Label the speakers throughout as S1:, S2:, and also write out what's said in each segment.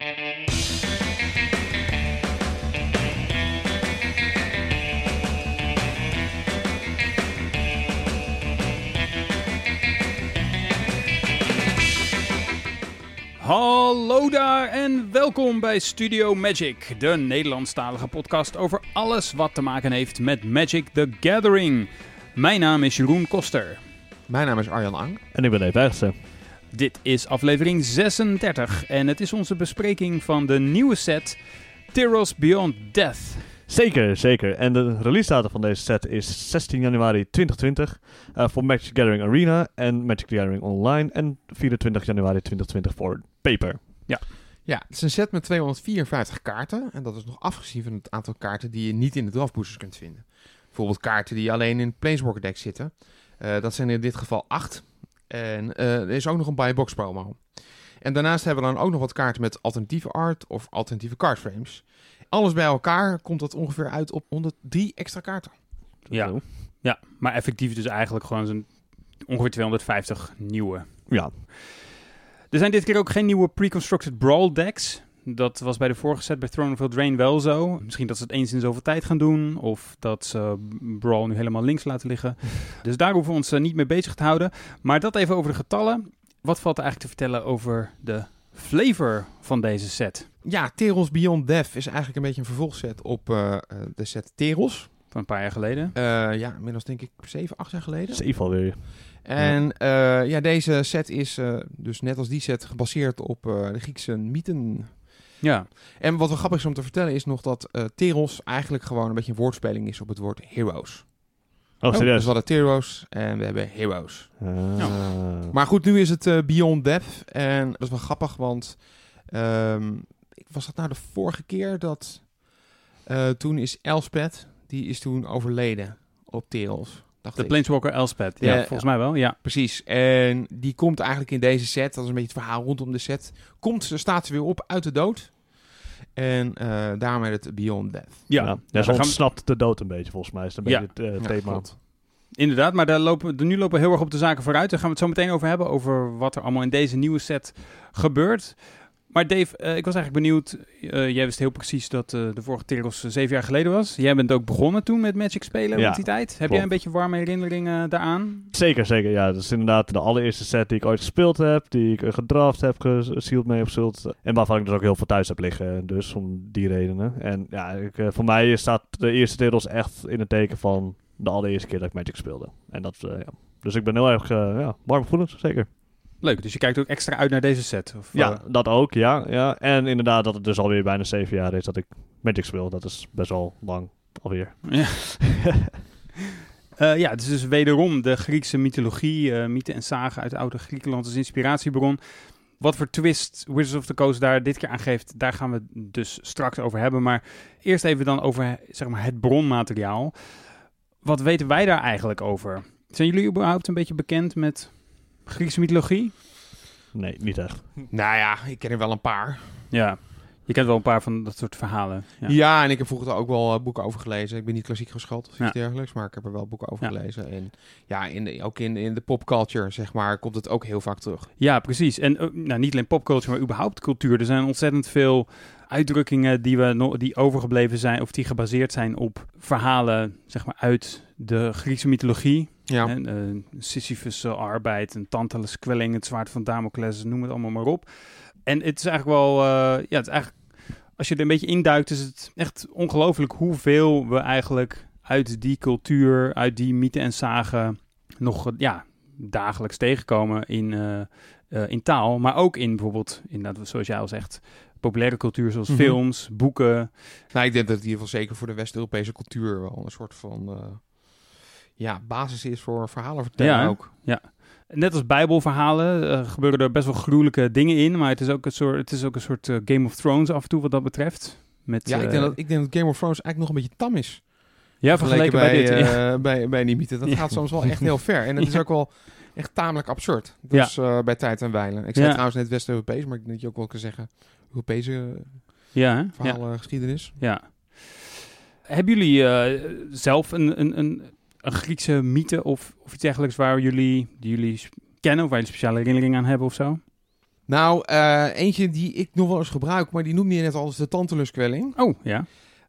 S1: Hallo daar en welkom bij Studio Magic, de Nederlandstalige podcast over alles wat te maken heeft met Magic the Gathering. Mijn naam is Jeroen Koster.
S2: Mijn naam is Arjan Ang.
S3: En ik ben Dave Bergsen.
S1: Dit is aflevering 36 en het is onze bespreking van de nieuwe set Tyros Beyond Death.
S3: Zeker, zeker. En de release datum van deze set is 16 januari 2020 uh, voor Magic the Gathering Arena en Magic the Gathering Online. En 24 januari 2020 voor Paper.
S1: Ja.
S2: Ja, het is een set met 254 kaarten. En dat is nog afgezien van het aantal kaarten die je niet in de draftboosters kunt vinden. Bijvoorbeeld kaarten die alleen in Planeswalker deck zitten. Uh, dat zijn in dit geval 8. En uh, er is ook nog een buy box promo. En daarnaast hebben we dan ook nog wat kaarten met alternatieve art of alternatieve cardframes. Alles bij elkaar komt dat ongeveer uit op 103 extra kaarten.
S1: Ja, ja maar effectief dus eigenlijk gewoon zo'n ongeveer 250 nieuwe.
S3: Ja.
S1: Er zijn dit keer ook geen nieuwe pre-constructed brawl decks. Dat was bij de vorige set bij Throne of Eldraine wel zo. Misschien dat ze het eens in zoveel tijd gaan doen. Of dat ze Brawl nu helemaal links laten liggen. dus daar hoeven we ons niet mee bezig te houden. Maar dat even over de getallen. Wat valt er eigenlijk te vertellen over de flavor van deze set?
S2: Ja, Teros Beyond Death is eigenlijk een beetje een vervolgset op uh, de set Teros.
S1: Van een paar jaar geleden?
S2: Uh, ja, inmiddels denk ik 7, 8 jaar geleden.
S3: 7 alweer.
S2: En. Uh, ja, deze set is dus net als die set gebaseerd op de Griekse mythen.
S1: Ja.
S2: En wat wel grappig is om te vertellen is nog dat Teros eigenlijk gewoon een beetje een woordspeling is op het woord heroes.
S3: Oh, serieus?
S2: dus we hadden Teros en we hebben Heroes.
S3: Uh.
S2: Maar goed, nu is het uh, Beyond Death. En dat is wel grappig, want... Um, was dat nou de vorige keer dat... Uh, toen is Elspeth, die is toen overleden op Teros.
S1: Dacht de ik. Planeswalker Elspeth, ja, ja, volgens mij wel, ja.
S2: Precies, en die komt eigenlijk in deze set, dat is een beetje het verhaal rondom de set, komt, ze staat ze weer op uit de dood. En uh, daarom heet het Beyond Death.
S3: Ja, ja, ja ze ontsnapt de dood een beetje, volgens mij. Is een ja. beetje het uh, thema.
S2: Ja,
S1: Inderdaad, maar daar lopen, nu lopen we heel erg op de zaken vooruit. Daar gaan we het zo meteen over hebben, over wat er allemaal in deze nieuwe set gebeurt. Maar Dave, uh, ik was eigenlijk benieuwd. Uh, jij wist heel precies dat uh, de vorige Teros zeven jaar geleden was. Jij bent ook begonnen toen met Magic spelen
S3: ja,
S1: rond die tijd. Heb
S3: klopt.
S1: jij een beetje warme herinneringen daaraan?
S3: Zeker, zeker. Ja, dat is inderdaad de allereerste set die ik ooit gespeeld heb. Die ik gedraft heb, gesealed mee op Zult. En waarvan ik dus ook heel veel thuis heb liggen. Dus om die redenen. En ja, ik, voor mij staat de eerste Teros echt in het teken van de allereerste keer dat ik Magic speelde. En dat, ja. Dus ik ben heel erg ja, warm gevoelens, zeker.
S1: Leuk, dus je kijkt ook extra uit naar deze set? Of,
S3: ja,
S1: uh...
S3: dat ook, ja, ja. En inderdaad dat het dus alweer bijna zeven jaar is dat ik Magic speel. Dat is best wel lang alweer.
S1: Ja, uh, ja het is dus wederom de Griekse mythologie, uh, mythen en zagen uit oude Griekenland als inspiratiebron. Wat voor twist Wizards of the Coast daar dit keer aan geeft, daar gaan we dus straks over hebben. Maar eerst even dan over zeg maar, het bronmateriaal. Wat weten wij daar eigenlijk over? Zijn jullie überhaupt een beetje bekend met Griekse mythologie?
S3: Nee, niet echt.
S2: Nou ja, ik ken er wel een paar.
S1: Ja, je kent wel een paar van dat soort verhalen.
S2: Ja, ja en ik heb vroeger ook wel uh, boeken over gelezen. Ik ben niet klassiek geschoold of iets
S1: Ja.
S2: dergelijks, maar ik heb er wel boeken over
S1: Ja.
S2: gelezen. En ja, in de, ook in, in de popculture, zeg maar, komt het ook heel vaak terug.
S1: Ja, precies. En uh, nou, niet alleen popculture, maar überhaupt cultuur. Er zijn ontzettend veel uitdrukkingen die, we die overgebleven zijn of die gebaseerd zijn op verhalen zeg maar, uit de Griekse mythologie.
S2: Ja,
S1: En, uh, Sisyphus' uh, arbeid, een Tantalus kwelling, het zwaard van Damocles, noem het allemaal maar op. En het is eigenlijk wel, uh, ja, het is eigenlijk, als je er een beetje induikt, is het echt ongelooflijk hoeveel we eigenlijk uit die cultuur, uit die mythen en zagen nog, ja, dagelijks tegenkomen in, uh, uh, in taal, maar ook in bijvoorbeeld, inderdaad, zoals jij al zegt, populaire cultuur zoals
S2: Mhm.
S1: films, boeken.
S2: nou, ik denk dat het in ieder geval zeker voor de West-Europese cultuur wel een soort van ja, basis is voor verhalen vertellen
S1: Ja,
S2: ook.
S1: Net als bijbelverhalen uh, gebeuren er best wel gruwelijke dingen in, maar het is ook een soort, het is ook een soort uh, Game of Thrones af en toe wat dat betreft. Met,
S2: Ja, ik
S1: eh,
S2: denk, dat, ik denk dat Game of Thrones eigenlijk nog een beetje tam is.
S1: ja, vergeleken bij, dit.
S2: eh,
S1: ja.
S2: bij, bij die mythe. Dat
S1: Ja.
S2: gaat soms wel echt heel ver. En het is
S1: Ja.
S2: ook wel echt tamelijk absurd. Dus eh, bij tijd en wijlen. Ik zei
S1: Ja.
S2: trouwens net West-Europees, maar ik denk dat je ook wel kan zeggen Europese
S1: Ja, ja,
S2: verhalen, geschiedenis.
S1: ja. Hebben jullie eh, zelf een, een, een, een Griekse mythe of, of iets dergelijks waar jullie, die jullie kennen of waar jullie speciale herinneringen aan hebben of zo?
S2: Nou, eh, eentje die ik nog wel eens gebruik, maar die noemde je net al als de tantaluskwelling.
S1: Oh, ja.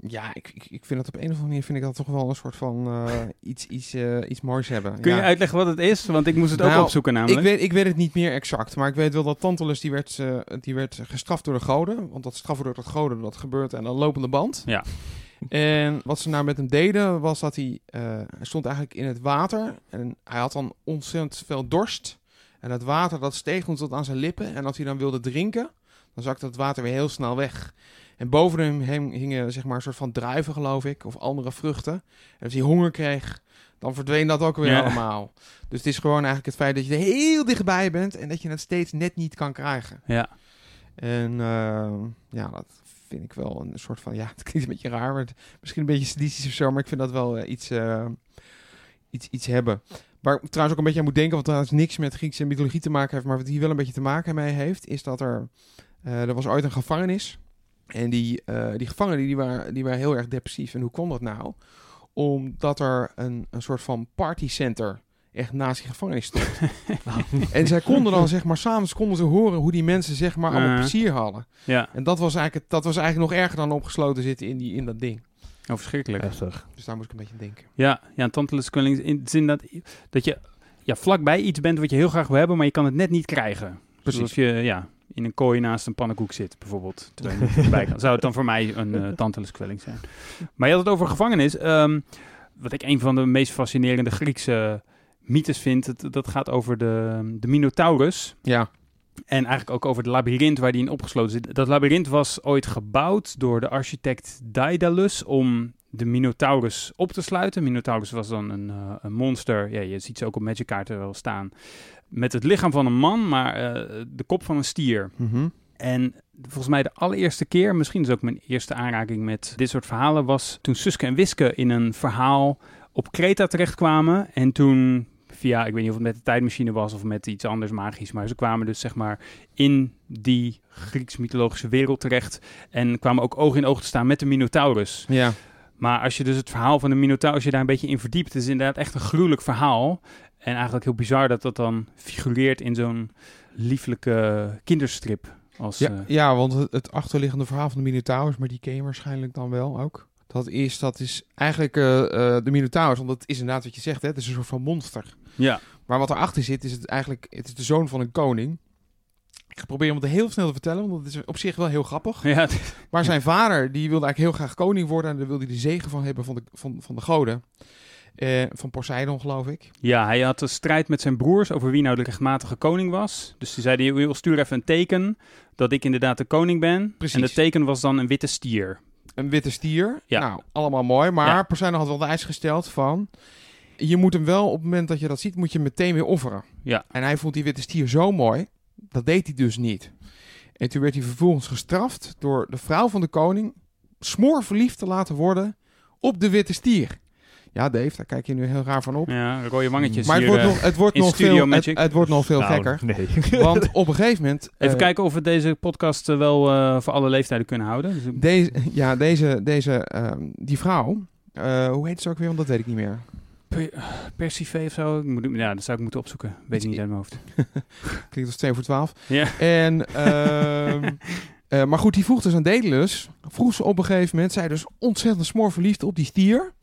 S2: Ja, ik, ik, ik vind dat op een of andere manier vind ik dat toch wel een soort van eh, iets, iets, eh, iets moois hebben.
S1: Kun
S2: ja.
S1: je uitleggen wat het is? Want ik moest het ook
S2: Nou,
S1: opzoeken
S2: ik
S1: namelijk.
S2: weet, ik weet het niet meer exact, maar ik weet wel dat Tantalus die werd, die werd gestraft door de goden. Want dat straffen door de goden, dat gebeurt aan de lopende band.
S1: Ja.
S2: En wat ze nou met hem deden, was dat hij, eh, hij stond eigenlijk in het water. En hij had dan ontzettend veel dorst. En het water dat steeg toen tot aan zijn lippen. En als hij dan wilde drinken, dan zakte het water weer heel snel weg. En boven hem hing- hingen zeg maar een soort van druiven, geloof ik, of andere vruchten. En als hij honger kreeg, dan verdween dat ook weer
S1: Ja.
S2: allemaal. Dus het is gewoon eigenlijk het feit dat je er heel dichtbij bent en dat je het steeds net niet kan krijgen.
S1: Ja.
S2: En eh, ja, dat vind ik wel een soort van, ja, het klinkt een beetje raar, maar misschien een beetje sadistisch of zo, maar ik vind dat wel eh, iets, eh, iets, iets hebben. Waar ik trouwens ook een beetje aan moet denken, wat trouwens niks met Griekse mythologie te maken heeft, maar wat hier wel een beetje te maken mee heeft, is dat er, eh, er was ooit een gevangenis. En die, die gevangenen die waren, die waren heel erg depressief. En hoe kwam dat nou? Omdat er een, een soort van partycenter echt naast die gevangenis stond. en zij konden dan, zeg maar, s'avonds konden ze horen hoe die mensen, zeg maar, allemaal
S1: Uh.
S2: plezier hadden.
S1: Ja.
S2: En dat was, eigenlijk, het- dat was eigenlijk nog erger dan opgesloten zitten in, die, in dat ding.
S1: Oh, verschrikkelijk.
S3: Heftig.
S2: Dus daar moest ik een beetje aan denken.
S1: Ja, ja een tantaluskwelling in de zin dat, dat je ja, vlakbij iets bent wat je heel graag wil hebben, maar je kan het net niet krijgen.
S2: Precies.
S1: Zoals je ja, in een kooi naast een pannenkoek zit, bijvoorbeeld. Terwijl je niet erbij kan. Zou het dan voor mij een eh tantaluskwelling zijn. Maar je had het over gevangenis. Ehm, wat ik een van de meest fascinerende Griekse mythes vind, het, dat gaat over de, de Minotaurus.
S2: Ja,
S1: En eigenlijk ook over het labyrint waar die in opgesloten zit. Dat labyrint was ooit gebouwd door de architect Daedalus om de Minotaurus op te sluiten. Minotaurus was dan een, eh, een monster. Ja, je ziet ze ook op Magic kaarten wel staan. Met het lichaam van een man, maar eh, de kop van een stier.
S2: Mhm.
S1: En volgens mij de allereerste keer, misschien is ook mijn eerste aanraking met dit soort verhalen, was toen Suske en Wiske in een verhaal op Kreta terechtkwamen. En toen via, ik weet niet of het met de tijdmachine was of met iets anders magisch, maar ze kwamen dus zeg maar in die Grieks-mythologische wereld terecht en kwamen ook oog in oog te staan met de Minotaurus.
S2: ja.
S1: Maar als je dus het verhaal van de Minotaurus, als je daar een beetje in verdiept, het is inderdaad echt een gruwelijk verhaal. En eigenlijk heel bizar dat dat dan figureert in zo'n lieflijke kinderstrip. Als,
S2: Ja,
S1: eh,
S2: ja, want het, het achterliggende verhaal van de Minotaurus, maar die ken je waarschijnlijk dan wel ook. Dat is, dat is eigenlijk eh, eh, de Minotaurus, want dat is inderdaad wat je zegt, hè? het is een soort van monster.
S1: ja.
S2: Maar wat erachter zit, is het eigenlijk, het is de zoon van een koning. Ik ga proberen om het heel snel te vertellen, want het is op zich wel heel grappig.
S1: Ja,
S2: Maar zijn vader, die wilde eigenlijk heel graag koning worden en daar wilde hij de zegen van hebben van de, van, van de goden. Eh, van Poseidon, geloof ik.
S1: ja, hij had een strijd met zijn broers over wie nou de rechtmatige koning was. Dus die zeiden, "Joh, stuur even een teken dat ik inderdaad de koning ben.
S2: Precies.
S1: En dat teken was dan een witte stier.
S2: Een witte stier.
S1: Ja.
S2: Nou, allemaal mooi. Maar
S1: Ja.
S2: Had wel de eis gesteld van... Je moet hem wel, op het moment dat je dat ziet, moet je hem meteen weer offeren.
S1: Ja.
S2: En hij vond die witte stier zo mooi. Dat deed hij dus niet. En toen werd hij vervolgens gestraft door de vrouw van de koning... smoor verliefd te laten worden op de witte stier. Ja, Dave, daar kijk je nu heel raar van op.
S1: Ja, rode wangetjes
S2: maar het
S1: hier.
S2: wordt,
S1: eh.
S2: nog, het, wordt nog veel, het, wordt nog veel
S3: Nou,
S2: gekker.
S3: Nee.
S2: Want op een gegeven moment...
S1: Even
S2: eh,
S1: kijken of we deze podcast eh, wel eh, voor alle leeftijden kunnen houden. Dus,
S2: Deze, ja, deze, deze, ehm, die vrouw, eh, hoe heet ze ook weer? Want dat weet ik niet meer.
S1: Per- Persifee of zo? Ik moet, ja, dat zou ik moeten opzoeken. Weet ik niet uit mijn hoofd.
S2: Klinkt als 2 voor 12.
S1: Ja.
S2: En, ehm, eh, maar goed, die vroeg dus aan Daedalus. Vroeg ze op een gegeven moment, zij dus ontzettend smoor verliefd op die stier.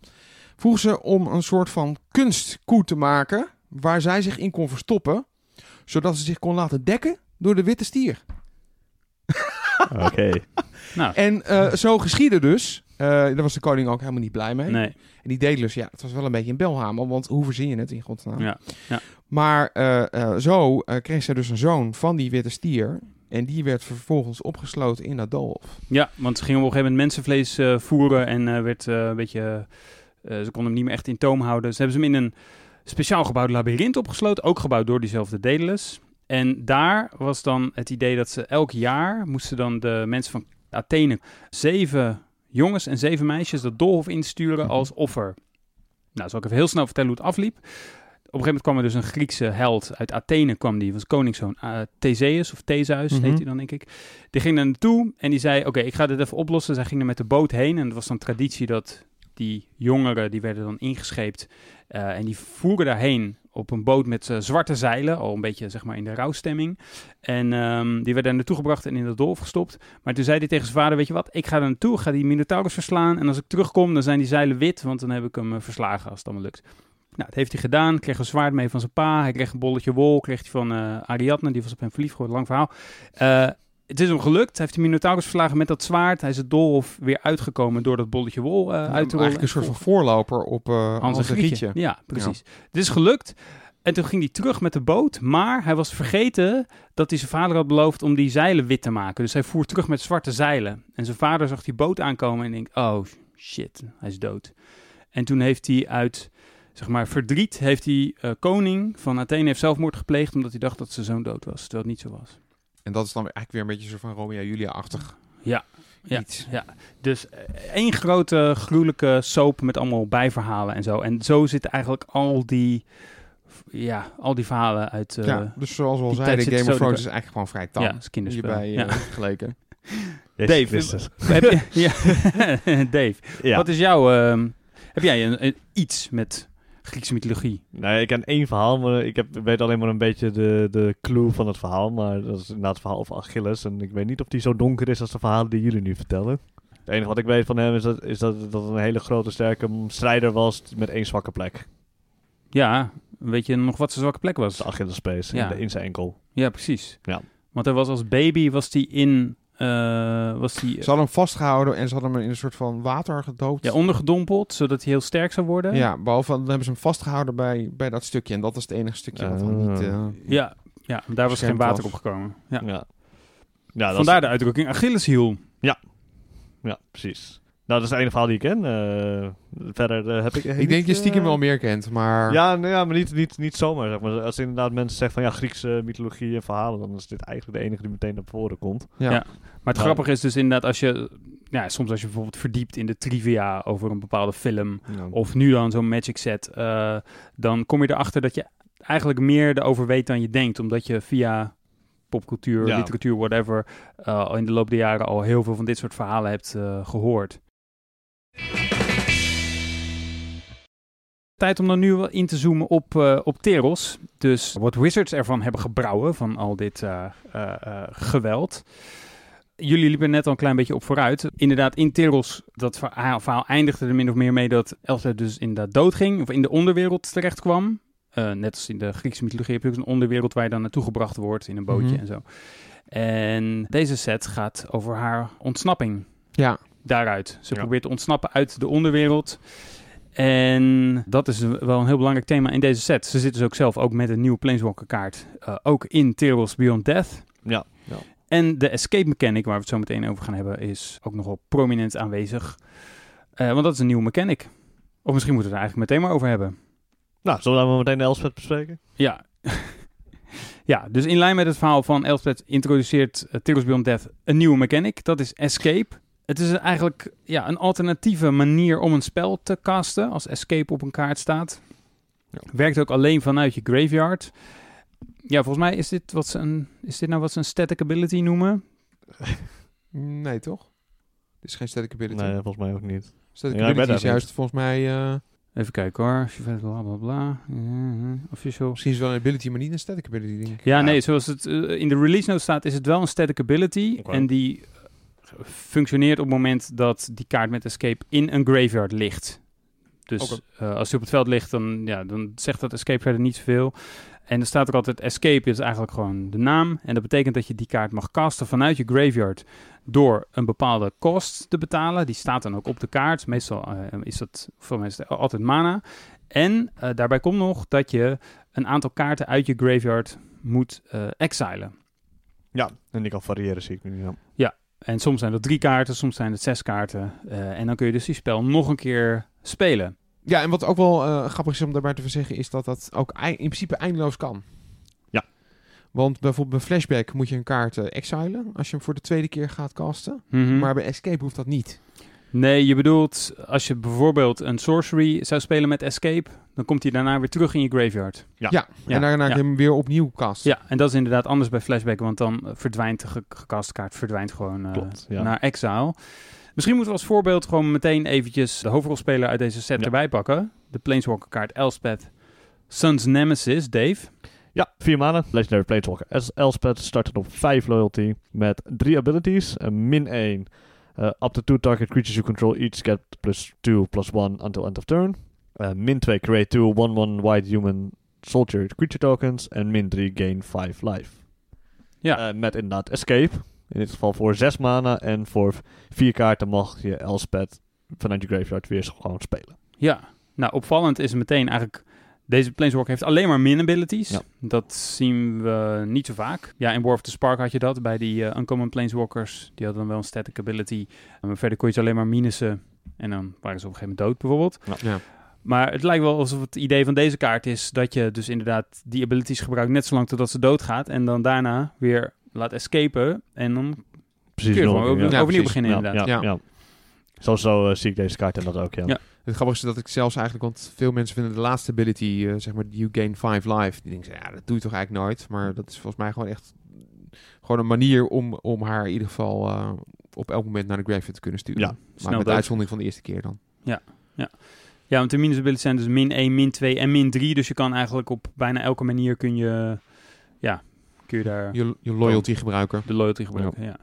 S2: Vroeg ze om een soort van kunstkoe te maken, waar zij zich in kon verstoppen. Zodat ze zich kon laten dekken door de witte stier.
S3: Oké.
S1: Nou,
S2: En eh, zo geschiedde dus. Eh, daar was de koning ook helemaal niet blij mee.
S1: nee.
S2: En die Daedalus, ja, het was wel een beetje een belhamel, want hoe verzin je het in godsnaam?
S1: Ja. ja.
S2: Maar eh, eh, zo eh, kreeg zij dus een zoon van die witte stier. En die werd vervolgens opgesloten in dat doolhof.
S1: Ja, want ze gingen op een gegeven moment mensenvlees eh, voeren en eh, werd eh, een beetje, ze konden hem niet meer echt in toom houden. Ze hebben ze hem in een speciaal gebouwd labyrint opgesloten, ook gebouwd door diezelfde Daedalus. En daar was dan het idee dat ze elk jaar moesten dan de mensen van Athene zeven jongens en zeven meisjes dat doolhof insturen
S2: Mhm.
S1: als offer. Nou, zal ik even heel snel vertellen hoe het afliep. Op een gegeven moment kwam er dus een Griekse held uit Athene, kwam die, was koningszoon, eh, Theseus of Theseus
S2: Mhm.
S1: heet hij dan denk ik. Die ging er naartoe en die zei, oké, ik ga dit even oplossen. Zij ging er met de boot heen en het was dan traditie dat die jongeren die werden dan ingescheept eh, en die voeren daarheen op een boot met eh, zwarte zeilen, al een beetje zeg maar in de rouwstemming. En ehm, die werden naartoe gebracht en in de dolf gestopt. Maar toen zei hij tegen zijn vader, weet je wat, ik ga er naartoe, ga die Minotaurus verslaan. En als ik terugkom, dan zijn die zeilen wit, want dan heb ik hem eh, verslagen als het allemaal lukt. Nou, dat heeft hij gedaan. Kreeg een zwaard mee van zijn pa. Hij kreeg een bolletje wol. Kreeg hij van eh, Ariadne. Die was op hem verliefd geworden. Lang verhaal. Het is hem gelukt. Hij heeft de Minotaurus verslagen met dat zwaard. Hij is het doolhof weer uitgekomen door dat bolletje wol eh, uit te rollen.
S2: Eigenlijk een soort van voorloper op eh
S1: Hans
S2: Hans
S1: en
S2: en
S1: Grietje.
S2: Grietje.
S1: Ja, precies. Het is gelukt. En toen ging hij terug met de boot. Maar hij was vergeten dat hij zijn vader had beloofd om die zeilen wit te maken. Dus hij voer terug met zwarte zeilen. En zijn vader zag die boot aankomen en denkt, oh shit, hij is dood. En toen heeft hij uit, zeg maar, verdriet, heeft hij eh, koning van Athene heeft zelfmoord gepleegd omdat hij dacht dat zijn zoon dood was, terwijl het niet zo was.
S2: En dat is dan eigenlijk weer een beetje zo van Romeo Julia-achtig
S1: Ja, ja,
S2: iets.
S1: ja. Dus eh, één grote gruwelijke soap met allemaal bijverhalen en zo. En zo zitten eigenlijk al die, ja, al die verhalen uit... eh,
S2: ja, dus zoals we al zeiden, Game of Thrones is eigenlijk gewoon vrij tam.
S1: ja, dat is kinderspel.
S2: hierbij
S1: ja.
S2: eh, vergeleken.
S1: Dave. Heb je, ja, Dave,
S3: Ja.
S1: wat is jouw... ehm, heb jij een, een- iets met Griekse mythologie?
S3: Nee, ik ken één verhaal, maar ik heb, weet alleen maar een beetje de, de clue van het verhaal. Maar dat is inderdaad het verhaal over Achilles. En ik weet niet of die zo donker is als de verhalen die jullie nu vertellen. Het enige wat ik weet van hem is dat, is dat, dat het een hele grote, sterke strijder was met één zwakke plek.
S1: Ja, weet je nog wat zijn zwakke plek was?
S3: de Achillespees
S1: Ja.
S3: in, de- in zijn enkel.
S1: Ja, precies.
S3: Ja.
S1: Want hij was als baby, was hij in... eh, was die,
S2: Ze hadden hem vastgehouden en ze hadden hem in een soort van water gedoopt.
S1: ja, ondergedompeld, zodat hij heel sterk zou worden.
S2: Ja, behalve dan hebben ze hem vastgehouden bij, bij dat stukje. En dat is het enige stukje wat dan niet... eh,
S1: Ja, ja daar was geen water
S2: was.
S1: opgekomen. Ja.
S3: Ja. Ja, dat
S1: Vandaar
S3: is-
S1: de uitdrukking Achilleshiel.
S3: Ja, precies. Nou, dat is het ene verhaal die ik ken. Eh, verder eh, heb ik...
S2: ik denk je stiekem wel meer kent, maar...
S3: Ja, nou ja, maar niet, niet, niet zomaar. Zeg maar. Als inderdaad mensen zeggen van ja, Griekse mythologie en verhalen, dan is dit eigenlijk de enige die meteen naar voren komt.
S2: ja.
S1: Ja. Maar het
S3: Nou.
S1: grappige is dus inderdaad als je... Ja, soms als je bijvoorbeeld verdiept in de trivia over een bepaalde film... of nu dan zo'n Magic set... eh, dan kom je erachter dat je eigenlijk meer erover weet dan je denkt. Omdat je via popcultuur,
S3: Ja.
S1: literatuur, whatever... eh, al in de loop der jaren al heel veel van dit soort verhalen hebt eh, gehoord. Tijd om dan nu wel in te zoomen op, eh, op Teros. Dus wat Wizards ervan hebben gebrouwen van al dit eh, eh, geweld. Jullie liepen net al een klein beetje op vooruit. Inderdaad, in Teros, dat verhaal, verhaal eindigde er min of meer mee dat Elfred dus inderdaad doodging. Of in de onderwereld terecht kwam. Net als in de Griekse mythologie heb je ook een onderwereld waar je dan naartoe gebracht wordt in een bootje
S2: Mhm.
S1: en zo. En deze set gaat over haar ontsnapping
S2: ja.
S1: Daaruit. Ze
S3: Ja.
S1: probeert te ontsnappen uit de onderwereld. En dat is wel een heel belangrijk thema in deze set. Ze zit dus ook zelf ook met een nieuwe Planeswalker kaart. eh, ook in Teros Beyond Death.
S3: Ja, ja.
S1: En de escape mechanic, waar we het zo meteen over gaan hebben, is ook nogal prominent aanwezig. Eh, want dat is een nieuwe mechanic. Of misschien moeten we het er eigenlijk meteen maar over hebben.
S3: Nou, zullen we dan meteen de Elspeth bespreken?
S1: Ja. ja, dus in lijn met het verhaal van Elspeth introduceert uh, Teros Beyond Death een nieuwe mechanic. Dat is Escape. Het is eigenlijk ja, een alternatieve manier om een spel te casten als Escape op een kaart staat.
S2: Ja.
S1: Werkt ook alleen vanuit je graveyard. Ja, volgens mij is dit, wat ze een, is dit nou wat ze een static ability noemen.
S2: Nee, toch? Dit is geen static ability.
S3: Nee, volgens mij ook niet.
S2: Static
S3: Ja,
S2: ability is juist volgens mij... eh,
S1: Even kijken hoor. Bla bla bla. Official.
S2: misschien is het wel een ability, maar niet een static ability, denk ik.
S1: Ja,
S3: Ja.
S1: nee, zoals het eh, in de release note staat, is het wel een static ability. En die functioneert op het moment dat die kaart met escape in een graveyard ligt. Dus eh, als die op het veld ligt, dan, ja, dan zegt dat escape verder niet zoveel. En er staat ook altijd escape is eigenlijk gewoon de naam. En dat betekent dat je die kaart mag casten vanuit je graveyard door een bepaalde kost te betalen. Die staat dan ook op de kaart. Meestal eh, is dat voor mensen altijd mana. En eh, daarbij komt nog dat je een aantal kaarten uit je graveyard moet exilen.
S3: Ja, en die kan variëren, zie ik nu. Ja.
S1: En soms zijn dat drie kaarten, soms zijn het zes kaarten. Eh, en dan kun je dus die spel nog een keer spelen.
S2: Ja, en wat ook wel eh, grappig is om daarbij te zeggen, is dat dat ook in principe eindeloos kan.
S3: Ja.
S2: Want bijvoorbeeld bij Flashback moet je een kaart eh, exilen als je hem voor de tweede keer gaat casten.
S1: Mhm.
S2: Maar bij Escape hoeft dat niet.
S1: Nee, je bedoelt als je bijvoorbeeld een sorcery zou spelen met escape, dan komt hij daarna weer terug in je graveyard.
S2: Ja,
S3: Ja.
S2: en daarna
S1: ja.
S2: hem weer opnieuw cast.
S1: Ja, en dat is inderdaad anders bij flashback, want dan eh, verdwijnt de ge gecaste kaart verdwijnt gewoon eh,
S3: Klopt, ja.
S1: naar exile. Misschien moeten we als voorbeeld gewoon meteen eventjes de hoofdrolspeler uit deze set
S3: Ja.
S1: erbij pakken. De Planeswalker kaart Elspeth, Sun's Nemesis, Dave.
S3: Ja, vier maanden. Legendary Planeswalker. Els- Elspeth startet op 5 loyalty met drie abilities. Een min 1. Uh, up to two target creatures you control each get plus 2 plus 1 until end of turn. Uh, min 2 create 2 1-1 white human soldier creature tokens. En min 3 gain 5 life.
S1: Ja.
S3: Eh, met inderdaad escape. In dit geval voor 6 mana. En voor 4 kaarten mag je Elspeth vanuit je graveyard weer gewoon spelen.
S1: Ja, nou opvallend is meteen eigenlijk... Deze Planeswalker heeft alleen maar min abilities.
S3: Ja.
S1: Dat zien we niet zo vaak. Ja, in War of the Spark had je dat bij die eh, Uncommon Planeswalkers. Die hadden dan wel een static ability. Maar verder kon je ze alleen maar minussen. En dan waren ze op een gegeven moment dood bijvoorbeeld.
S2: Ja.
S1: Maar het lijkt wel alsof het idee van deze kaart is dat je dus inderdaad die abilities gebruikt net zolang totdat ze doodgaat. En dan daarna weer laat escapen. En dan
S3: Precies.
S1: kun je gewoon
S3: nog,
S1: over-
S3: ja.
S1: overnieuw
S2: precies.
S1: beginnen
S3: Ja,
S1: inderdaad.
S3: ja,
S2: Ja.
S3: ja. Zo, zo eh, zie ik deze kaart en dat ook, ja.
S1: Ja.
S2: Het grappige is dat ik zelfs eigenlijk, want veel mensen vinden de laatste ability, eh, zeg maar, you gain 5 life. Die denken, ja, dat doe je toch eigenlijk nooit. Maar dat is volgens mij gewoon echt gewoon een manier om, om haar in ieder geval eh, op elk moment naar de graveyard te kunnen sturen.
S3: Ja,
S2: maar met
S1: dood.
S2: uitzondering van de eerste keer dan.
S1: Ja, want de minus abilities zijn dus min 1, min 2 en min 3. Dus je kan eigenlijk op bijna elke manier kun je, ja, kun je daar
S2: Je, je loyalty gebruiken.
S1: de loyalty gebruiken. Ja.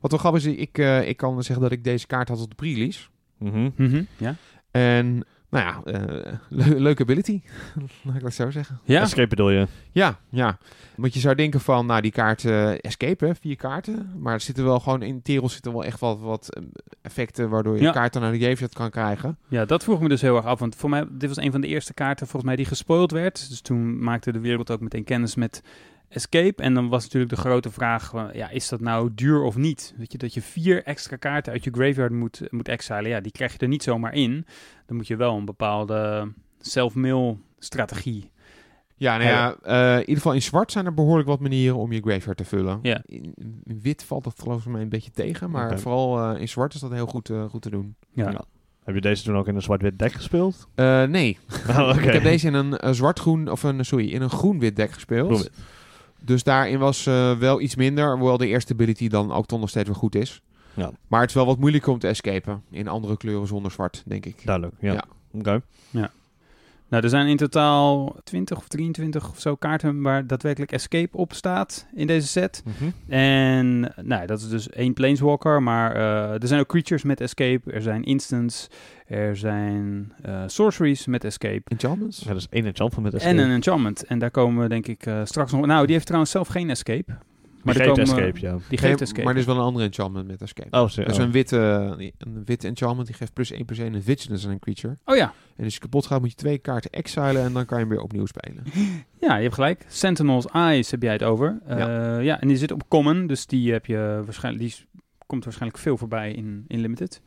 S2: Wat wel grappig is, ik, eh, ik kan zeggen dat ik deze kaart had op de pre-release.
S3: Mhm.
S1: Mhm, ja.
S2: En, nou ja, eh, le- leuke ability. Laat ik dat zo zeggen.
S1: Ja?
S3: Escape bedoel je?
S2: Ja, ja. Want je zou denken van, nou die kaart eh, escape, hè, vier kaarten. Maar er zitten wel gewoon in Teros zitten wel echt wat, wat eh, effecten waardoor je
S1: Ja.
S2: kaarten naar de graveyard kan krijgen.
S1: ja, dat vroeg me dus heel erg af. Want voor mij, dit was een van de eerste kaarten volgens mij die gespoild werd. Dus toen maakte de wereld ook meteen kennis met Escape. En dan was natuurlijk de grote vraag, eh, ja, is dat nou duur of niet? Weet je, dat je vier extra kaarten uit je graveyard moet, moet exilen. Ja, die krijg je er niet zomaar in. Dan moet je wel een bepaalde self-mill strategie
S2: Ja, nou ja, eh, in ieder geval in zwart zijn er behoorlijk wat manieren om je graveyard te vullen.
S1: Ja.
S2: In, in wit valt dat geloof ik mij een beetje tegen, maar vooral eh, in zwart is dat heel goed, eh, goed te doen.
S1: Ja.
S3: Ja. Heb je deze toen ook in een zwart-wit deck gespeeld?
S2: Eh, nee,
S3: Oh, oké.
S2: ik heb deze in een eh, zwart-groen, of een, sorry, in een groen-wit deck gespeeld.
S3: Groen-wit.
S2: Dus daarin was eh, wel iets minder, hoewel de eerste ability dan ook toch nog steeds wel goed is.
S3: Ja.
S2: Maar het is wel wat moeilijker om te escapen in andere kleuren zonder zwart, denk ik.
S3: Duidelijk, ja.
S2: Ja.
S3: Oké.
S1: Nou, er zijn in totaal 20 of 23 of zo kaarten waar daadwerkelijk Escape op staat in deze set.
S3: Mhm.
S1: En nou, dat is dus één Planeswalker, maar eh, er zijn ook creatures met Escape, er zijn instants, er zijn eh, sorceries met Escape.
S2: Enchantments?
S3: Ja, dat is één enchantment met escape.
S1: En een enchantment. En daar komen we denk ik eh, straks nog... Nou, die heeft trouwens zelf geen Escape. Maar
S3: Die geeft
S1: komen-
S3: escape, ja.
S1: Die geeft Escape.
S2: Maar er is wel een andere enchantment met escape.
S3: Oh,
S2: is
S3: oh.
S2: een witte, een witte enchantment, die geeft plus 1 plus 1 een vigilance aan een creature.
S1: Oh ja.
S2: En als je kapot gaat, moet je twee kaarten exilen en dan kan je hem weer opnieuw spelen.
S1: Ja, je hebt gelijk. Sentinel's Eyes heb jij het over.
S2: Ja.
S1: ja. ja, en die zit op Common, dus die heb je waarschijnlijk... Die komt waarschijnlijk veel voorbij in, in Limited.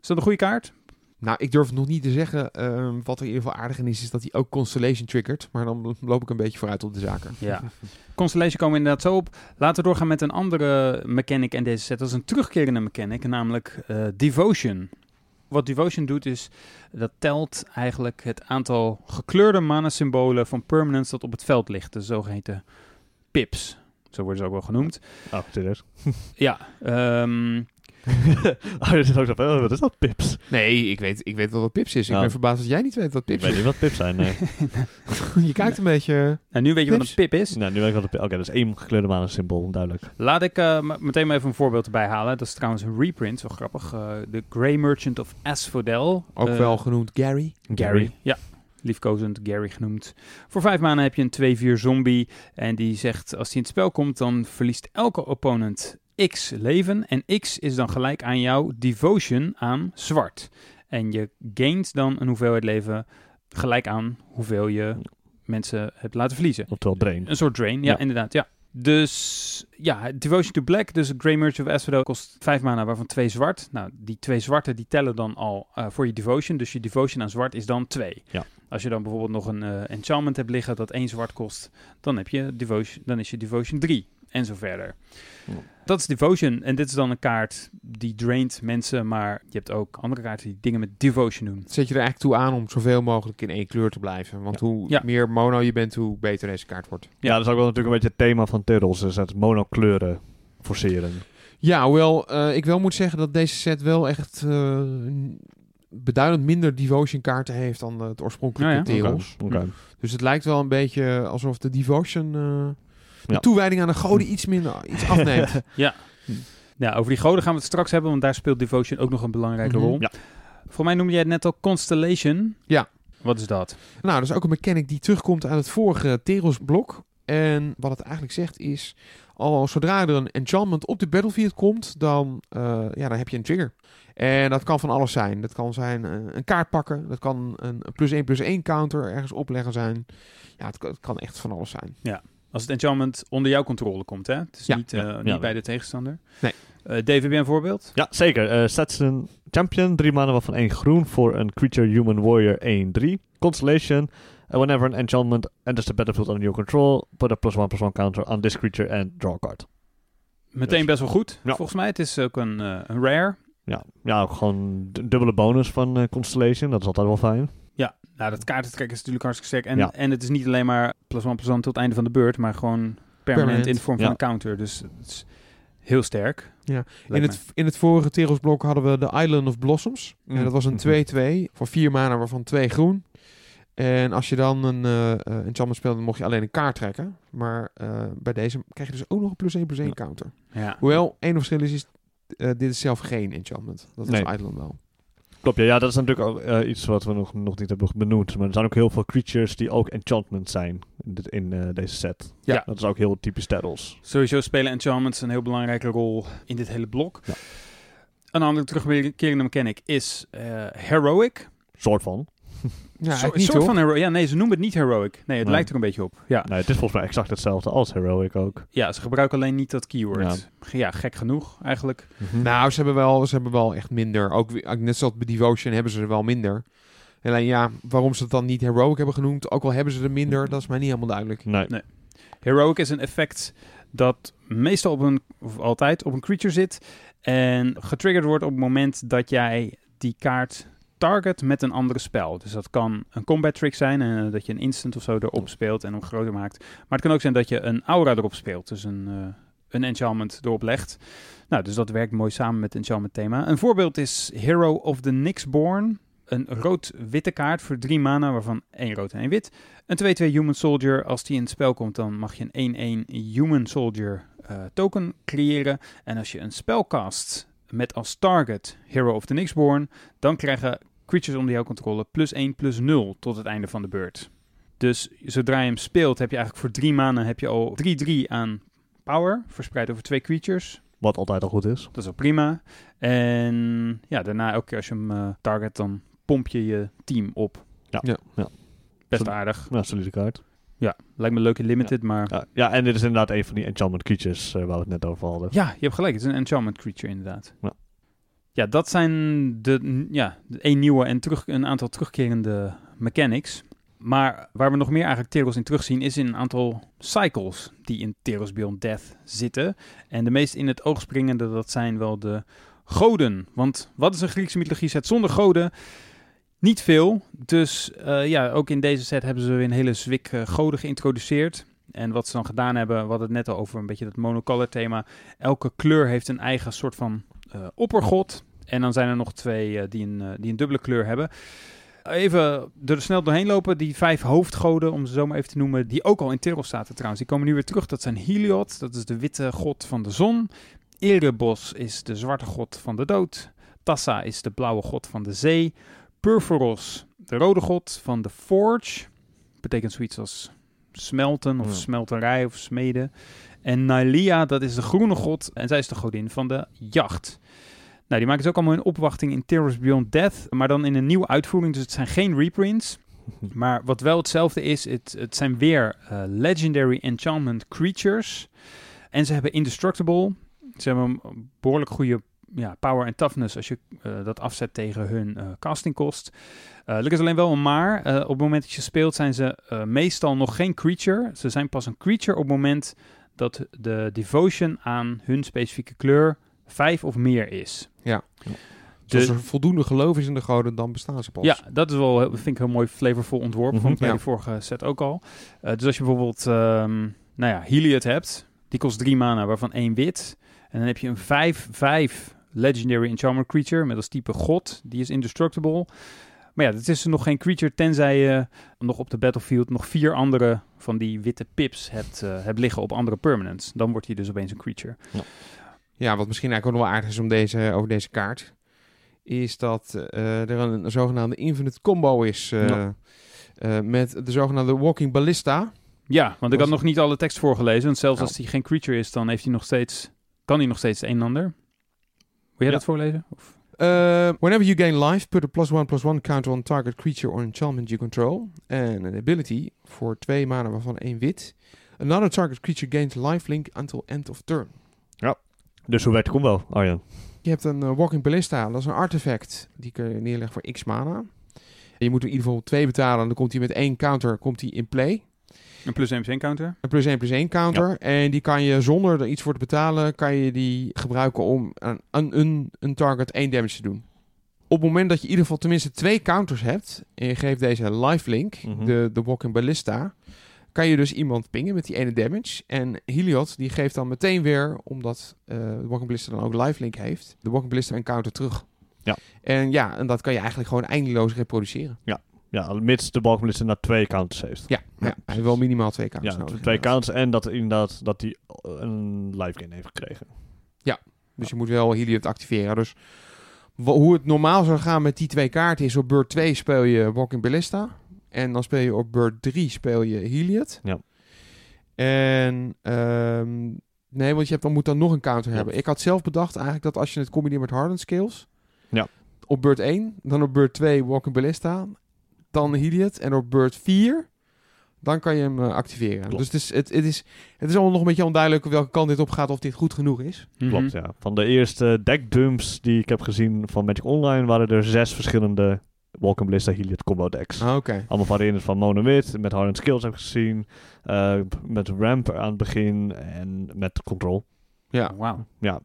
S1: Is dat een goede kaart?
S2: Nou, ik durf nog niet te zeggen. ehm, wat er in ieder geval aardig in is, is dat hij ook Constellation triggert. Maar dan loop ik een beetje vooruit op de zaken.
S1: Ja. Constellation komen we inderdaad zo op. Laten we doorgaan met een andere mechanic in deze set. Dat is een terugkerende mechanic, namelijk eh, Devotion. Wat Devotion doet is, dat telt eigenlijk het aantal gekleurde mana-symbolen van permanents dat op het veld ligt. De zogeheten pips. Zo worden ze ook wel genoemd.
S3: Oh, serieus?
S1: Ja, ehm,
S3: oh, je zit ook zo van, oh, wat is dat, pips?
S2: Nee, ik weet, ik weet wel wat pips is. Ik
S3: Ja.
S2: ben verbaasd dat jij niet weet wat
S3: Ik
S2: pips
S3: weet
S2: is.
S3: niet wat pips zijn, nee.
S2: je kijkt een beetje...
S1: nou, nu weet je wat een pip is.
S3: nou, nu weet ik wat een pip... Oké, dat is één gekleurde mana symbool, duidelijk.
S1: Laat ik eh, meteen maar even een voorbeeld erbij halen. Dat is trouwens een reprint, zo grappig. Eh, De Grey Merchant of Asphodel.
S2: Ook
S1: Eh,
S2: wel genoemd Gary.
S1: Gary. Ja, liefkozend Gary genoemd. Voor vijf maanden heb je een 2-4 zombie. En die zegt, als hij in het spel komt, dan verliest elke opponent x leven. En x is dan gelijk aan jouw devotion aan zwart. En je gaint dan een hoeveelheid leven gelijk aan hoeveel je mensen hebt laten verliezen.
S3: Oftewel drain.
S1: Een soort drain, ja,
S3: Ja.
S1: inderdaad, ja. Dus ja, Devotion to Black, dus Grey Merchant of Asphodel kost 5 mana, waarvan twee zwart. Nou, die twee zwarte die tellen dan al eh, voor je Devotion. Dus je Devotion aan zwart is dan 2.
S3: Ja.
S1: Als je dan bijvoorbeeld nog een eh, enchantment hebt liggen dat één zwart kost, dan, heb je devotion, dan is je Devotion 3. En zo verder.
S3: Ja.
S1: Dat is Devotion. En dit is dan een kaart die draint mensen, maar je hebt ook andere kaarten die dingen met Devotion doen.
S2: Zet je er eigenlijk toe aan om zoveel mogelijk in één kleur te blijven. Want hoe
S1: Ja.
S2: meer mono je bent, hoe beter deze kaart wordt.
S3: Ja, dat is ook wel natuurlijk een beetje het thema van Turtles. Dus het monokleuren forceren.
S2: Ja, hoewel eh, ik wel moet zeggen dat deze set wel echt eh, beduidend minder devotion kaarten heeft dan het oorspronkelijke
S1: Ja, ja.
S3: Oké.
S2: Dus het lijkt wel een beetje alsof de devotion, eh, de
S3: Ja.
S2: toewijding aan de goden iets minder iets afneemt.
S1: Ja, over die goden gaan we het straks hebben, want daar speelt Devotion ook nog een belangrijke
S2: Mhm.
S1: rol.
S3: Ja.
S1: Voor mij noemde jij het net al Constellation.
S2: Ja.
S1: Wat is dat?
S2: nou, dat is ook een mechanic die terugkomt uit het vorige Teros blok. En wat het eigenlijk zegt is, al zodra er een enchantment op de battlefield komt, dan, eh, ja, dan heb je een trigger. En dat kan van alles zijn. Dat kan zijn eh, een kaart pakken. Dat kan een plus 1 plus 1 counter ergens opleggen zijn. Ja, het, kan- het kan echt van alles zijn.
S1: Als het enchantment onder jouw controle komt, hè? Het is
S2: Ja.
S1: niet, eh,
S3: Ja.
S1: niet
S3: Ja.
S1: bij de tegenstander.
S2: Nee.
S1: Eh, Dave, heb jij een voorbeeld?
S3: Ja, zeker. Eh sets een champion, drie mannen waarvan één groen voor een creature human warrior 1-3. Constellation. Uh, whenever an enchantment enters the battlefield under your control, put a plus one plus one counter on this creature and draw a card.
S1: Meteen
S3: Yes.
S1: best wel goed,
S3: Ja.
S1: volgens mij. Het is ook een, eh, een rare.
S3: Ja, ja ook gewoon dubbele bonus van eh, Constellation. Dat is altijd wel fijn.
S1: Nou, dat kaartentrekken is natuurlijk hartstikke sterk. En,
S3: Ja.
S1: en het is niet alleen maar plus one plus one tot het einde van de beurt, maar gewoon permanent,
S2: Permanent.
S1: in de vorm van een counter. Dus het is heel sterk.
S2: Ja. In het, in het vorige Teros blok hadden we de Island of Blossoms. En
S3: Mm.
S2: dat was een
S3: Mhm.
S2: 2-2 voor vier mana, waarvan twee groen. En als je dan een eh eh, enchantment speelde, dan mocht je alleen een kaart trekken. Maar eh, bij deze krijg je dus ook nog een plus 1 plus 1
S3: Ja.
S2: counter.
S1: Ja.
S2: Hoewel, één verschil is, is eh, dit is zelf geen enchantment. Dat was
S3: Nee.
S2: Island wel.
S3: Klopt, ja, ja dat is natuurlijk ook eh, iets wat we nog, nog niet hebben benoemd. Maar er zijn ook heel veel creatures die ook enchantment zijn in, dit- in eh, deze set.
S1: Ja.
S3: Dat is ook heel typisch Turtles.
S1: Sowieso spelen enchantments een heel belangrijke rol in dit hele blok.
S3: Ja.
S1: Een andere terugkerende mechanic is eh, heroic.
S3: Soort van.
S2: Ja, niet
S1: soort
S2: hoor.
S1: van hero- Ja, nee, ze noemen het niet heroic. Nee, het
S3: Nee.
S1: lijkt er een beetje op. Ja.
S3: Nee, het is volgens mij exact hetzelfde als Heroic ook.
S1: ja, ze gebruiken alleen niet dat keyword. Ja, gek genoeg eigenlijk.
S2: Nou, ze hebben, wel, ze hebben wel echt minder. Ook weer- net zoals bij Devotion hebben ze er wel minder. Alleen ja, waarom ze het dan niet heroic hebben genoemd, ook al hebben ze er minder, dat is mij niet helemaal duidelijk.
S3: Nee.
S1: Nee. Heroic is een effect dat meestal op een, of altijd op een creature zit. En getriggerd wordt op het moment dat jij die kaart target met een andere spel. Dus dat kan een combat trick zijn, eh, dat je een instant of zo erop speelt en hem groter maakt. Maar het kan ook zijn dat je een aura erop speelt, dus een, eh, een enchantment erop legt. Nou, dus dat werkt mooi samen met het enchantment thema. Een voorbeeld is Hero of the Nyxborn. Een rood-witte kaart voor drie mana, waarvan één rood en één wit. Een 2-2 Human Soldier. Als die in het spel komt, dan mag je een 1-1 Human Soldier eh, token creëren. En als je een spel cast met als target Hero of the Nyxborn, dan krijgen creatures onder jouw controle plus 1 plus 0 tot het einde van de beurt. Dus zodra je hem speelt, heb je eigenlijk voor drie maanden heb je al 3-3 aan power, verspreid over twee creatures.
S3: Wat altijd al goed is.
S1: Dat is al prima. En ja, daarna elke keer als je hem eh, target, dan pomp je je team op.
S3: Ja.
S2: Ja.
S3: ja.
S1: Best aardig.
S3: Nou, solide kaart.
S1: Ja, lijkt me leuk in limited, maar...
S3: Ja, ja, en dit is inderdaad een van die enchantment creatures eh, waar we het net over hadden.
S1: Ja, je hebt gelijk. Het is een enchantment creature inderdaad.
S3: Ja.
S1: Ja, dat zijn de, ja, één nieuwe en terug, een aantal terugkerende mechanics. Maar waar we nog meer eigenlijk Teros in terugzien, is in een aantal cycles die in Teros Beyond Death zitten. En de meest in het oog springende, dat zijn wel de goden. Want wat is een Griekse mythologie set zonder goden? Niet veel. Dus eh, ja, ook in deze set hebben ze weer een hele zwik eh, goden geïntroduceerd. En wat ze dan gedaan hebben, hadden het net al over een beetje dat monocolor thema. Elke kleur heeft een eigen soort van oppergod. En dan zijn er nog twee eh, die, een, eh, die een dubbele kleur hebben. Even er snel doorheen lopen. Die vijf hoofdgoden, om ze zo maar even te noemen, die ook al in Teros zaten trouwens. Die komen nu weer terug. Dat zijn Heliod, dat is de witte god van de zon. Erebos is de zwarte god van de dood. Tassa is de blauwe god van de zee. Purphoros, de rode god van de forge. Betekent zoiets als smelten of
S3: Ja.
S1: smelterij of smeden. En Nylia, dat is de groene god. En zij is de godin van de jacht. Nou, die maken ze ook allemaal in opwachting in Terrors Beyond Death. Maar dan in een nieuwe uitvoering. Dus het zijn geen reprints. Maar wat wel hetzelfde is, het, het zijn weer eh, Legendary Enchantment Creatures. En ze hebben Indestructible. Ze hebben een behoorlijk goede ja, power en toughness als je eh, dat afzet tegen hun eh, castingkost. Eh er is alleen wel een maar. Op het moment dat je speelt zijn ze meestal nog geen creature. Ze zijn pas een creature op het moment dat de devotion aan hun specifieke kleur vijf of meer is.
S2: Dus
S1: De-
S2: als er voldoende geloof is in de goden, dan bestaan ze pas.
S1: Ja, dat is wel, vind ik heel mooi flavorvol ontworpen.
S3: Mhm.
S1: Ik bij
S2: Ja.
S1: de vorige set ook al. Eh, dus als je bijvoorbeeld, ehm nou ja, Heliod hebt, die kost drie mana, waarvan één wit. En dan heb je een 5-5 Legendary Enchantment Creature met als type God. Die is indestructible. Maar ja, het is nog geen creature, tenzij je nog op de battlefield nog vier andere van die witte pips hebt, eh, hebt liggen op andere permanents. Dan wordt hij dus opeens een creature.
S2: Ja, wat misschien eigenlijk ook nog wel aardig is om deze, over deze kaart, is dat eh, er een, zogenaamde infinite combo is
S3: Ja.
S2: eh, met de zogenaamde walking ballista.
S1: Ja, want ik had nog niet alle tekst voorgelezen. Want zelfs
S2: Nou.
S1: als hij geen creature is, dan heeft hij nog steeds, kan hij nog steeds een en ander. Wil jij
S3: Ja.
S1: dat voorlezen? Of?
S2: Uh, whenever you gain life, put a plus one plus one counter on target creature or enchantment you control. And an ability voor twee mana waarvan één wit. Another target creature gains lifelink until end of turn.
S3: Dus hoe werkt de combo, Arjan?
S2: Je hebt een eh, Walking Ballista, dat is een artefact. Die kun je neerleggen voor x mana. Je moet er in ieder geval twee betalen. Dan komt hij met één counter komt hij in play.
S1: Een plus 1 plus 1 counter?
S2: Een plus 1 plus 1 counter. En die kan je zonder er iets voor te betalen, kan je die gebruiken om aan, een, een target 1 damage te doen. Op het moment dat je in ieder geval tenminste twee counters hebt, en je geeft deze lifelink,
S3: Mhm.
S2: de, de Walking Ballista, kan je dus iemand pingen met die ene damage. En Heliod die geeft dan meteen weer, omdat eh, de Walking Ballista dan ook lifelink heeft, de Walking Ballista een counter terug.
S3: Ja.
S2: En ja, en dat kan je eigenlijk gewoon eindeloos reproduceren.
S3: Ja, mits de balkmelister naar twee counters heeft.
S2: Ja, ja, hij heeft wel minimaal twee counters
S3: Ja,
S2: nodig.
S3: twee counters en dat inderdaad dat hij een live gain heeft gekregen.
S2: Dus je moet wel Heliod activeren. Dus hoe het normaal zou gaan met die twee kaarten is... op beurt 2 speel je Walking Ballista. En dan speel je op beurt 3 speel je Heliod.
S3: Ja.
S2: En... ehm, nee, want je hebt, dan moet dan nog een counter
S3: Ja.
S2: hebben. Ik had zelf bedacht eigenlijk dat als je het combineert met Hardened Skills...
S3: Ja.
S2: Op beurt 1, dan op beurt 2 Walking Ballista... dan Heliod. En op beurt 4... Dan kan je hem eh, activeren.
S3: Klopt.
S2: Dus het is, het, het, is, het is allemaal nog een beetje onduidelijk welke kant dit op gaat. Of dit goed genoeg is.
S3: Klopt,
S1: Mhm.
S3: ja. Van de eerste deckdumps die ik heb gezien van Magic Online waren er zes verschillende Walking Ballista Heliod combo decks.
S2: Ah, Oké.
S3: Allemaal variërend van mono wit, met Hardened Skills heb ik gezien, eh, met Ramp aan het begin en met Control.
S2: Ja.
S1: Wauw.
S3: Ja,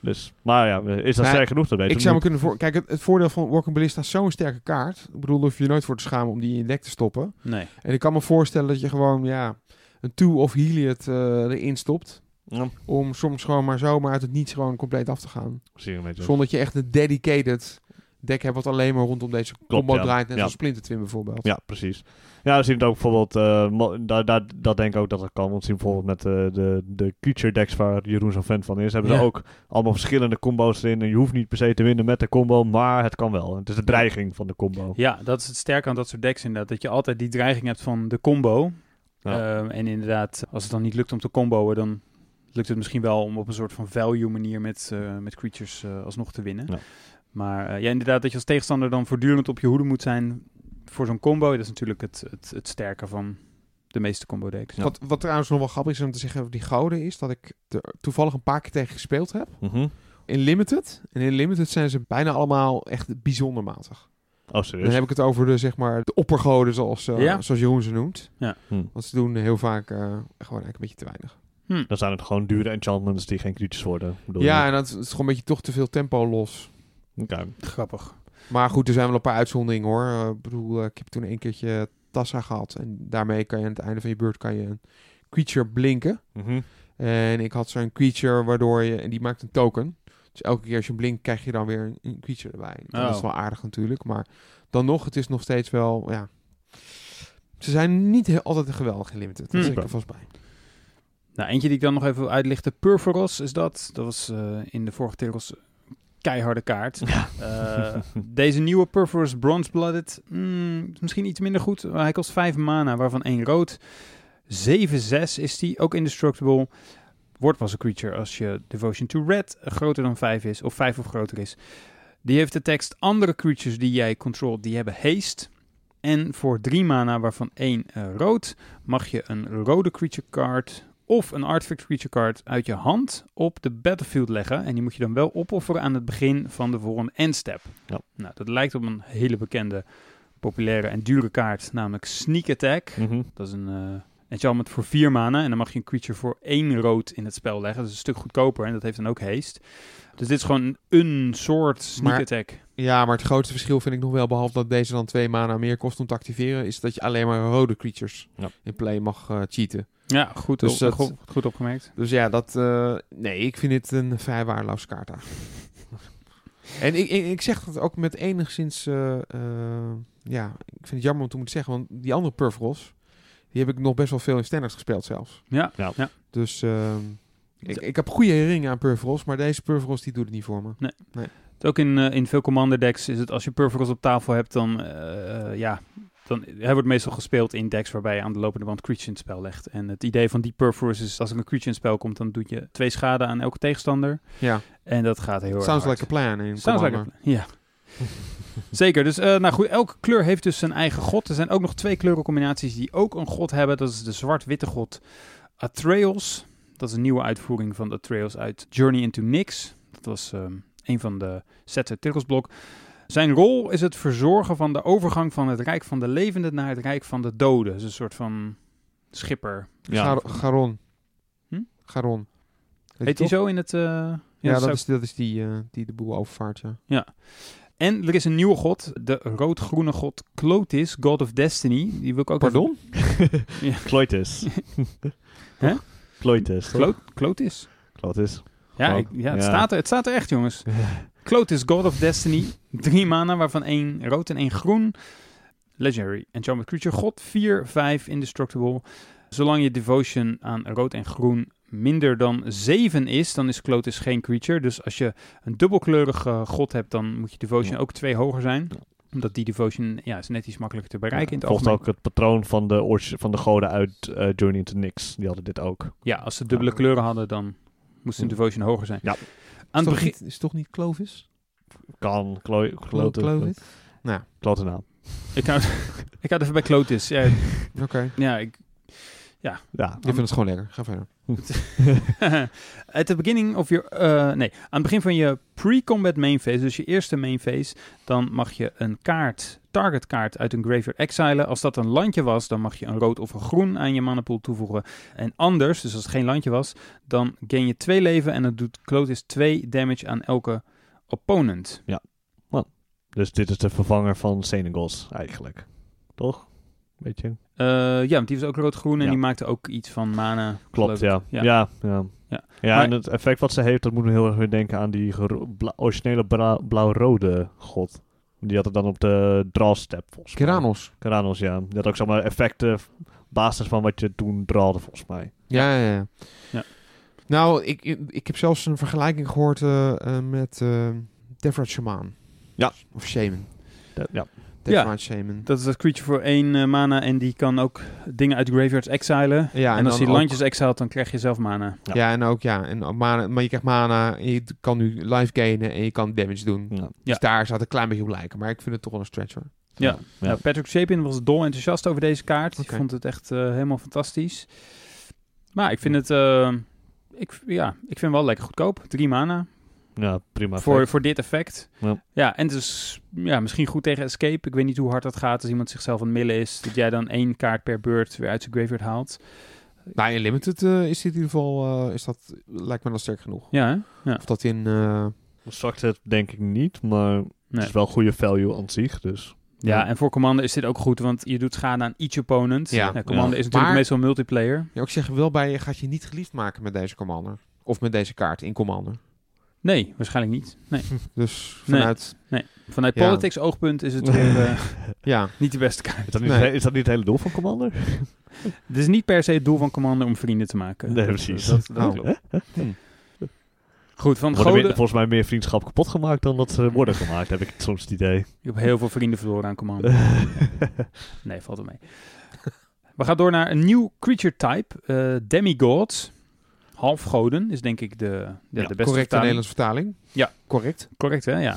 S3: dus, maar ja, is dat sterk genoeg? Dat weet
S2: Ik zou me kunnen voor... Kijk, het, het voordeel van Walking Ballista is zo'n sterke kaart. Ik bedoel, hoef je je nooit voor te schamen om die in je deck te stoppen.
S1: Nee.
S2: En ik kan me voorstellen dat je gewoon, ja, een two of Heliod eh, erin stopt.
S3: Ja,
S2: Om soms gewoon maar zomaar uit het niets gewoon compleet af te gaan. Zonder dat je echt een dedicated deck hebt wat alleen maar rondom deze combo
S3: ja.
S2: draait. Net
S3: Ja.
S2: als Splinter Twin bijvoorbeeld.
S3: Ja, precies. Ja, we zien het ook bijvoorbeeld, eh, mo- daar, daar, dat denk ik ook dat het kan. Want we zien bijvoorbeeld met eh, de, de creature decks waar Jeroen zo'n fan van is, hebben
S2: Ja.
S3: ze ook allemaal verschillende combo's erin. En je hoeft niet per se te winnen met de combo, maar het kan wel. Het is de dreiging van de combo.
S1: Ja, dat is het sterke aan dat soort decks inderdaad. Dat je altijd die dreiging hebt van de combo.
S3: Ja.
S1: Ehm, en inderdaad, als het dan niet lukt om te comboen, dan lukt het misschien wel om op een soort van value manier met, eh, met creatures eh, alsnog te winnen.
S3: Ja.
S1: Maar eh, ja, inderdaad, dat je als tegenstander dan voortdurend op je hoede moet zijn voor zo'n combo. Dat is natuurlijk het, het, het sterke van de meeste combo decks.
S2: Wat, wat trouwens nog wel grappig is om te zeggen over die gouden is, dat ik er toevallig een paar keer tegen gespeeld heb.
S3: Mhm.
S2: In Limited. En in Limited zijn ze bijna allemaal echt bijzonder matig.
S3: Oh,
S2: Dan heb ik het over de, zeg maar, de oppergoden, zoals, eh,
S1: Ja.
S2: zoals Jeroen ze noemt.
S1: Ja.
S3: Hm.
S2: Want ze doen heel vaak eh, gewoon eigenlijk een beetje te weinig.
S1: Hm.
S3: Dan zijn het gewoon dure enchantments die geen creatures worden. Bedoel
S2: Ja,
S3: je?
S2: en dat is gewoon een beetje toch te veel tempo los.
S3: Oké.
S1: Grappig.
S2: Maar goed, er zijn wel een paar uitzonderingen hoor. Eh, Ik bedoel, eh, ik heb toen een keertje Tassa gehad. En daarmee kan je aan het einde van je beurt kan je een creature blinken.
S3: Mhm.
S2: En ik had zo'n creature waardoor je... En die maakt een token. Dus elke keer als je blinkt, krijg je dan weer een, een creature erbij. Dat is
S1: Oh.
S2: wel aardig natuurlijk. Maar dan nog, het is nog steeds wel... Ja, ze zijn niet heel, altijd geweldig limited. Dat
S1: Hm.
S2: zeg ik er vast bij.
S1: Nou, eentje die ik dan nog even wil uitlichten. Purphoros is dat. Dat was eh, in de vorige Tergos keiharde kaart. Eh, deze nieuwe Purphoros Bronze Blooded, mm, is misschien iets minder goed. Hij kost 5 mana, waarvan één rood. 7-6 is die, ook indestructible. Wordt pas een creature als je Devotion to Red groter dan 5 is, of 5 of groter is. Die heeft de tekst, andere creatures die jij controlt, die hebben haste. En voor 3 mana, waarvan één eh, rood, mag je een rode creature card of een artifact creature card uit je hand op de battlefield leggen. En die moet je dan wel opofferen aan het begin van de volgende endstep.
S3: Ja.
S1: Nou, dat lijkt op een hele bekende, populaire en dure kaart, namelijk Sneak Attack.
S3: Mhm.
S1: Dat is een, eh, enchantment voor 4 mana. En dan mag je een creature voor 1 rood in het spel leggen. Dat is een stuk goedkoper en dat heeft dan ook haste. Dus dit is gewoon een soort sneak
S2: Maar-
S1: attack.
S2: Ja, maar het grootste verschil vind ik nog wel, behalve dat deze dan twee mana meer kost om te activeren, is dat je alleen maar rode creatures
S3: Ja.
S2: in play mag eh, cheaten.
S1: Ja, goed,
S2: Dus
S1: op-
S2: dat-
S1: goed, goed opgemerkt.
S2: Dus ja, dat. eh, nee, ik vind dit een vrij waardeloze kaart eigenlijk. en ik, ik, ik zeg dat ook met enigszins. eh, eh, ja, ik vind het jammer om te moeten zeggen, want die andere Purfros, die heb ik nog best wel veel in standards gespeeld zelfs.
S1: Ja,
S3: Ja.
S1: ja.
S2: Dus ehm, ik, ik heb goede herinneringen aan Purfros, maar deze Purfros die doet het niet voor me.
S1: Het is Ook in, eh, in veel commander decks is het als je Purples op tafel hebt, dan eh, ja, dan hij wordt meestal gespeeld in decks waarbij je aan de lopende band creature in het spel legt. En het idee van die Purpose is als er een creature in het spel komt, dan doe je twee schade aan elke tegenstander.
S2: Ja,
S1: En dat gaat heel erg
S2: sounds
S1: hard.
S2: like a plan in
S1: Sounds like a- Ja. Zeker. Dus eh, nou goed, elke kleur heeft dus zijn eigen god. Er zijn ook nog twee kleurencombinaties die ook een god hebben. Dat is de zwart-witte god Atreus. Dat is een nieuwe uitvoering van Atreus uit Journey into Nyx. Dat was ehm, een van de sets uit Tirkelsblok. Zijn rol is het verzorgen van de overgang van het rijk van de levenden naar het rijk van de doden. Dus een soort van schipper.
S3: Ja,
S2: Gar- Garon.
S1: Hm?
S2: Garon.
S1: Heet hij
S2: toch?
S1: zo in het... eh, in
S2: Ja,
S1: het
S2: dat
S1: zou-
S2: is, dat is die, eh, die de boel overvaart, ja.
S1: En er is een nieuwe god, de rood-groene god Clotis, God of Destiny. Die wil ik ook
S2: Pardon?
S3: Cloitis.
S1: Hè?
S3: Cloitis, toch?
S1: Clo Clotis? Ja, ik- ja, het,
S3: ja.
S1: Staat er, het staat er echt, jongens. Clotis, God of Destiny. Drie mana, waarvan één rood en één groen. Legendary Enchantment Creature. God 4, 5, Indestructible. Zolang je devotion aan rood en groen minder dan 7 is, dan is Clotis geen creature. Dus als je een dubbelkleurige god hebt, dan moet je devotion
S3: Ja.
S1: ook twee hoger zijn.
S3: Ja.
S1: Omdat die devotion ja, is net iets makkelijker te bereiken in het
S3: Volgt
S1: algemeen.
S3: ook het patroon van de, van de goden uit eh, Journey into Nyx. Die hadden dit ook.
S1: Ja, als ze dubbele kleuren hadden, dan moest een devotion hoger zijn.
S3: Ja.
S1: Aan
S2: Is,
S1: het
S2: toch
S1: begin...
S2: niet, is toch niet Clovis?
S3: Kan, Clo
S2: Clovis? Nou,
S3: klote naam.
S1: Ik hou, ik het even bij Clotis. Ja,
S2: oké.
S1: ja ik,
S3: Ja,
S2: Ik vind het gewoon lekker. Ga verder.
S1: At the beginning of your... eh, nee, aan het begin van je pre-combat main phase, dus je eerste main phase, dan mag je een kaart, target kaart uit een graveyard exilen. Als dat een landje was, dan mag je een rood of een groen aan je manapool toevoegen. En anders, dus als het geen landje was, dan gain je twee leven en dan doet Clotis twee damage aan elke opponent.
S3: dus dit is de vervanger van Senegals eigenlijk. Toch? Weet je?
S1: Eh, ja, want die was ook rood-groen en
S3: Ja.
S1: die maakte ook iets van mana.
S3: Klopt, ja. Ja, ja.
S1: Ja.
S3: ja.
S1: Maar-
S3: en het effect wat ze heeft, dat moet me heel erg weer denken aan die bla- originele blauw-rode god. Die had het dan op de draw step volgens mij.
S2: Keranos.
S3: Keranos, ja. Die had ook zeg maar effecten op basis van wat je toen drawde volgens mij.
S2: Ja, ja, ja.
S1: Ja.
S2: Nou, ik, ik, ik heb zelfs een vergelijking gehoord eh, eh, met uh, Devrat Shaman.
S3: Ja.
S2: Of Shaman.
S3: Dat- ja.
S2: Shaman.
S1: Dat is dat creature voor één eh, mana en die kan ook dingen uit graveyards exilen.
S2: Ja,
S1: en, als hij landjes exilt, dan krijg je zelf mana.
S3: Ja.
S2: Ja, en ook ja. En mana, maar je krijgt mana, en je kan nu life gainen en je kan damage doen.
S3: Ja.
S1: Ja.
S2: Dus daar zou het een klein beetje op lijken. Maar ik vind het toch wel een stretch hoor.
S1: Ja.
S3: Ja.
S1: Ja, Patrick Chapin was dol enthousiast over deze kaart. Ik vond het echt eh, helemaal fantastisch. Maar ik vind het... eh, ik, ja, ik vind wel lekker goedkoop. Drie mana
S3: Ja, prima.
S1: voor,
S3: effect.
S1: voor dit effect.
S3: Ja.
S1: Ja, en dus ja, misschien goed tegen escape. Ik weet niet hoe hard dat gaat als iemand zichzelf aan het millen is. Dat jij dan één kaart per beurt weer uit zijn graveyard haalt.
S2: Nou, in Limited eh, is dit in ieder geval, eh, is dat, lijkt me dan sterk genoeg.
S1: Ja, ja.
S2: Of dat in, eh,
S3: Constructed denk ik niet, maar
S1: Nee.
S3: het is wel goede value aan zich. Dus.
S1: Ja, en voor Commander is dit ook goed, want je doet schade aan each opponent.
S2: Ja.
S1: Commander
S3: Ja.
S1: is natuurlijk
S2: Maar-
S1: meestal multiplayer.
S2: ja, ik zeg wel bij je, gaat je niet geliefd maken met deze Commander. Of met deze kaart in Commander.
S1: Nee, waarschijnlijk niet. Nee.
S2: Dus
S1: Nee.
S2: vanuit,
S1: Vanuit
S2: Ja.
S1: politics oogpunt is het weer eh,
S2: ja.
S1: niet de beste kaart.
S3: Is dat, niet,
S2: Nee.
S3: is dat niet het hele doel van Commander?
S1: Het is niet per se het doel van Commander om vrienden te maken.
S3: Nee, precies.
S1: Dat, dat
S2: Oh.
S1: klopt.
S2: Hm.
S1: Goed, van
S3: meer-
S1: goden...
S3: volgens mij meer vriendschap kapot gemaakt dan dat ze worden gemaakt, heb ik soms het idee.
S1: Ik heb heel veel vrienden verloren aan Commander. Nee, valt er mee. We gaan door naar een nieuw creature type. eh demigods. Halfgoden is denk ik de, ja, de beste
S2: Correcte
S1: vertaling.
S2: Nederlandse vertaling.
S1: Ja.
S2: Correct.
S1: Correct, hè? Ja.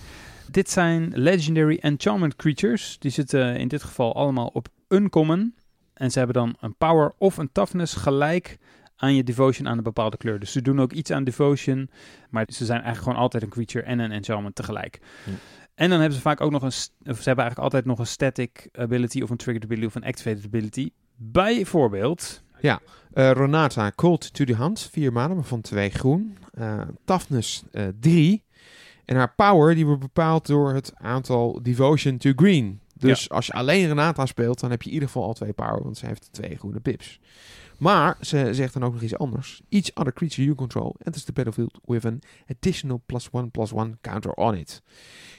S1: dit zijn legendary enchantment creatures. Die zitten in dit geval allemaal op uncommon. En ze hebben dan een power of een toughness gelijk aan je devotion aan een bepaalde kleur. Dus ze doen ook iets aan devotion, maar ze zijn eigenlijk gewoon altijd een creature en een enchantment tegelijk.
S3: Hm.
S1: En dan hebben ze vaak ook nog een, of ze hebben eigenlijk altijd nog een static ability of een triggered ability of een activated ability. Bijvoorbeeld...
S2: Eh, Renata, Cold to the Hand, 4 maanden, maar van 2 groen. Eh toughness 3. en haar power die wordt bepaald door het aantal Devotion to Green. Dus als je alleen Renata speelt, dan heb je in ieder geval al twee power, want ze heeft twee groene pips. Maar ze zegt dan ook nog iets anders. Each other creature you control enters the battlefield with an additional plus one plus one counter on it.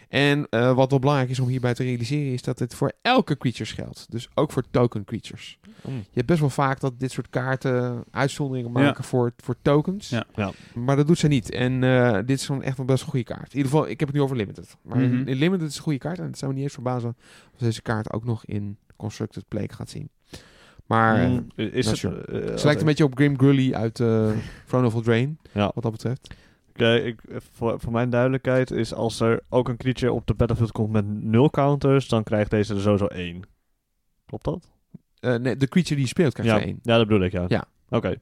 S2: En eh, wat wel belangrijk is om hierbij te realiseren, is dat dit voor elke creature geldt. Dus ook voor token creatures.
S3: Mm.
S2: Je hebt best wel vaak dat dit soort kaarten uitzonderingen
S1: Ja.
S2: maken voor, voor tokens.
S1: Ja.
S3: Ja.
S2: Maar dat doet ze niet. En eh, dit is gewoon echt een best een goede kaart. In ieder geval, ik heb het nu over Limited. Maar in-
S1: Mhm.
S2: in, Limited is een goede kaart. En het zou me niet eens verbazen als deze kaart ook nog in Constructed Play gaat zien. Maar eh,
S3: Mm, is het...
S2: sure.
S3: eh,
S2: ze
S3: als
S2: lijkt een beetje op Grim Grully uit eh Throne of Eldraine.
S3: Ja.
S2: Wat dat betreft.
S3: Kijk, ik, voor, voor mijn duidelijkheid is als er ook een creature op de battlefield komt met nul counters, dan krijgt deze er sowieso één. Klopt dat?
S2: Eh, nee, de creature die je speelt krijgt
S3: ja.
S2: er één.
S3: ja, dat bedoel ik, ja.
S2: Ja.
S3: Oké.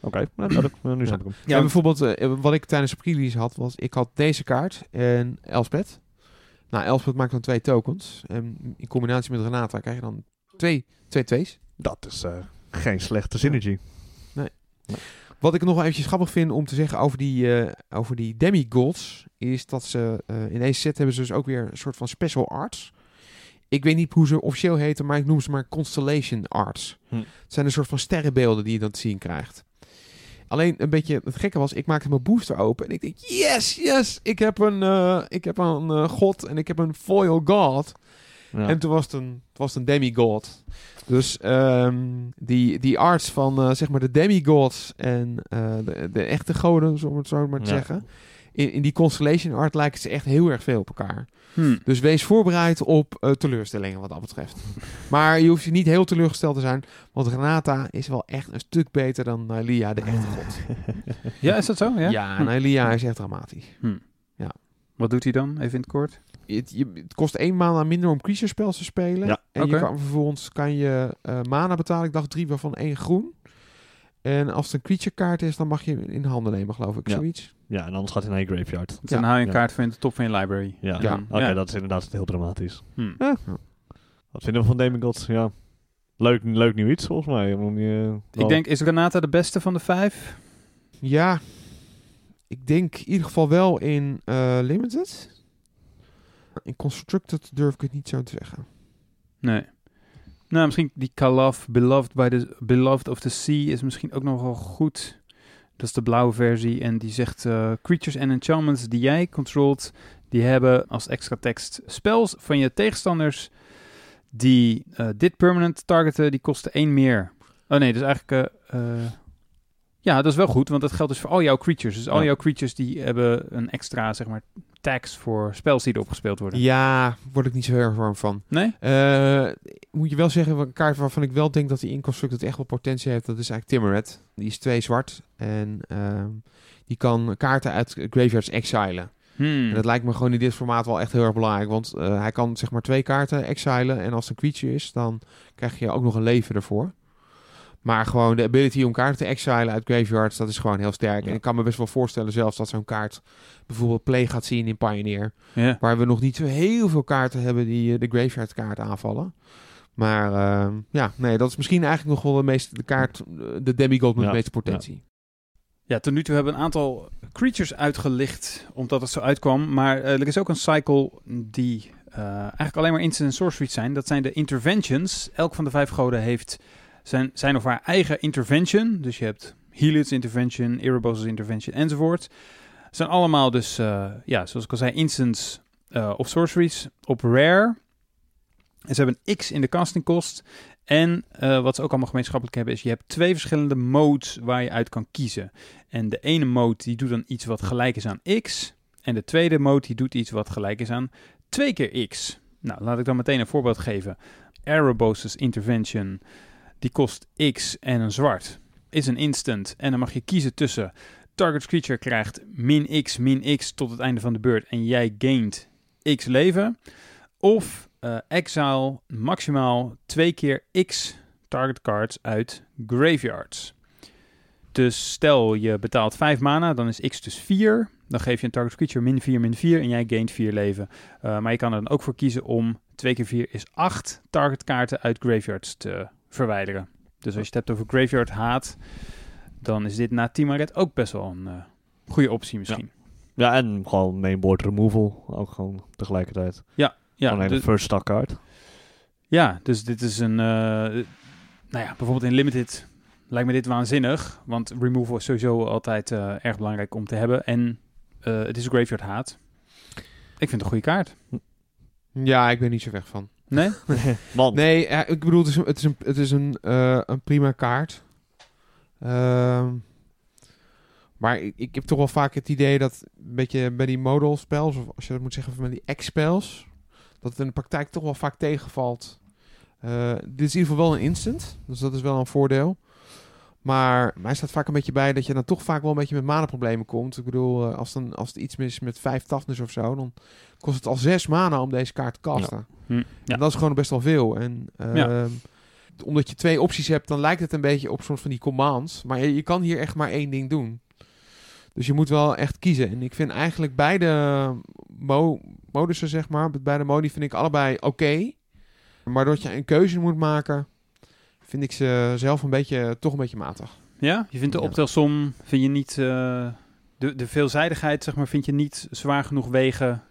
S3: Oké, nou, duidelijk. Nou, nu snap ik hem.
S2: Ja, en bijvoorbeeld, eh, wat ik tijdens de pre-release had, was ik had deze kaart en Elspeth. Nou, Elspeth maakt dan twee tokens. En in combinatie met Renata krijg je dan twee, twee twees.
S3: Dat is eh, geen slechte synergy.
S2: Wat ik nog wel eventjes grappig vind om te zeggen over die, eh, over die demigods, is dat ze eh, in deze set hebben ze dus ook weer een soort van special arts. Ik weet niet hoe ze officieel heten, maar ik noem ze maar Constellation Arts.
S3: Hm.
S2: Het zijn een soort van sterrenbeelden die je dan te zien krijgt. Alleen een beetje het gekke was, ik maakte mijn booster open en ik denk, yes, yes, ik heb een, ik heb een god en ik heb een foil god.
S3: Ja.
S2: En toen was het een, het was een demigod. Dus ehm, die, die arts van eh, zeg maar de demigods en eh, de, de echte goden, om het zo maar te
S3: Ja.
S2: zeggen. In, in die constellation art lijken ze echt heel erg veel op elkaar.
S1: Hm.
S2: Dus wees voorbereid op eh, teleurstellingen wat dat betreft. maar je hoeft je niet heel teleurgesteld te zijn, want Renata is wel echt een stuk beter dan Nylia, de echte god.
S1: Ja, is dat zo? Ja.
S2: Ja,
S1: Hm.
S2: Is echt dramatisch.
S1: Wat doet hij dan? Even in het kort.
S2: Het, je, het kost één mana minder om creature spells te spelen.
S3: Ja.
S2: En je kan vervolgens kan je eh, mana betalen. Ik dacht drie waarvan één groen. En als het een creature kaart is, dan mag je hem in handen nemen, geloof ik.
S3: Ja.
S2: Zoiets.
S3: ja, en anders gaat hij naar je graveyard.
S1: Dus dan
S2: Ja.
S1: haal je een
S3: Ja.
S1: kaart van in de top van je library.
S3: Ja,
S2: Ja.
S3: oké, dat is inderdaad heel dramatisch.
S1: Hm.
S3: Wat vinden we van Demigods? Ja, leuk, leuk nieuw iets volgens mij. Om
S1: Ik denk, is Renata de beste van de vijf?
S2: Ja, ik denk in ieder geval wel in eh, Limited. In Constructed durf ik het niet zo te zeggen.
S1: Nee. Nou, misschien die Kalaf, Beloved, by the, Beloved of the Sea, is misschien ook nog wel goed. Dat is de blauwe versie. En die zegt, eh, creatures and enchantments die jij controlt, die hebben als extra tekst spells van je tegenstanders die eh, dit permanent targeten, die kosten één meer. Oh nee, dus eigenlijk... eh, ja, dat is wel goed, want dat geldt dus voor al jouw creatures. Dus al
S3: Ja.
S1: jouw creatures die hebben een extra, zeg maar, tax voor spells die erop gespeeld worden.
S2: Ja, word ik niet zo heel erg warm van.
S1: Nee?
S2: Eh, moet je wel zeggen, een kaart waarvan ik wel denk dat hij in Constructed echt wel potentie heeft, dat is eigenlijk Timmeret. Die is twee zwart en ehm, die kan kaarten uit graveyards exilen.
S1: Hmm.
S2: En dat lijkt me gewoon in dit formaat wel echt heel erg belangrijk, want eh, hij kan zeg maar twee kaarten exilen en als het een creature is, dan krijg je ook nog een leven ervoor. Maar gewoon de ability om kaarten te exilen uit graveyards, dat is gewoon heel sterk.
S3: Ja.
S2: En ik kan me best wel voorstellen zelfs dat zo'n kaart bijvoorbeeld play gaat zien in Pioneer.
S1: Ja.
S2: Waar we nog niet zo heel veel kaarten hebben die eh, de graveyard kaart aanvallen. Maar ehm, ja, nee, dat is misschien eigenlijk nog wel de meeste de kaart, eh, de demigod met
S3: Ja,
S2: de meeste potentie.
S1: Ja, tot nu toe hebben we een aantal creatures uitgelicht, omdat het zo uitkwam. Maar eh, er is ook een cycle die eigenlijk alleen maar instant en sorceries zijn. Dat zijn de interventions. Elk van de vijf goden heeft zijn, zijn of haar eigen intervention. Dus je hebt Helio's intervention, Erebos' intervention enzovoort. Zijn allemaal dus, eh, ja, zoals ik al zei, instants eh, of sorceries op rare. En ze hebben een X in de casting cost. En eh, wat ze ook allemaal gemeenschappelijk hebben, is je hebt twee verschillende modes waar je uit kan kiezen. En de ene mode die doet dan iets wat gelijk is aan x. En de tweede mode die doet iets wat gelijk is aan 2 keer x. Nou, laat ik dan meteen een voorbeeld geven. Erebos' intervention, die kost x en een zwart. Is een instant. En dan mag je kiezen tussen target creature krijgt min x, min x tot het einde van de beurt. En jij gaint x leven. Of eh, exile maximaal twee keer x target cards uit graveyards. Dus stel je betaalt 5 mana, dan is x dus 4. Dan geef je een target creature min 4, min 4 en jij gaint 4 leven. Uh, maar je kan er dan ook voor kiezen om 2 keer 4 is 8 target kaarten uit graveyards te verwijderen. Dus als je het hebt over graveyard haat, dan is dit na Timaret ook best wel een eh, goede optie misschien.
S3: Ja, en gewoon mainboard removal. Ook gewoon tegelijkertijd.
S1: Ja,
S3: gewoon een
S1: de-
S3: first stack card.
S1: ja, dus dit is een... eh, nou ja, bijvoorbeeld in Limited lijkt me dit waanzinnig. Want removal is sowieso altijd eh, erg belangrijk om te hebben. En eh, het is graveyard haat. Ik vind het een goede kaart.
S2: Ja, ik ben niet zo weg van.
S1: Nee?
S3: Man,
S2: Nee, ik bedoel, het is een, het is een, het is een, eh, een prima kaart. Ehm, maar ik, ik heb toch wel vaak het idee dat een beetje bij die modal spels, of als je dat moet zeggen, van die X-spels, dat het in de praktijk toch wel vaak tegenvalt. Eh, dit is in ieder geval wel een instant, dus dat is wel een voordeel. Maar mij staat vaak een beetje bij dat je dan toch vaak wel een beetje met mana-problemen komt. Ik bedoel, eh, als, dan, als er iets mis is met vijf toughness of zo, dan kost het al zes mana om deze kaart te casten.
S1: Hm, ja.
S2: En dat is gewoon best wel veel. En ehm,
S1: Ja.
S2: omdat je twee opties hebt, dan lijkt het een beetje op soms van die commands. Maar je, je kan hier echt maar één ding doen. Dus je moet wel echt kiezen. En ik vind eigenlijk beide mo modussen, zeg maar, beide modi vind ik allebei oké. Maar dat je een keuze moet maken, vind ik ze zelf een beetje, toch een beetje matig.
S1: Ja? Je vindt de optelsom, vind je niet... eh, de, de veelzijdigheid, zeg maar, vind je niet zwaar genoeg wegen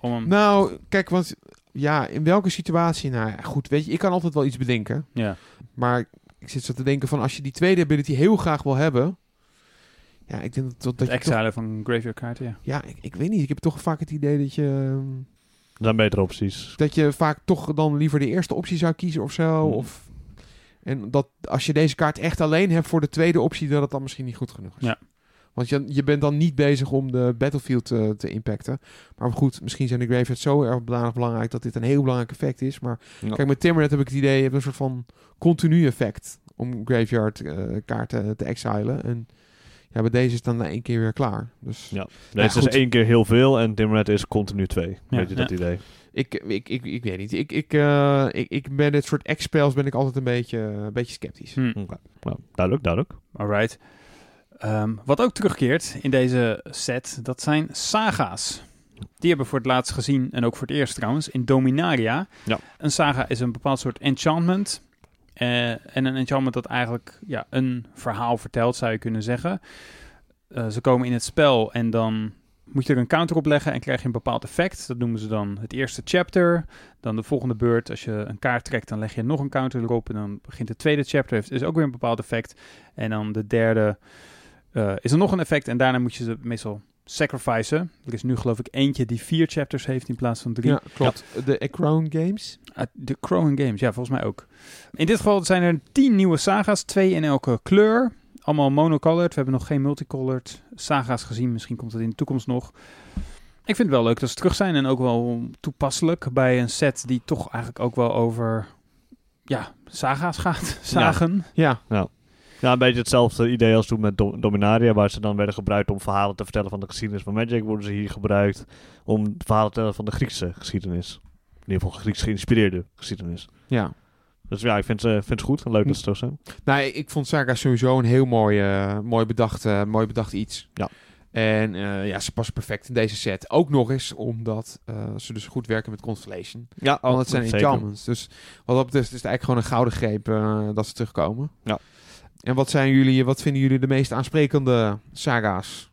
S1: om hem...
S2: Nou, kijk, want ja, in welke situatie? Nou ja, goed, weet je, ik kan altijd wel iets bedenken.
S1: Ja.
S2: Maar ik zit zo te denken van als je die tweede ability heel graag wil hebben. Ja, ik denk dat, dat, dat
S1: Het
S2: je toch,
S1: exilen van graveyard kaarten, ja.
S2: Ja, ik, ik weet niet. Ik heb toch vaak het idee dat je. ehm,
S3: zijn betere opties.
S2: Dat je vaak toch dan liever de eerste optie zou kiezen of zo.
S3: Hmm.
S2: Of, en dat als je deze kaart echt alleen hebt voor de tweede optie, dat het dan misschien niet goed genoeg is.
S1: Ja.
S2: Want je, je bent dan niet bezig om de battlefield te, te impacten. Maar goed, misschien zijn de graveyards zo erg belangrijk, dat dit een heel belangrijk effect is. Maar
S3: Ja.
S2: Kijk, met Timbernet heb ik het idee, je hebt een soort van continu effect om graveyard eh, kaarten te exilen. En ja, bij deze is het dan na één keer weer klaar. Dus
S3: Ja. Deze is één keer heel veel en Dimret is continu twee.
S1: Ja,
S3: Weet je dat
S1: ja.
S3: idee?
S2: Ik, ik, ik, ik weet niet. Ik, ik, eh, ik, ik ben dit soort X-spels ben ik altijd een beetje, een beetje sceptisch.
S1: Hm.
S3: Oké. Nou, duidelijk, duidelijk.
S1: Alright. Ehm, wat ook terugkeert in deze set, dat zijn saga's. Die hebben we voor het laatst gezien, en ook voor het eerst trouwens, in Dominaria.
S3: Ja.
S1: Een saga is een bepaald soort enchantment. Eh, en een enchantment dat eigenlijk ja, een verhaal vertelt, zou je kunnen zeggen. Eh, ze komen in het spel en dan moet je er een counter op leggen en krijg je een bepaald effect. Dat noemen ze dan het eerste chapter. Dan de volgende beurt, als je een kaart trekt, dan leg je nog een counter erop. En dan begint het tweede chapter, heeft is ook weer een bepaald effect. En dan de derde eh, is er nog een effect. En daarna moet je ze meestal sacrificen. Er is nu geloof ik eentje die vier chapters heeft in plaats van drie.
S2: Ja, klopt. De Acrown Games.
S1: Uh, de Crowing Games, ja, volgens mij ook. In dit geval zijn er tien nieuwe saga's, twee in elke kleur. Allemaal monocolored. We hebben nog geen multicolored saga's gezien. Misschien komt het in de toekomst nog. Ik vind het wel leuk dat ze terug zijn en ook wel toepasselijk bij een set die toch eigenlijk ook wel over ja, saga's gaat. Zagen.
S2: Ja,
S3: Ja, een beetje hetzelfde idee als toen met Dom- Dominaria, waar ze dan werden gebruikt om verhalen te vertellen van de geschiedenis van Magic, worden ze hier gebruikt om verhalen te vertellen van de Griekse geschiedenis. In ieder geval Grieks geïnspireerde geschiedenis.
S2: ja.
S3: Dus ja, ik vind, eh, vind het goed. Leuk dat ze terug zijn.
S2: Nou, ik vond Saga sowieso een heel mooi, eh, mooi, bedacht, eh, mooi bedacht iets.
S3: Ja.
S2: En eh, ja, ze passen perfect in deze set. Ook nog eens omdat eh, ze dus goed werken met Constellation.
S3: Ja,
S2: Want het zijn enchantments. Dus wat dat betreft is het eigenlijk gewoon een gouden greep dat ze terugkomen.
S3: Ja.
S2: En wat zijn jullie, wat vinden jullie de meest aansprekende saga's?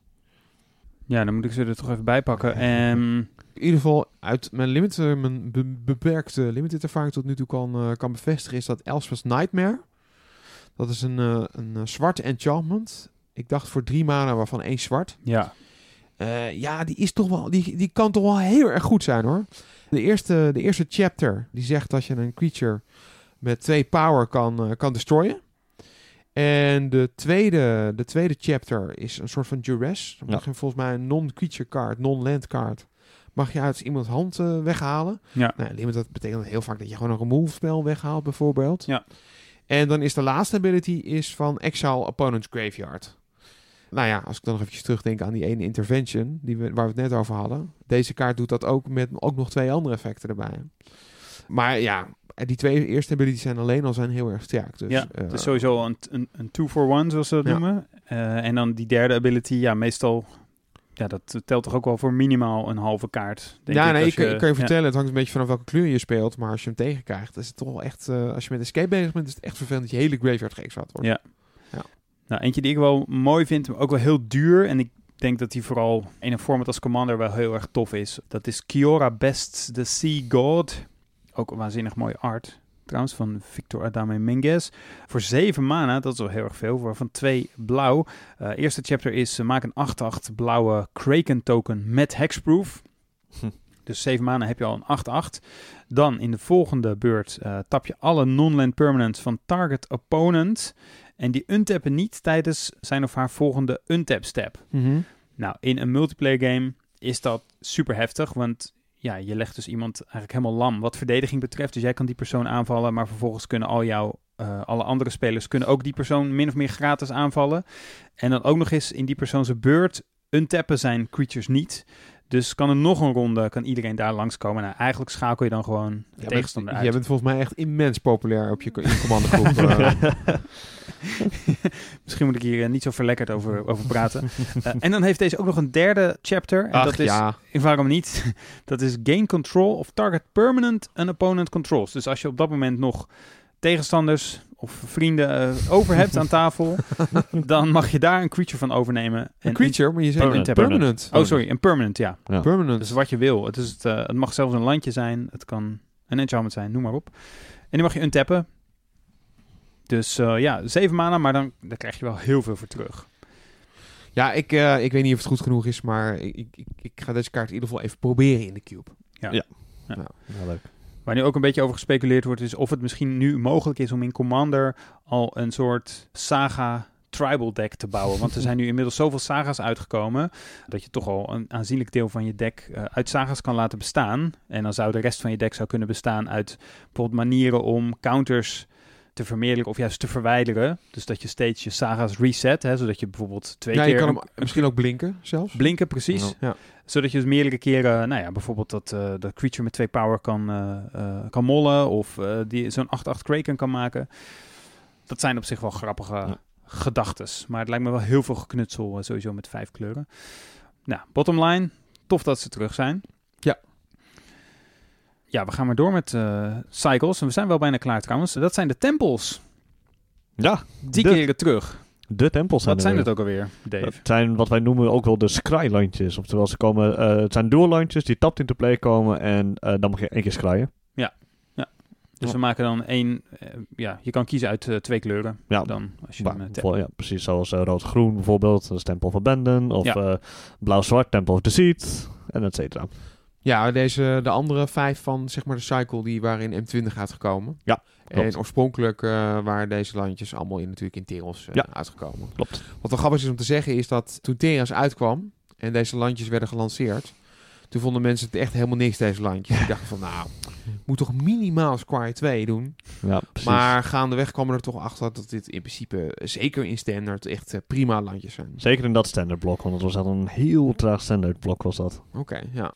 S1: Ja, dan moet ik ze er toch even bij pakken. Ehm,
S2: In ieder geval uit mijn, limit, eh, mijn be- beperkte limited ervaring tot nu toe kan, eh, kan bevestigen... is dat Elspeth's Nightmare. Dat is een, eh, een zwarte enchantment. Ik dacht voor drie mana, waarvan één zwart.
S1: ja,
S2: ja, die, is toch wel, die, die kan toch wel heel erg goed zijn hoor. De eerste, de eerste chapter die zegt dat je een creature met twee power kan, kan destroyen. En de tweede, de tweede chapter is een soort van duress. Dan volgens mij een non-creature card, non-land card. Mag je uit iemands hand eh, weghalen.
S1: ja.
S2: Nou, limit, dat betekent heel vaak dat je gewoon een remove spel weghaalt bijvoorbeeld.
S1: Ja.
S2: En dan is de laatste ability is van Exile Opponent's Graveyard. Nou ja, als ik dan nog eventjes terugdenk aan die ene intervention die we, waar we het net over hadden. Deze kaart doet dat ook met ook nog twee andere effecten erbij. Maar ja, die twee eerste abilities zijn alleen al zijn heel erg sterk. Dus,
S1: ja,
S2: eh,
S1: het is sowieso een, een, een two for one, zoals ze dat
S2: Ja.
S1: noemen. Eh, en dan die derde ability, ja, meestal ja, dat telt toch ook wel voor minimaal een halve kaart. Denk
S2: ja,
S1: ik,
S2: nee, ik, ik kan je
S1: ja.
S2: vertellen, het hangt een beetje vanaf welke kleur je speelt. Maar als je hem tegenkrijgt, is het toch wel echt... eh, als je met escape bezig bent, is het echt vervelend dat je hele graveyard geëxat wordt.
S1: Ja. Nou, eentje die ik wel mooi vind, maar ook wel heel duur. En ik denk dat die vooral in een format als Commander wel heel erg tof is. Dat is Kiora Best the Sea God. Ook een waanzinnig mooie art. Trouwens, van Victor Adame Minguez. Voor 7 mana, dat is wel heel erg veel. Waarvan 2 blauw. Eh, eerste chapter is: eh, maak een 8-8 blauwe Kraken token met hexproof.
S3: Hm.
S1: Dus 7 mana heb je al een 8-8. Dan in de volgende beurt eh, tap je alle non-land permanents van target opponent. En die untappen niet tijdens zijn of haar volgende untap step.
S2: Mhm.
S1: Nou, in een multiplayer game is dat super heftig, want ja, je legt dus iemand eigenlijk helemaal lam wat verdediging betreft. Dus jij kan die persoon aanvallen, maar vervolgens kunnen al jouw, eh, alle andere spelers kunnen ook die persoon min of meer gratis aanvallen. En dan ook nog eens in die persoon zijn beurt untappen zijn creatures niet. Dus kan er nog een ronde, kan iedereen daar langskomen. Nou, eigenlijk schakel je dan gewoon
S2: Jij
S1: tegenstander
S2: bent,
S1: uit.
S2: jij bent volgens mij echt immens populair op je, je commandogroep. eh.
S1: Misschien moet ik hier eh, niet zo verlekkerd over, over praten. Eh, en dan heeft deze ook nog een derde chapter. En
S2: Ach
S1: dat is,
S2: ja,
S1: waarom niet? Dat is gain control of target permanent and opponent controls. Dus als je op dat moment nog tegenstanders of vrienden eh, over hebt aan tafel, dan mag je daar een creature van overnemen.
S2: een
S1: En
S2: creature, maar je zegt
S3: Permanent,
S2: permanent.
S3: permanent.
S1: Oh, sorry, een permanent, ja.
S3: Ja.
S2: Permanent.
S1: Dus wat je wil. Het, is het, het mag zelfs een landje zijn. Het kan een enchantment zijn, noem maar op. En die mag je untappen. Dus eh, ja, zeven mana, maar dan, dan krijg je wel heel veel voor terug.
S2: Ja, ik, eh, ik weet niet of het goed genoeg is, maar ik, ik, ik, ga deze kaart in ieder geval even proberen in de cube.
S1: Ja.
S3: Ja.
S2: Nou,
S3: leuk.
S1: Waar nu ook een beetje over gespeculeerd wordt, is of het misschien nu mogelijk is om in Commander al een soort saga tribal deck te bouwen. Want er zijn nu inmiddels zoveel sagas uitgekomen dat je toch al een aanzienlijk deel van je deck eh, uit sagas kan laten bestaan. En dan zou de rest van je deck zou kunnen bestaan uit bijvoorbeeld manieren om counters te vermeerderen of juist te verwijderen. Dus dat je steeds je sagas reset, hè, zodat je bijvoorbeeld twee
S2: ja,
S1: keer
S2: je kan
S1: een-
S2: hem misschien ook blinken zelfs.
S1: blinken, precies.
S3: Ja.
S2: Ja.
S1: Zodat je dus meerdere keren, nou ja, bijvoorbeeld dat, eh dat creature met twee power kan, eh, kan mollen. Of die zo'n 8-8 kraken kan maken. Dat zijn op zich wel grappige gedachtes. Maar het lijkt me wel heel veel geknutsel, sowieso met vijf kleuren. Nou, bottom line, tof dat ze terug zijn.
S2: Ja.
S1: Ja, we gaan maar door met eh, cycles. En we zijn wel bijna klaar trouwens. Dat zijn de tempels.
S3: Ja,
S1: Die
S3: De-
S1: keren terug.
S3: de tempels zijn
S1: Wat zijn
S3: weer.
S1: het ook alweer, Dave?
S3: Het zijn wat wij noemen ook wel de scrylandjes. Oftewel, ze komen, eh, het zijn duellandjes die tapt into play komen en eh, dan mag je één keer scryen.
S1: Dus
S3: Ja.
S1: we maken dan één... ja, je kan kiezen uit twee kleuren.
S3: Ja,
S1: Dan, als je hem,
S3: voor- ja precies zoals rood-groen bijvoorbeeld, dat is Temple of Abandon. Of
S1: Ja.
S3: blauw-zwart, Temple of Deceit, en et cetera.
S2: Ja, deze, de andere vijf van zeg maar de cycle die waren in M20 uitgekomen.
S3: Ja, klopt.
S2: En oorspronkelijk eh, waren deze landjes allemaal in, natuurlijk in Teros eh,
S3: Ja.
S2: uitgekomen.
S3: Klopt.
S2: Wat wel grappig is om te zeggen is dat toen Teros uitkwam en deze landjes werden gelanceerd, toen vonden mensen het echt helemaal niks deze landjes. Die dachten van nou, moet toch minimaal Squire 2 doen.
S3: Ja, precies.
S2: Maar gaandeweg kwamen er toch achter dat dit in principe, zeker in standard, echt eh, prima landjes zijn.
S3: Zeker in dat standaard blok, want het was echt een heel traag standaard blok was dat.
S2: Oké, ja.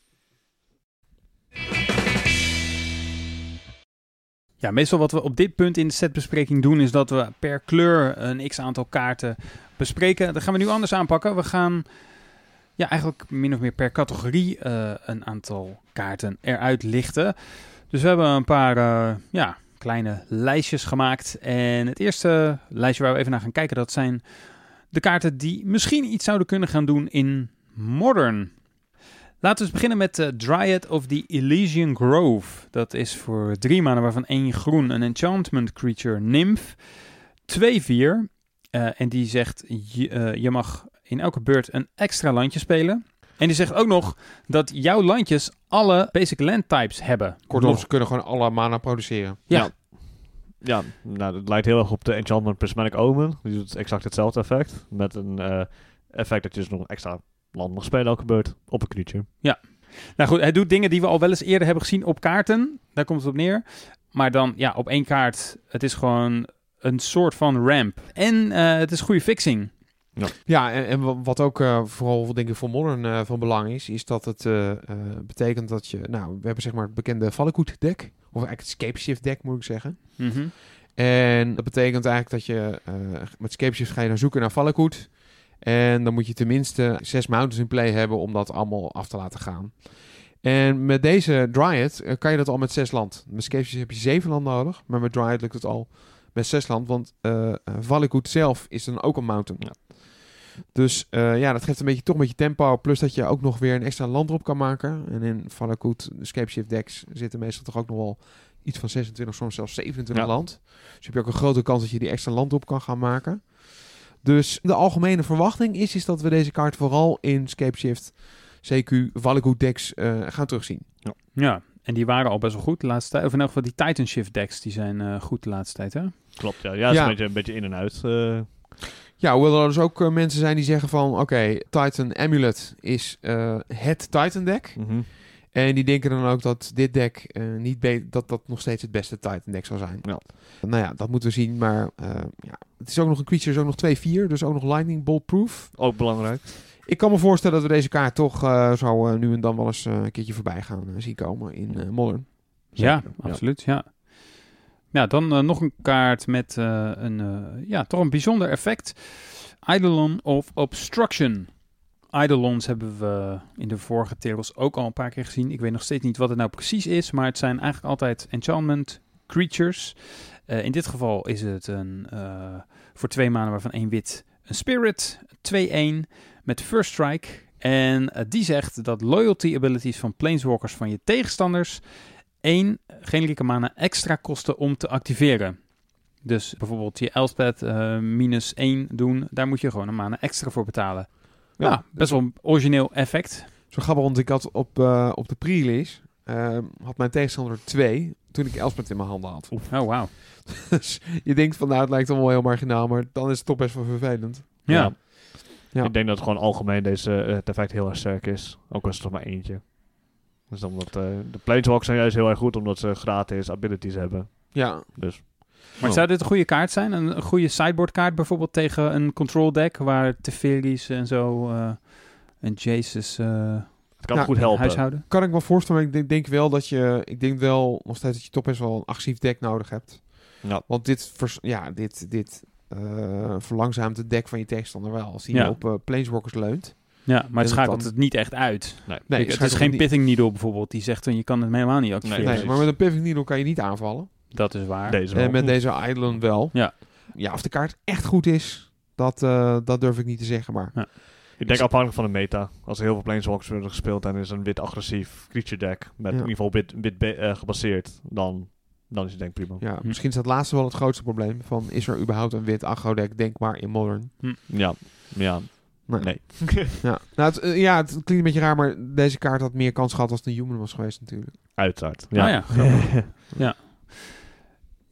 S1: Ja, meestal wat we op dit punt in de setbespreking doen, is dat we per kleur een x aantal kaarten bespreken. Dat gaan we nu anders aanpakken. We gaan ja, eigenlijk min of meer per categorie eh, een aantal kaarten eruit lichten. Dus we hebben een paar eh, ja, kleine lijstjes gemaakt. En het eerste lijstje waar we even naar gaan kijken, dat zijn de kaarten die misschien iets zouden kunnen gaan doen in Modern. Laten we eens beginnen met de Dryad of the Elysian Grove. Dat is voor drie maanden, waarvan één groen, een enchantment creature, Nymph. 2-4. eh, en die zegt, je, eh, je mag in elke beurt een extra landje spelen. En die zegt ook nog dat jouw landjes alle basic land types hebben.
S2: Kortom, ze kunnen gewoon alle mana produceren.
S1: Ja.
S3: Ja, nou, dat lijkt heel erg op de Enchantment Prismatic Omen. Die doet exact hetzelfde effect. Met een eh, effect dat je dus nog een extra land mag spelen elke beurt op een creature.
S1: Nou goed, hij doet dingen die we al wel eens eerder hebben gezien op kaarten. Daar komt het op neer. Maar dan, ja, op één kaart. Het is gewoon een soort van ramp. En eh, het is goede fixing.
S2: Ja, en, en wa- wat ook eh, vooral denk ik voor Modern eh, van belang is, is dat het eh, eh, betekent dat je, nou, we hebben zeg maar het bekende Valakut deck, of eigenlijk het Scape Shift deck moet ik zeggen.
S1: Mhm.
S2: En dat betekent eigenlijk dat je eh, met Scape Shift ga je dan zoeken naar Valakut. En dan moet je tenminste zes mountains in play hebben om dat allemaal af te laten gaan. En met deze Dryad eh, kan je dat al met zes land. Met Scapes heb je zeven land nodig, maar met Dryad lukt het al met zes land. Want Valakut zelf is dan ook een mountain.
S3: Ja.
S2: Dus ja, dat geeft een beetje, toch een beetje tempo. Plus dat je ook nog weer een extra land erop kan maken. En in Valakut, Scapeshift decks, zitten meestal toch ook nog wel iets van 26, soms zelfs 27
S3: Ja.
S2: land. Dus heb je ook een grote kans dat je die extra land op kan gaan maken. Dus de algemene verwachting is, is dat we deze kaart vooral in Scapeshift, CQ, Valakut decks eh, gaan terugzien.
S1: Ja, en die waren al best wel goed de laatste tijd. Of in elk geval die Titan Shift decks, die zijn eh, goed de laatste tijd, hè?
S3: Klopt, ja. Ja, is
S2: Ja.
S3: Een, beetje, een beetje in en uit. eh,
S2: Ja, hoewel er dus ook mensen zijn die zeggen van... Oké, Titan Amulet is eh, het Titan deck.
S3: mhm.
S2: En die denken dan ook dat dit deck eh, niet be- dat dat nog steeds het beste Titan deck zal zijn.
S3: Ja.
S2: Nou ja, dat moeten we zien. Maar eh, ja, het is ook nog een creature, is ook nog 2-4. Dus ook nog Lightning Bolt proof.
S3: Ook belangrijk.
S2: Ik kan me voorstellen dat we deze kaart toch eh, zo eh, nu en dan wel eens eh, een keertje voorbij gaan zien komen in eh, Modern.
S1: Ja,
S3: Zeker, ja.
S1: absoluut, ja. Ja, dan nog een kaart met eh, een, eh, ja, toch een bijzonder effect. Eidolon of Obstruction. Eidolons hebben we in de vorige tables ook al een paar keer gezien. Ik weet nog steeds niet wat het nou precies is, maar het zijn eigenlijk altijd enchantment creatures. Eh, in dit geval is het een, eh, voor twee maanden waarvan één wit een spirit, 2-1 met first strike. En eh, die zegt dat loyalty abilities van planeswalkers van je tegenstanders één geenlijke mana extra kosten om te activeren. Dus bijvoorbeeld je Elspeth minus 1 doen, daar moet je gewoon een mana extra voor betalen. Ja, best wel een origineel effect.
S2: Zo grappig, want ik had op, eh, op de pre-release... eh, had mijn tegenstander 2 toen ik Elspeth in mijn handen had.
S1: Oh, wauw.
S2: Dus je denkt van nou, het lijkt allemaal heel marginaal, maar dan is het toch best wel vervelend.
S1: Ja.
S3: Ja.
S2: Ja.
S3: Ik denk dat het gewoon algemeen deze, eh, het effect heel erg sterk is. Ook al is het toch maar eentje. Dus omdat eh, de Planeswalkers zijn juist heel erg goed omdat ze gratis abilities hebben.
S2: Ja,
S3: Dus
S1: Maar zou dit een goede kaart zijn? Een, een goede sideboard kaart bijvoorbeeld tegen een control deck waar Teferis en zo eh en Jace's eh
S3: het kan goed helpen.
S1: huishouden?
S2: kan ik me voorstellen, maar ik denk, denk wel dat je, ik denk wel nog steeds dat je toch best wel een agressief deck nodig hebt.
S3: Ja.
S2: Want dit, vers- ja, dit, dit eh, verlangzaamt het deck van je tegenstander wel. Als die
S1: Ja.
S2: op eh, Planeswalkers leunt.
S1: Ja, maar het
S2: het
S1: schakelt
S2: dan-
S1: het niet echt uit.
S3: Nee.
S2: Nee,
S1: Ik- het is geen
S2: niet-
S1: Pithing Needle bijvoorbeeld die zegt dan je kan het helemaal niet activeren.
S3: Nee,
S2: Nee, maar met een Pivot Needle kan je niet aanvallen.
S1: Dat is waar.
S3: Deze.
S2: En met deze Island wel.
S1: Ja.
S2: Ja, of de kaart echt goed is, dat, eh, dat durf ik niet te zeggen. Maar
S3: Ik denk afhankelijk van de meta. Als er heel veel Planeswalkers worden gespeeld en is een wit agressief creature deck met
S2: Ja.
S3: in ieder geval wit, wit eh, gebaseerd, dan, dan is het denk ik prima.
S2: ja,
S1: Hm.
S2: misschien is dat laatste wel het grootste probleem. Van, is er überhaupt een wit aggro deck denkbaar in Modern?
S3: Ja, ja. Nee.
S2: Ja, nou, het, eh, ja, het klinkt een beetje raar, maar deze kaart had meer kans gehad als het een human was geweest natuurlijk.
S3: Uiteraard.
S1: Ja. ja, grappig. ja.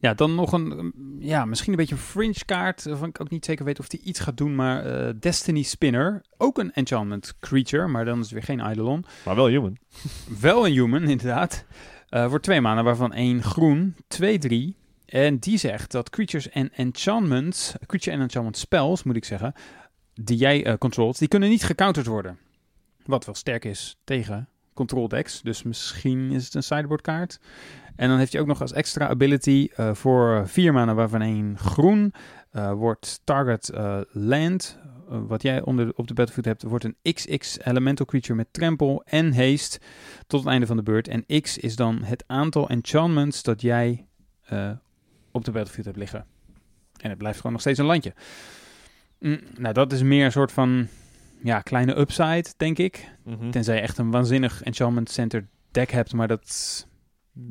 S1: Ja, dan nog een, ja, misschien een beetje een fringe kaart, waarvan ik ook niet zeker weet of die iets gaat doen, maar eh, Destiny Spinner, ook een enchantment creature, maar dan is het weer geen Eidolon.
S3: maar wel human.
S1: Wel een human, inderdaad. Eh voor twee maanden, waarvan één groen, twee, drie. En die zegt dat creatures en enchantments, creature en enchantment spells, moet ik zeggen, die jij eh controlt, die kunnen niet gecounterd worden. Wat wel sterk is tegen control decks. Dus misschien is het een sideboard kaart. En dan heeft hij ook nog als extra ability eh, voor vier maanden, waarvan één groen, eh, wordt target eh, land, wat jij onder, op de battlefield hebt, wordt een XX elemental creature met trample en haste tot het einde van de beurt. En X is dan het aantal enchantments dat jij op de battlefield hebt liggen. En het blijft gewoon nog steeds een landje. Mm, nou, dat is meer een soort van ja, kleine upside, denk ik.
S3: Mhm.
S1: Tenzij je echt een waanzinnig enchantment center deck hebt, maar dat...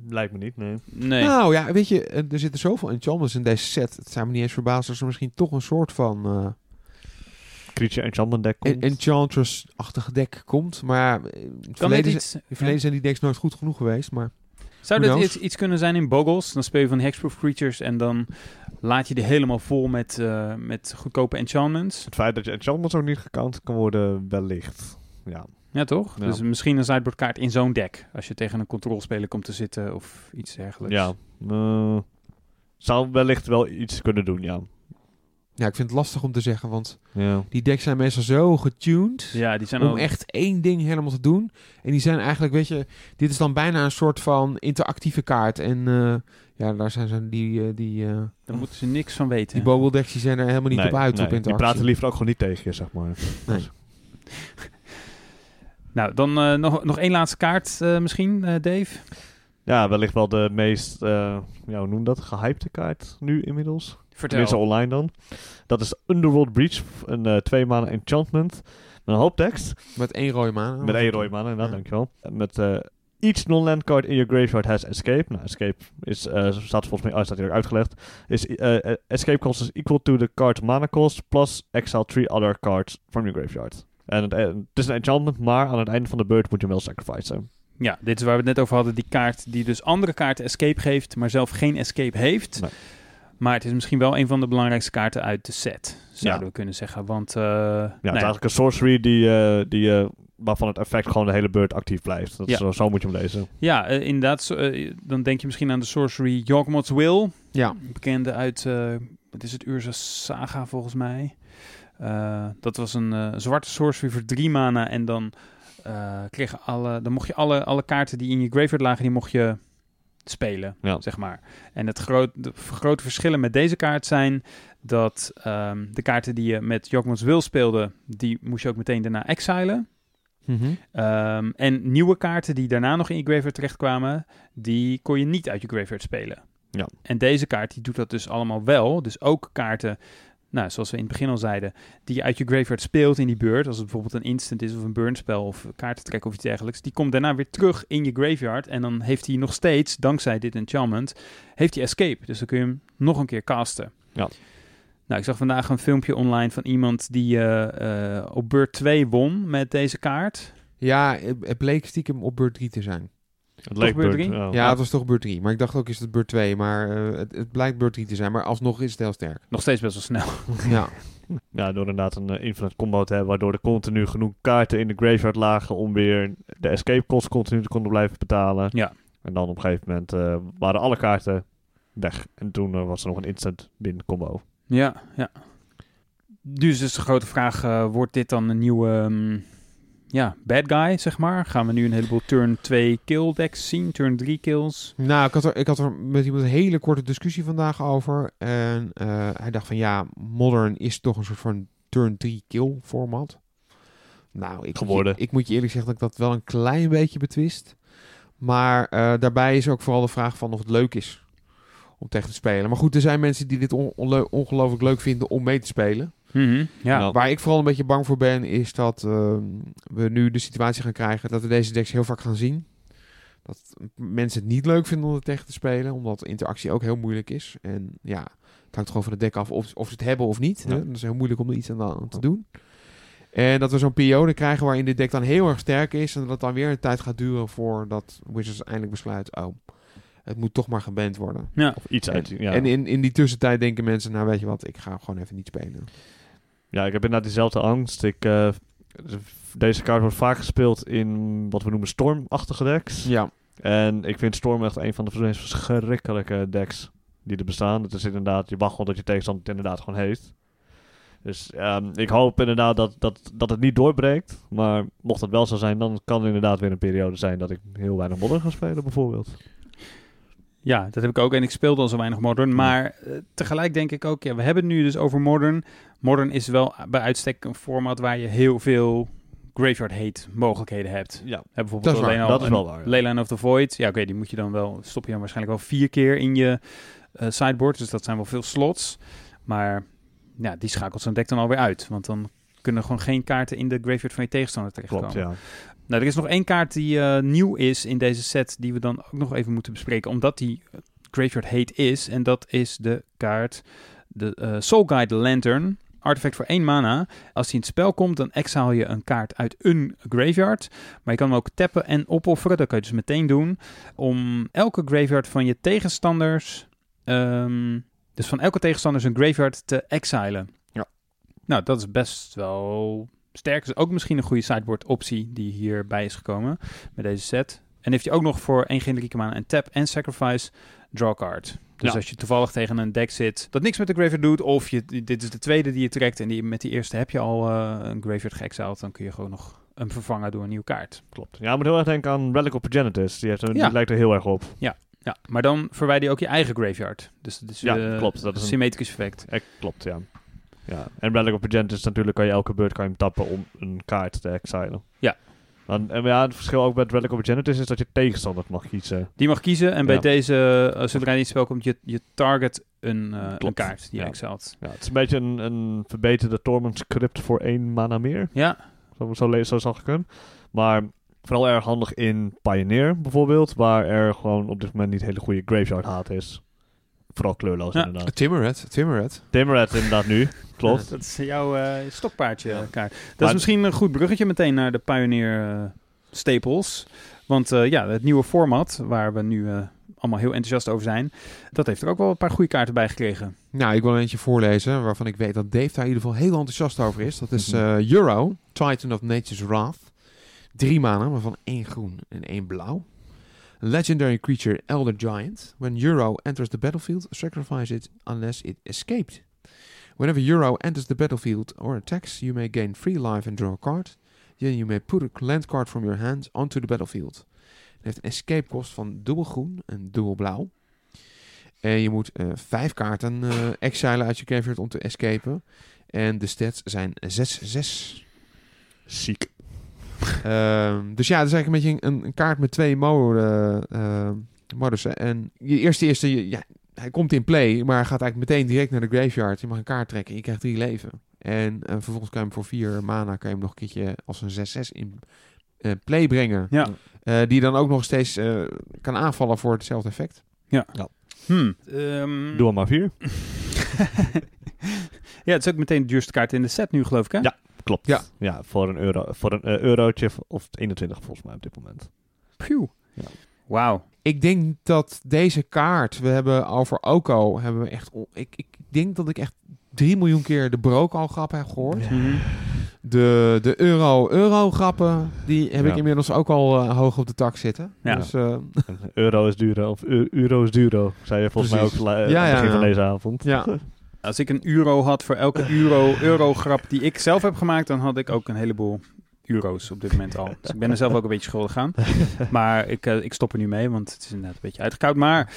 S3: Lijkt me niet, nee.
S1: Nee.
S2: Nou ja, weet je, eh, er zitten zoveel enchantments in deze set. Het zou me niet eens verbazen als er misschien toch een soort van eh,
S3: Creature Enchantment deck
S2: en-
S3: komt.
S2: Enchantress-achtig deck komt. Maar ja, in het
S1: kan dit
S2: verleden,
S1: iets...
S2: in het verleden zijn die decks nooit goed genoeg geweest. Maar
S1: Zou dit
S2: knows?
S1: iets, iets kunnen zijn in Boggles? Dan speel je van die hexproof creatures en dan laat je die helemaal vol met, eh, met goedkope enchantments.
S3: Het feit dat je Enchantments ook niet gekant kan worden, wellicht. Ja.
S1: Ja, toch?
S3: Ja.
S1: Dus misschien een sideboard kaart in zo'n deck. Als je tegen een controlspeler komt te zitten of iets dergelijks.
S3: Ja. eh, zou wellicht wel iets kunnen doen, ja.
S2: Ja, ik vind het lastig om te zeggen, want
S3: Ja.
S2: die decks zijn meestal zo getuned
S1: Ja, die zijn
S2: om
S1: al...
S2: echt één ding helemaal te doen. En die zijn eigenlijk, weet je, dit is dan bijna een soort van interactieve kaart. En eh, ja, daar zijn ze die, eh, die, eh
S1: Daar moeten ze niks van weten.
S2: die Bobble decks die zijn er helemaal niet
S3: Nee,
S2: op uit
S3: nee,
S2: op interactie.
S3: Die praten liever ook gewoon niet tegen je, zeg maar.
S2: Nee.
S1: Nou, dan eh, nog, nog één laatste kaart eh, misschien, eh, Dave.
S3: Ja, wellicht wel de meest, eh ja, hoe noem dat, gehypte kaart nu inmiddels. Tenminste online dan. Dat is Underworld Breach, een eh twee maanden enchantment. Met een hoop tekst.
S2: Met één rode maan.
S3: Met één rode mana, inderdaad,
S2: Ja.
S3: dankjewel. Met eh, each non-land card in your graveyard has escape. Nou, escape is, eh, staat volgens mij, oh, staat hier ook uitgelegd. Is, escape cost is equal to the card mana cost plus exile three other cards from your graveyard. En het, eh, het is een enchantment, maar aan het einde van de beurt moet je hem wel sacrificen.
S1: Ja, dit is waar we het net over hadden. Die kaart die dus andere kaarten escape geeft, maar zelf geen escape heeft.
S3: Nee.
S1: Maar het is misschien wel een van de belangrijkste kaarten uit de set, zouden
S3: Ja.
S1: we kunnen zeggen. Want eh,
S3: Ja, het is eigenlijk een sorcery die, eh, die, eh, waarvan het effect gewoon de hele beurt actief blijft. Dat
S1: Ja.
S3: zo, zo moet je hem lezen.
S1: ja, inderdaad. dan denk je misschien aan de sorcery Yawgmoth's Will.
S2: Ja,
S1: Bekende uit, eh wat is het, Urza Saga volgens mij. Eh, dat was een eh, zwarte sorcery voor drie mana. En dan, eh, kregen alle, dan mocht je alle, alle kaarten die in je graveyard lagen, die mocht je spelen,
S3: Ja.
S1: zeg maar. En het groot, de grote verschillen met deze kaart zijn dat ehm, de kaarten die je met Yawgmoth's Will speelde, die moest je ook meteen daarna exilen.
S2: Mhm.
S1: Ehm, en nieuwe kaarten die daarna nog in je graveyard terechtkwamen, die kon je niet uit je graveyard spelen.
S3: Ja.
S1: En deze kaart die doet dat dus allemaal wel. Dus ook kaarten, nou, zoals we in het begin al zeiden, die je uit je graveyard speelt in die beurt, als het bijvoorbeeld een instant is of een burnspel of kaartentrek of iets dergelijks, die komt daarna weer terug in je graveyard en dan heeft hij nog steeds, dankzij dit enchantment, heeft hij escape. Dus dan kun je hem nog een keer casten.
S3: Ja.
S1: Nou, ik zag vandaag een filmpje online van iemand die eh, eh, op beurt 2 won met deze kaart.
S2: ja het, het bleek stiekem op beurt 3 te zijn.
S3: Het leek
S1: beurt
S3: ja.
S2: Het was toch beurt 3. Maar ik dacht ook, is het beurt 2? Maar eh, het, het blijkt beurt 3 te zijn. Maar alsnog is het heel sterk.
S1: Nog steeds best wel snel.
S2: ja.
S3: Ja, door inderdaad een eh, infinite combo te hebben, waardoor er continu genoeg kaarten in de graveyard lagen om weer de escape cost continu te kunnen blijven betalen.
S1: Ja.
S3: En dan op een gegeven moment eh, waren alle kaarten weg. En toen was er nog een instant win combo.
S1: Ja, ja. Dus is de grote vraag, eh, wordt dit dan een nieuwe ehm, ja, bad guy, zeg maar? Gaan we nu een heleboel turn 2 kill decks zien, turn 3 kills?
S2: Nou, ik had, er, ik had er met iemand een hele korte discussie vandaag over. En eh, hij dacht van ja, Modern is toch een soort van turn 3 kill format. Nou, ik,
S3: Geworden.
S2: Moet je, ik moet je eerlijk zeggen dat ik dat wel een klein beetje betwist. Maar eh, daarbij is ook vooral de vraag van of het leuk is om tegen te spelen. Maar goed, er zijn mensen die dit on- ongelooflijk leuk vinden om mee te spelen.
S1: Mhm, ja.
S3: Nou,
S2: Waar ik vooral een beetje bang voor ben, is dat ehm, we nu de situatie gaan krijgen dat we deze decks heel vaak gaan zien. Dat mensen het niet leuk vinden om er tegen te spelen, omdat interactie ook heel moeilijk is. En ja, het hangt gewoon van het deck af of, of ze het hebben of niet.
S3: Ja.
S2: Hè? Dat is heel moeilijk om er iets aan, aan te doen. En dat we zo'n periode krijgen waarin dit deck dan heel erg sterk is. En dat het dan weer een tijd gaat duren voordat Wizards eindelijk besluit, oh, het moet toch maar geband worden.
S1: ja.
S3: Of iets uit.
S2: En,
S3: Ja.
S2: en in, in die tussentijd denken mensen, nou weet je wat, ik ga gewoon even niet spelen.
S3: Ja, ik heb inderdaad diezelfde angst. Ik, eh, deze kaart wordt vaak gespeeld in wat we noemen stormachtige decks.
S2: Ja,
S3: En ik vind Storm echt een van de meest verschrikkelijke decks die er bestaan. Het is inderdaad, je wacht gewoon dat je tegenstander het inderdaad gewoon heeft. Dus ehm, ik hoop inderdaad dat, dat, dat het niet doorbreekt. Maar mocht het wel zo zijn, dan kan er inderdaad weer een periode zijn dat ik heel weinig modder ga spelen bijvoorbeeld.
S1: Ja, dat heb ik ook. En ik speelde al zo weinig modern. Maar eh, tegelijk denk ik ook, ja, we hebben het nu dus over modern. Modern is wel bij uitstek een format waar je heel veel graveyard hate mogelijkheden hebt.
S3: Ja,
S1: bijvoorbeeld
S2: Dat is waar,
S1: alleen al
S3: dat is wel waar, ja.
S1: Leyline of the Void. Ja, oké, die moet je dan wel, stop je dan waarschijnlijk wel vier keer in je eh, sideboard. Dus dat zijn wel veel slots. Maar ja, die schakelt zo'n deck dan alweer uit. Want dan kunnen gewoon geen kaarten in de graveyard van je tegenstander terechtkomen.
S3: klopt, ja.
S1: Nou, er is nog één kaart die eh, nieuw is in deze set, die we dan ook nog even moeten bespreken, omdat die Graveyard Hate is. En dat is de kaart, de eh, Soul Guide Lantern. Artefact voor één mana. Als die in het spel komt, dan exile je een kaart uit een graveyard. Maar je kan hem ook tappen en opofferen. Dat kan je dus meteen doen. Om elke graveyard van je tegenstanders... ehm, dus van elke tegenstander zijn graveyard te exilen.
S3: Ja.
S1: Nou, dat is best wel sterk. Dus ook misschien een goede sideboard optie die hierbij is gekomen met deze set. En heeft hij ook nog voor één generieke mana en tap en sacrifice draw card. Dus
S3: Ja.
S1: als je toevallig tegen een deck zit dat niks met de graveyard doet, of je, dit is de tweede die je trekt en die, met die eerste heb je al eh, een graveyard geëxiled, dan kun je gewoon nog hem vervangen door een nieuwe kaart.
S3: Klopt. Ja, ik moet heel erg denken aan Relic of Progenitus. Die, heeft, een-
S1: Ja.
S3: die lijkt er heel erg op.
S1: Ja, maar dan verwijder je ook je eigen graveyard. Dus dat is
S3: Ja,
S1: eh,
S3: klopt. Dat is een-
S1: symmetrisch effect.
S3: Eh, klopt, ja. Ja. En Relic of Progenitus natuurlijk kan je elke beurt kan je hem tappen om een kaart te exilen.
S1: Ja.
S3: Dan, en ja, het verschil ook met Relic of Progenitus is dat je tegenstander mag kiezen.
S1: Die mag kiezen en bij deze, uh, zodra het spel komt, je, je target een, eh, een kaart die je
S3: Ja.
S1: exilt.
S3: Ja, het is een beetje een, een verbeterde Torment script voor één mana meer.
S1: Ja,
S3: Zo, zo, zo zag ik hem. Maar vooral erg handig in Pioneer bijvoorbeeld, waar er gewoon op dit moment niet hele goede graveyard haat is. Vooral kleurloos
S1: Ja.
S3: inderdaad.
S2: Timmerhead, Timmerhead.
S3: Timmerhead inderdaad nu, klopt.
S1: dat is jouw eh, stokpaardje
S2: Ja.
S1: kaart. Dat
S3: Maar-
S1: is misschien een goed bruggetje meteen naar de Pioneer eh, staples. Want eh, ja, het nieuwe format, waar we nu eh, allemaal heel enthousiast over zijn, dat heeft er ook wel een paar goede kaarten bij gekregen.
S2: Nou, ik wil eentje voorlezen waarvan ik weet dat Dave daar in ieder geval heel enthousiast over is. Dat is
S3: Mhm.
S2: eh, Euro, Titan of Nature's Wrath. Drie mana, waarvan één groen en één blauw. Legendary creature Elder Giant. When Euro enters the battlefield, sacrifice it unless it escaped. Whenever Euro enters the battlefield or attacks, you may gain free life and draw a card. Then you may put a land card from your hand onto the battlefield. Het heeft een escape cost van dubbel groen en dubbel blauw. En je moet eh, vijf kaarten eh exilen uit je graveyard om te escapen. En de stats zijn 6-6.
S3: Ziek.
S2: Ehm, dus ja, dat is eigenlijk een beetje een, een kaart met twee moden, eh, modussen. En je eerste, eerste ja, hij komt in play, maar hij gaat eigenlijk meteen direct naar de graveyard. Je mag een kaart trekken en je krijgt drie leven. En eh, vervolgens kan je hem voor vier mana kan je hem nog een keertje als een 6-6 in eh, play brengen.
S1: Ja.
S2: Eh, die dan ook nog steeds eh, kan aanvallen voor hetzelfde effect.
S1: Hmm. Ehm,
S3: Doe er maar vier.
S1: ja, het is ook meteen de duurste kaart in de set nu, geloof ik, hè?
S3: Ja. Klopt.
S2: Ja.
S3: ja voor een, euro, voor een eh, eurotje of 21 volgens mij op dit moment.
S1: Phew.
S3: Ja.
S1: Wauw.
S2: Ik denk dat deze kaart, we hebben over Oko, hebben we echt, ik, ik denk dat ik echt 3 miljoen keer de Broko grap heb gehoord.
S1: Mhm.
S2: De, de euro-euro-grappen, die heb ik inmiddels ook al eh, hoog op de tak zitten.
S1: Ja.
S2: Dus eh,
S3: euro is duur, of eu- euro is duro, zei je volgens
S2: Precies.
S3: mij ook la-
S2: Ja,
S3: aan het begin
S2: ja,
S3: van
S2: ja.
S3: deze avond.
S2: ja,
S1: Als ik een euro had voor elke euro, euro-grap die ik zelf heb gemaakt, dan had ik ook een heleboel euro's op dit moment al. Dus ik ben er zelf ook een beetje schuldig aan. Maar ik, eh, ik stop er nu mee, want het is inderdaad een beetje uitgekoud. Maar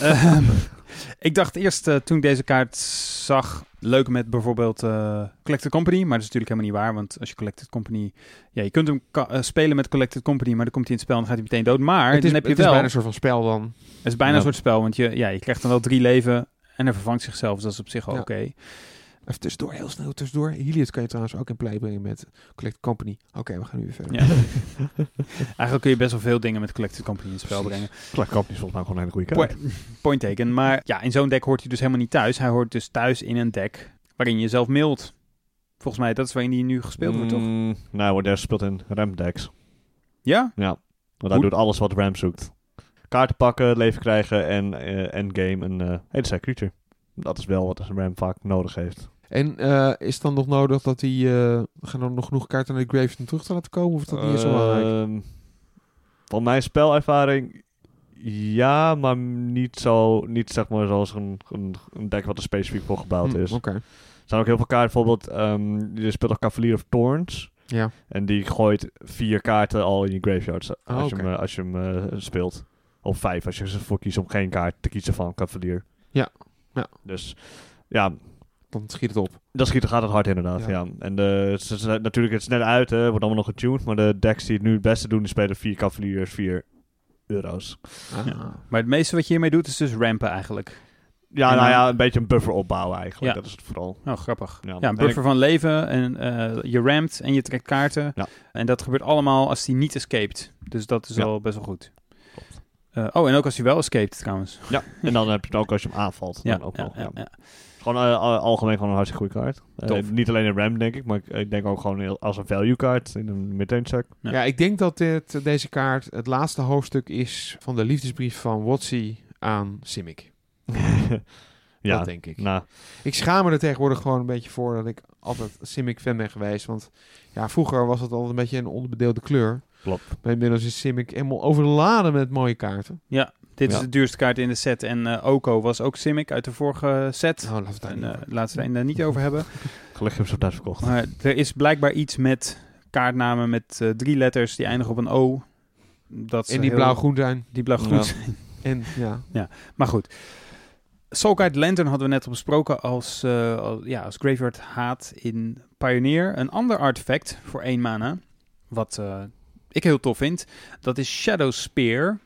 S1: ehm, ik dacht eerst, eh, toen ik deze kaart zag, leuk met bijvoorbeeld eh Collected Company. Maar dat is natuurlijk helemaal niet waar, want als je Collected Company... Ja, je kunt hem spelen met Collected Company, maar dan komt hij in het spel en dan gaat hij meteen dood. Maar
S2: het, is,
S1: dan heb je
S2: het is bijna een soort van spel dan.
S1: Het is bijna
S3: Ja.
S1: een soort spel, want je, ja, je krijgt dan wel drie leven en hij vervangt zichzelf. Dus dat is op zich
S2: Ja.
S1: oké.
S2: Even tussendoor, heel snel tussendoor. Helios kan je trouwens ook in play brengen met Collect Company. Oké, we gaan nu weer verder.
S1: Ja. Eigenlijk kun je best wel veel dingen met Collected Company in het spel brengen.
S3: Clark Company is volgens mij gewoon een hele goede kaart.
S1: Po- point taken. Maar ja, in zo'n deck hoort hij dus helemaal niet thuis. Hij hoort dus thuis in een deck waarin je jezelf mailt. Volgens mij, dat is waarin die nu gespeeld wordt, toch?
S3: Mm, nou, wordt er speelt in Ram decks.
S1: Ja?
S3: Ja, want hij
S1: Hoe-
S3: doet alles wat Ram zoekt. Kaarten pakken, leven krijgen en eh, endgame een eh hele sterk creature. Dat is wel wat een Ram vaak nodig heeft.
S2: En eh, is het dan nog nodig dat eh gaan er nog genoeg kaarten naar de Graves om terug te laten komen? Of is dat niet zo belangrijk?
S3: Ehm, Van mijn spelervaring, ja, maar niet zo, niet zeg maar zoals een, een, een deck wat er specifiek voor gebouwd
S2: Hm,
S3: is.
S2: Oké,
S3: Er zijn ook heel veel kaarten, bijvoorbeeld, ehm je speelt ook Cavalier of Thorns.
S2: ja.
S3: En die gooit vier kaarten al in je graveyard als,
S2: Oh,
S3: je,
S2: oké.
S3: hem, als je hem speelt. Of vijf als je ervoor kiest om geen kaart te kiezen van Cavalier.
S2: Ja, ja.
S3: Dus ja,
S2: Dan schiet het op.
S3: dat schiet, gaat het hard inderdaad.
S2: Ja.
S3: Ja. En de, ze- ze- natuurlijk, het is net uit, hè, wordt allemaal nog getuned. Maar de decks die het nu het beste doen, die spelen vier Cavaliers, vier euro's.
S2: Ah.
S1: Ja. Maar het meeste wat je hiermee doet is dus rampen eigenlijk.
S3: Ja,
S1: En
S3: nou
S1: dan-
S3: ja, een beetje een buffer opbouwen eigenlijk.
S1: Ja.
S3: Dat is het vooral.
S1: Oh, grappig.
S3: Ja.
S1: Ja, een
S3: En
S1: buffer van leven en eh, je ramt en je trekt kaarten.
S3: Ja.
S1: En dat gebeurt allemaal als hij niet escaped. Dus dat is
S3: Ja.
S1: al best wel goed. Eh, oh, en ook als hij wel escaped trouwens.
S3: Ja, en dan heb je het ook als je hem aanvalt.
S1: Ja,
S3: dan ook
S1: ja,
S3: nog,
S1: ja,
S3: ja.
S1: ja.
S3: Gewoon eh, al- algemeen gewoon een hartstikke goede kaart. Eh, niet alleen een RAM, denk ik, maar ik, ik denk ook gewoon heel- als een value kaart in een midrange check.
S1: Ja.
S2: Ja. ik denk dat dit, deze kaart het laatste hoofdstuk is van de liefdesbrief van Watsi aan Simic.
S3: ja,
S2: Dat denk ik.
S3: nou,
S2: Ik schaam me er tegenwoordig gewoon een beetje voor dat ik altijd Simic fan ben geweest. Want ja, vroeger was het altijd een beetje een onderbedeelde kleur.
S3: Klopt.
S2: Maar inmiddels is Simic helemaal overladen met mooie kaarten.
S1: Dit is
S3: Ja.
S1: de duurste kaart in de set. En eh, Oko was ook Simic uit de vorige set.
S2: Nou, laten we het daar
S1: En,
S2: niet
S1: eh,
S2: over.
S1: laten we daar niet over hebben.
S3: Gelukkig hebben ze op tijd verkocht.
S1: Maar er is blijkbaar iets met kaartnamen met eh, drie letters die eindigen op een O. Dat ze
S2: En die blauw-groen zijn.
S1: Die blauw-groen
S3: Ja.
S1: zijn.
S2: En ja,
S1: Maar goed. Soulguide Lantern hadden we net al besproken als, eh, als, ja, als Graveyard Haat in Pioneer. Een ander artefact voor één mana, wat eh, ik heel tof vind, dat is Shadow Spear.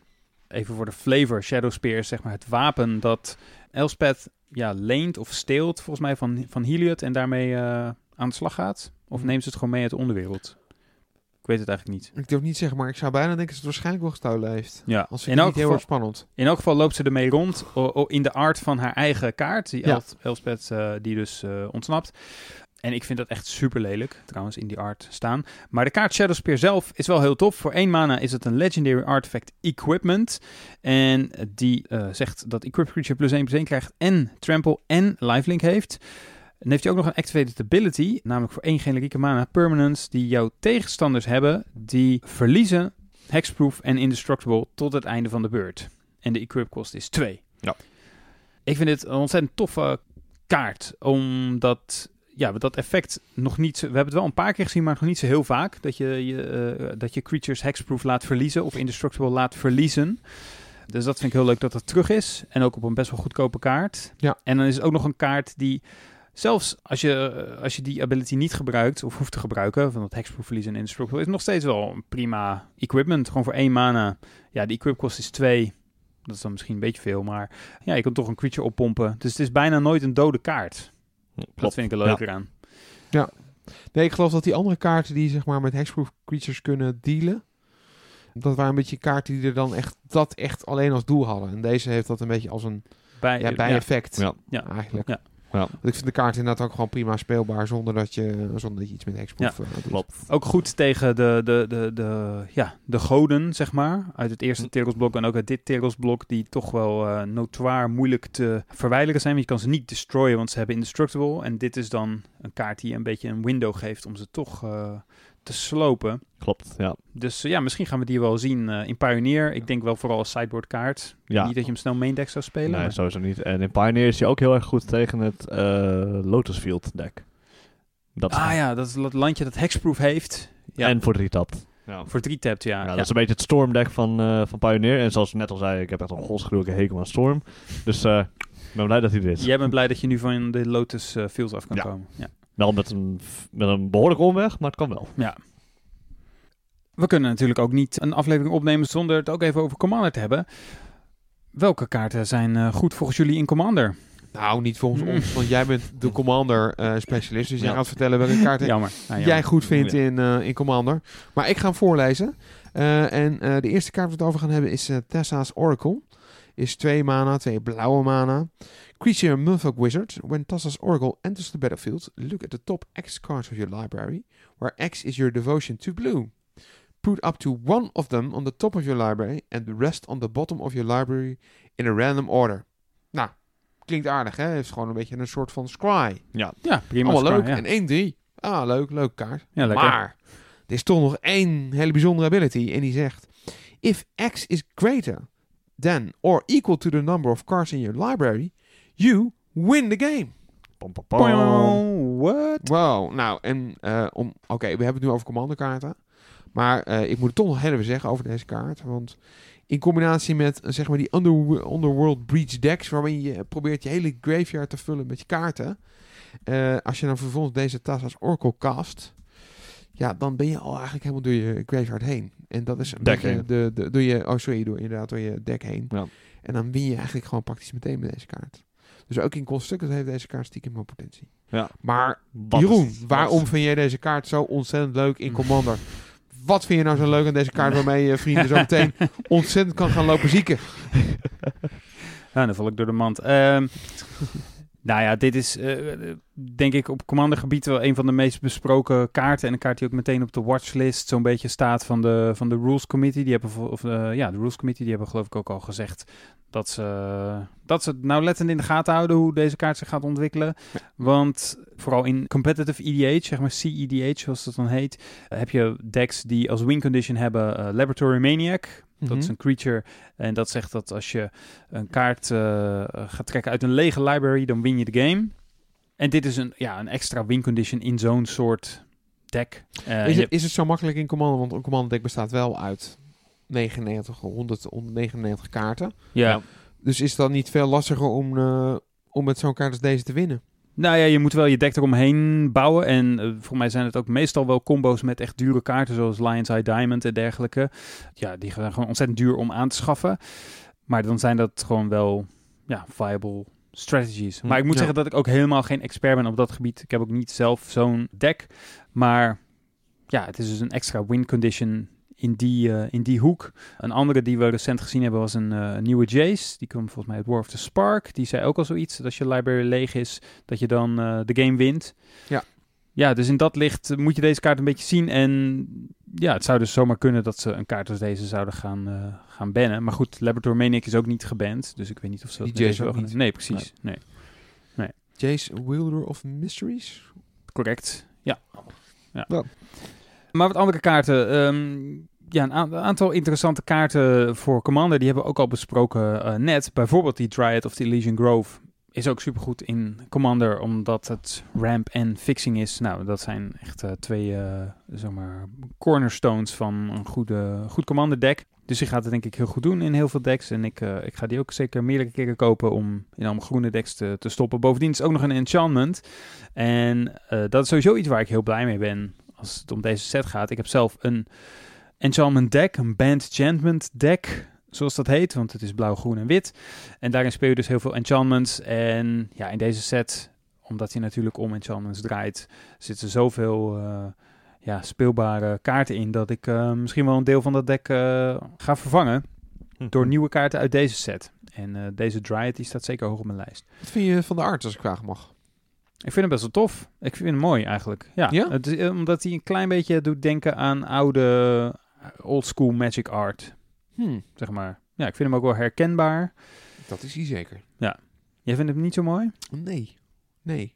S1: Even voor de flavor, Shadow Spear is zeg maar het wapen dat Elspeth ja, leent of steelt volgens mij van, van Heliod en daarmee eh, aan de slag gaat. Of
S2: Mhm.
S1: neemt ze het gewoon mee uit de onderwereld? Ik weet het eigenlijk niet.
S2: ik durf niet zeggen, maar ik zou bijna denken dat ze het waarschijnlijk wel gestolen heeft.
S1: Ja,
S2: Als
S1: in elk,
S2: niet heel
S1: geval,
S2: erg spannend.
S1: in elk geval loopt ze ermee rond o- o- in de art van haar eigen kaart. Die
S2: Ja.
S1: El- Elspeth eh, die dus eh, ontsnapt. En ik vind dat echt super lelijk, trouwens, in die art staan. Maar de kaart Shadow Spear zelf is wel heel tof. Voor één mana is het een Legendary Artifact Equipment. En die eh, zegt dat Equipped Creature plus 1 plus 1 krijgt en Trample en Lifelink heeft. Dan heeft hij ook nog een Activated Ability, namelijk voor één generieke mana permanence die jouw tegenstanders hebben, die verliezen Hexproof en Indestructible tot het einde van de beurt. En de equip kost is 2.
S3: Ja.
S1: Ik vind dit een ontzettend toffe kaart, omdat ja, dat effect nog niet... We hebben het wel een paar keer gezien, maar nog niet zo heel vaak. Dat je, je, eh, dat je creatures hexproof laat verliezen of indestructible laat verliezen. Dus dat vind ik heel leuk dat dat terug is. En ook op een best wel goedkope kaart.
S2: Ja.
S1: En dan is het ook nog een kaart die... Zelfs als je, eh, als je die ability niet gebruikt of hoeft te gebruiken, van dat hexproof verliezen en indestructible, is nog steeds wel een prima equipment. Gewoon voor één mana. Ja, de equip kost is twee. Dat is dan misschien een beetje veel, maar ja, je kan toch een creature oppompen. Dus het is bijna nooit een dode kaart. Dat vind ik er leuker aan.
S2: Nee, ik geloof dat die andere kaarten die zeg maar met hexproof creatures kunnen dealen. Dat waren een beetje kaarten die er dan echt dat echt alleen als doel hadden. En deze heeft dat een beetje als een
S1: Bij,
S2: ja, bijeffect.
S3: Ja.
S1: Ja.
S2: Eigenlijk.
S1: Ja.
S3: Ja.
S2: Want Ik vind de kaart inderdaad ook gewoon prima speelbaar zonder dat je, zonder dat je iets met hexproof eh, doet.
S3: Klopt.
S1: Ook goed tegen de, de, de, de, ja, de goden, zeg maar. Uit het eerste
S3: Hm.
S1: Terosblok en ook uit dit Terosblok. Die toch wel eh notoir moeilijk te verwijderen zijn. Want je kan ze niet destroyen, want ze hebben indestructible. En dit is dan een kaart die een beetje een window geeft om ze toch eh, te slopen.
S3: Klopt, ja.
S1: Dus eh, ja, misschien gaan we die wel zien eh, in Pioneer. Ik denk wel vooral als sideboard kaart.
S3: ja.
S1: Niet dat je hem snel main deck zou spelen.
S3: Nee,
S1: maar-
S3: sowieso niet. En in Pioneer is hij ook heel erg goed tegen het eh, Lotus Field deck. Dat is
S1: Ah ja, dat is dat landje dat hexproof heeft. Ja,
S3: En voor drie tapt. Ja.
S1: voor drie tapped, ja.
S3: Ja,
S1: ja.
S3: dat is een beetje het Storm deck van, eh, van Pioneer. En zoals ik net al zei, ik heb echt een godsgruwelijke hekel aan Storm. Dus eh, ik ben blij dat hij er is.
S1: Jij bent blij dat je nu van de Lotus Fields af kan
S3: Ja.
S1: komen. Ja.
S3: Wel met een, met een behoorlijke omweg, maar het kan wel.
S1: We kunnen natuurlijk ook niet een aflevering opnemen zonder het ook even over Commander te hebben. Welke kaarten zijn eh, goed volgens jullie in Commander?
S2: Nou, niet volgens
S1: Mm.
S2: ons, want jij bent de commander eh, specialist. Dus jij
S3: Ja.
S2: gaat vertellen welke kaarten
S1: Jammer. Ja, jammer.
S2: jij goed vindt
S3: Ja.
S2: in, eh, in Commander. Maar ik ga hem voorlezen. Eh, en eh, de eerste kaart waar we het over gaan hebben is Tessa's Oracle. Is twee mana, twee blauwe mana. Creature Murfolk Wizard. When Tessa's Oracle enters the battlefield, look at the top X cards of your library, where X is your devotion to blue. Put up to one of them on the top of your library and the rest on the bottom of your library in a random order. Nou, klinkt aardig hè? Heeft gewoon een beetje een soort van scry.
S3: Ja,
S1: Ja, prima.
S2: Allemaal leuk. En 1-3. Ah, leuk. Leuke kaart.
S1: Ja, ja lekker.
S2: Maar er is toch nog één hele bijzondere ability. En die zegt: If X is greater than or equal to the number of cards in your library, you win the game.
S3: Pom, pom, pom.
S1: Pow, What?
S2: Wow. Nou, en eh, om. Oké, we hebben het nu over commandokaarten. Maar eh, ik moet het toch nog heel even zeggen over deze kaart. Want in combinatie met eh, zeg maar die under, Underworld Breach decks, waarmee je probeert je hele graveyard te vullen met je kaarten. eh, als je dan vervolgens deze Tassa's Oracle cast, ja, dan ben je al eigenlijk helemaal door je graveyard heen. En dat is een
S3: Deck
S2: beetje
S3: heen.
S2: de, de, door je, oh sorry, door, inderdaad door je deck heen.
S3: Ja.
S2: En dan win je eigenlijk gewoon praktisch meteen met deze kaart. Dus ook in Constructed heeft deze kaart stiekem wel potentie.
S3: Ja.
S2: Maar
S3: Wat
S2: Jeroen,
S3: is-
S2: waarom vind jij deze kaart zo ontzettend leuk in Commander? Wat vind je nou zo leuk aan deze kaart waarmee je vrienden zo meteen ontzettend kan gaan lopen zieken?
S1: Ja, dan val ik door de mand. Ehm, Nou ja, dit is eh, denk ik op commandergebied wel een van de meest besproken kaarten. En een kaart die ook meteen op de watchlist zo'n beetje staat van de, van de Rules Committee. Die hebben, of, eh, ja, de Rules Committee, die hebben geloof ik ook al gezegd dat ze, dat ze het nauwlettend in de gaten houden hoe deze kaart zich gaat ontwikkelen. Want vooral in competitive EDH, zeg maar CEDH zoals dat dan heet, heb je decks die als win condition hebben eh, Laboratory Maniac. Dat is
S2: Mhm.
S1: een creature en dat zegt dat als je een kaart eh, gaat trekken uit een lege library, dan win je de game. En dit is een, ja, een extra win condition in zo'n soort deck. Eh,
S2: is,
S1: je-
S2: het, is het zo makkelijk in Commander? Want een Commander deck bestaat wel uit 99, 100, 199 kaarten.
S1: ja.
S2: Dus is het dan niet veel lastiger om, eh, om met zo'n kaart als deze te winnen?
S1: Nou ja, je moet wel je deck eromheen bouwen. En eh, voor mij zijn het ook meestal wel combo's met echt dure kaarten, zoals Lion's Eye Diamond en dergelijke. Ja, die zijn gewoon ontzettend duur om aan te schaffen. Maar dan zijn dat gewoon wel ja, viable strategies.
S3: Hm,
S1: maar ik moet
S2: ja.
S1: zeggen dat ik ook helemaal geen expert ben op dat gebied. Ik heb ook niet zelf zo'n deck. Maar ja, het is dus een extra win condition in die, eh, in die hoek. Een andere die we recent gezien hebben was een eh, nieuwe Jace. Die kwam volgens mij uit War of the Spark. Die zei ook al zoiets, dat als je library leeg is, dat je dan eh, de game wint.
S2: Ja.
S1: Ja, dus in dat licht moet je deze kaart een beetje zien. En ja, het zou dus zomaar kunnen dat ze een kaart als deze zouden gaan, gaan bannen. Maar goed, Laboratory Maniac is ook niet geband. Dus ik weet niet of ze dat
S2: Die Jace ook niet.
S1: Nee, precies. Nee.
S2: Jace, Wielder of Mysteries?
S1: Correct, ja. ja.
S2: Ja.
S1: Maar wat andere kaarten. ehm, ja, een, aantal interessante kaarten voor Commander. Die hebben we ook al besproken eh, net. Bijvoorbeeld die Dryad of the Elysian Grove. Is ook supergoed in Commander, omdat het ramp en fixing is. Nou, dat zijn echt eh, twee, maar, cornerstones van een goede, goed Commander deck. Dus die gaat het denk ik heel goed doen in heel veel decks. En ik, ik ga die ook zeker meerdere keren kopen om in allemaal groene decks te, te stoppen. Bovendien is ook nog een enchantment. En dat is sowieso iets waar ik heel blij mee ben als het om deze set gaat. Ik heb zelf een enchantment deck, een band enchantment deck, zoals dat heet, want het is blauw, groen en wit. En daarin speel je dus heel veel enchantments. En ja, in deze set, omdat hij natuurlijk om enchantments draait, zitten zoveel eh, ja, speelbare kaarten in dat ik eh, misschien wel een deel van dat deck eh, ga vervangen
S3: Hm.
S1: door nieuwe kaarten uit deze set. En deze Dryad die staat zeker hoog op mijn lijst.
S2: Wat vind je van de art, als ik vragen mag?
S1: Ik vind hem best wel tof. Ik vind hem mooi eigenlijk. Ja,
S2: Ja?
S1: Het is, omdat hij een klein beetje doet denken aan oude old school magic art,
S2: Hm,
S1: zeg maar. Ja, ik vind hem ook wel herkenbaar.
S2: dat is hij zeker.
S1: Jij vindt hem niet zo mooi?
S2: Nee, nee.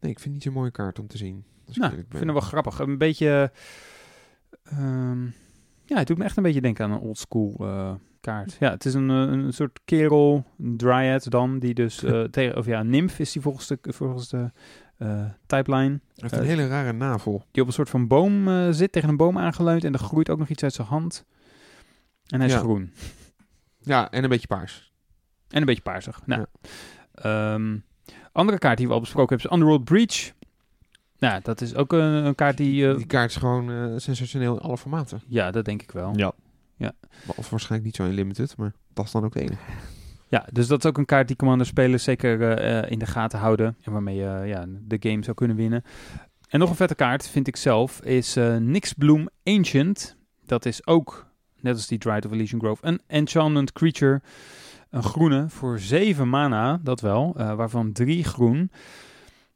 S2: Nee, ik vind het niet zo'n mooie kaart om te zien. Als ik
S1: Nou, ik vind hem wel grappig. Een beetje... ehm, ja, het doet me echt een beetje denken aan een old school eh, kaart. Ja, het is een, eh, een soort kerel, een dryad dan, die dus eh, tegen... Of ja, een nymph is die volgens de, volgens de eh, typeline.
S2: Hij heeft een
S1: eh,
S2: hele rare navel.
S1: Die op een soort van boom eh, zit, tegen een boom aangeleund. En er groeit ook nog iets uit zijn hand. En hij is
S2: Ja.
S1: groen.
S2: Ja, en een beetje paars.
S1: En een beetje paarsig. Nou, ehm, andere kaart die we al besproken hebben is Underworld Breach. Nou, dat is ook een, een kaart die... eh,
S2: Die kaart is gewoon eh, sensationeel in alle formaten.
S1: ja, dat denk ik wel.
S3: Ja.
S2: Of waarschijnlijk niet zo in limited, maar dat is dan ook de enige.
S1: Ja, dus dat is ook een kaart die Commander-spelers zeker eh, eh, in de gaten houden. En waarmee je ja, de game zou kunnen winnen. En nog een vette kaart, vind ik zelf, is eh Nixbloom Ancient. Dat is ook, net als die Dryad of Elysian Grove, een enchantment creature. Een groene voor 7 mana, dat wel, waarvan 3 groen.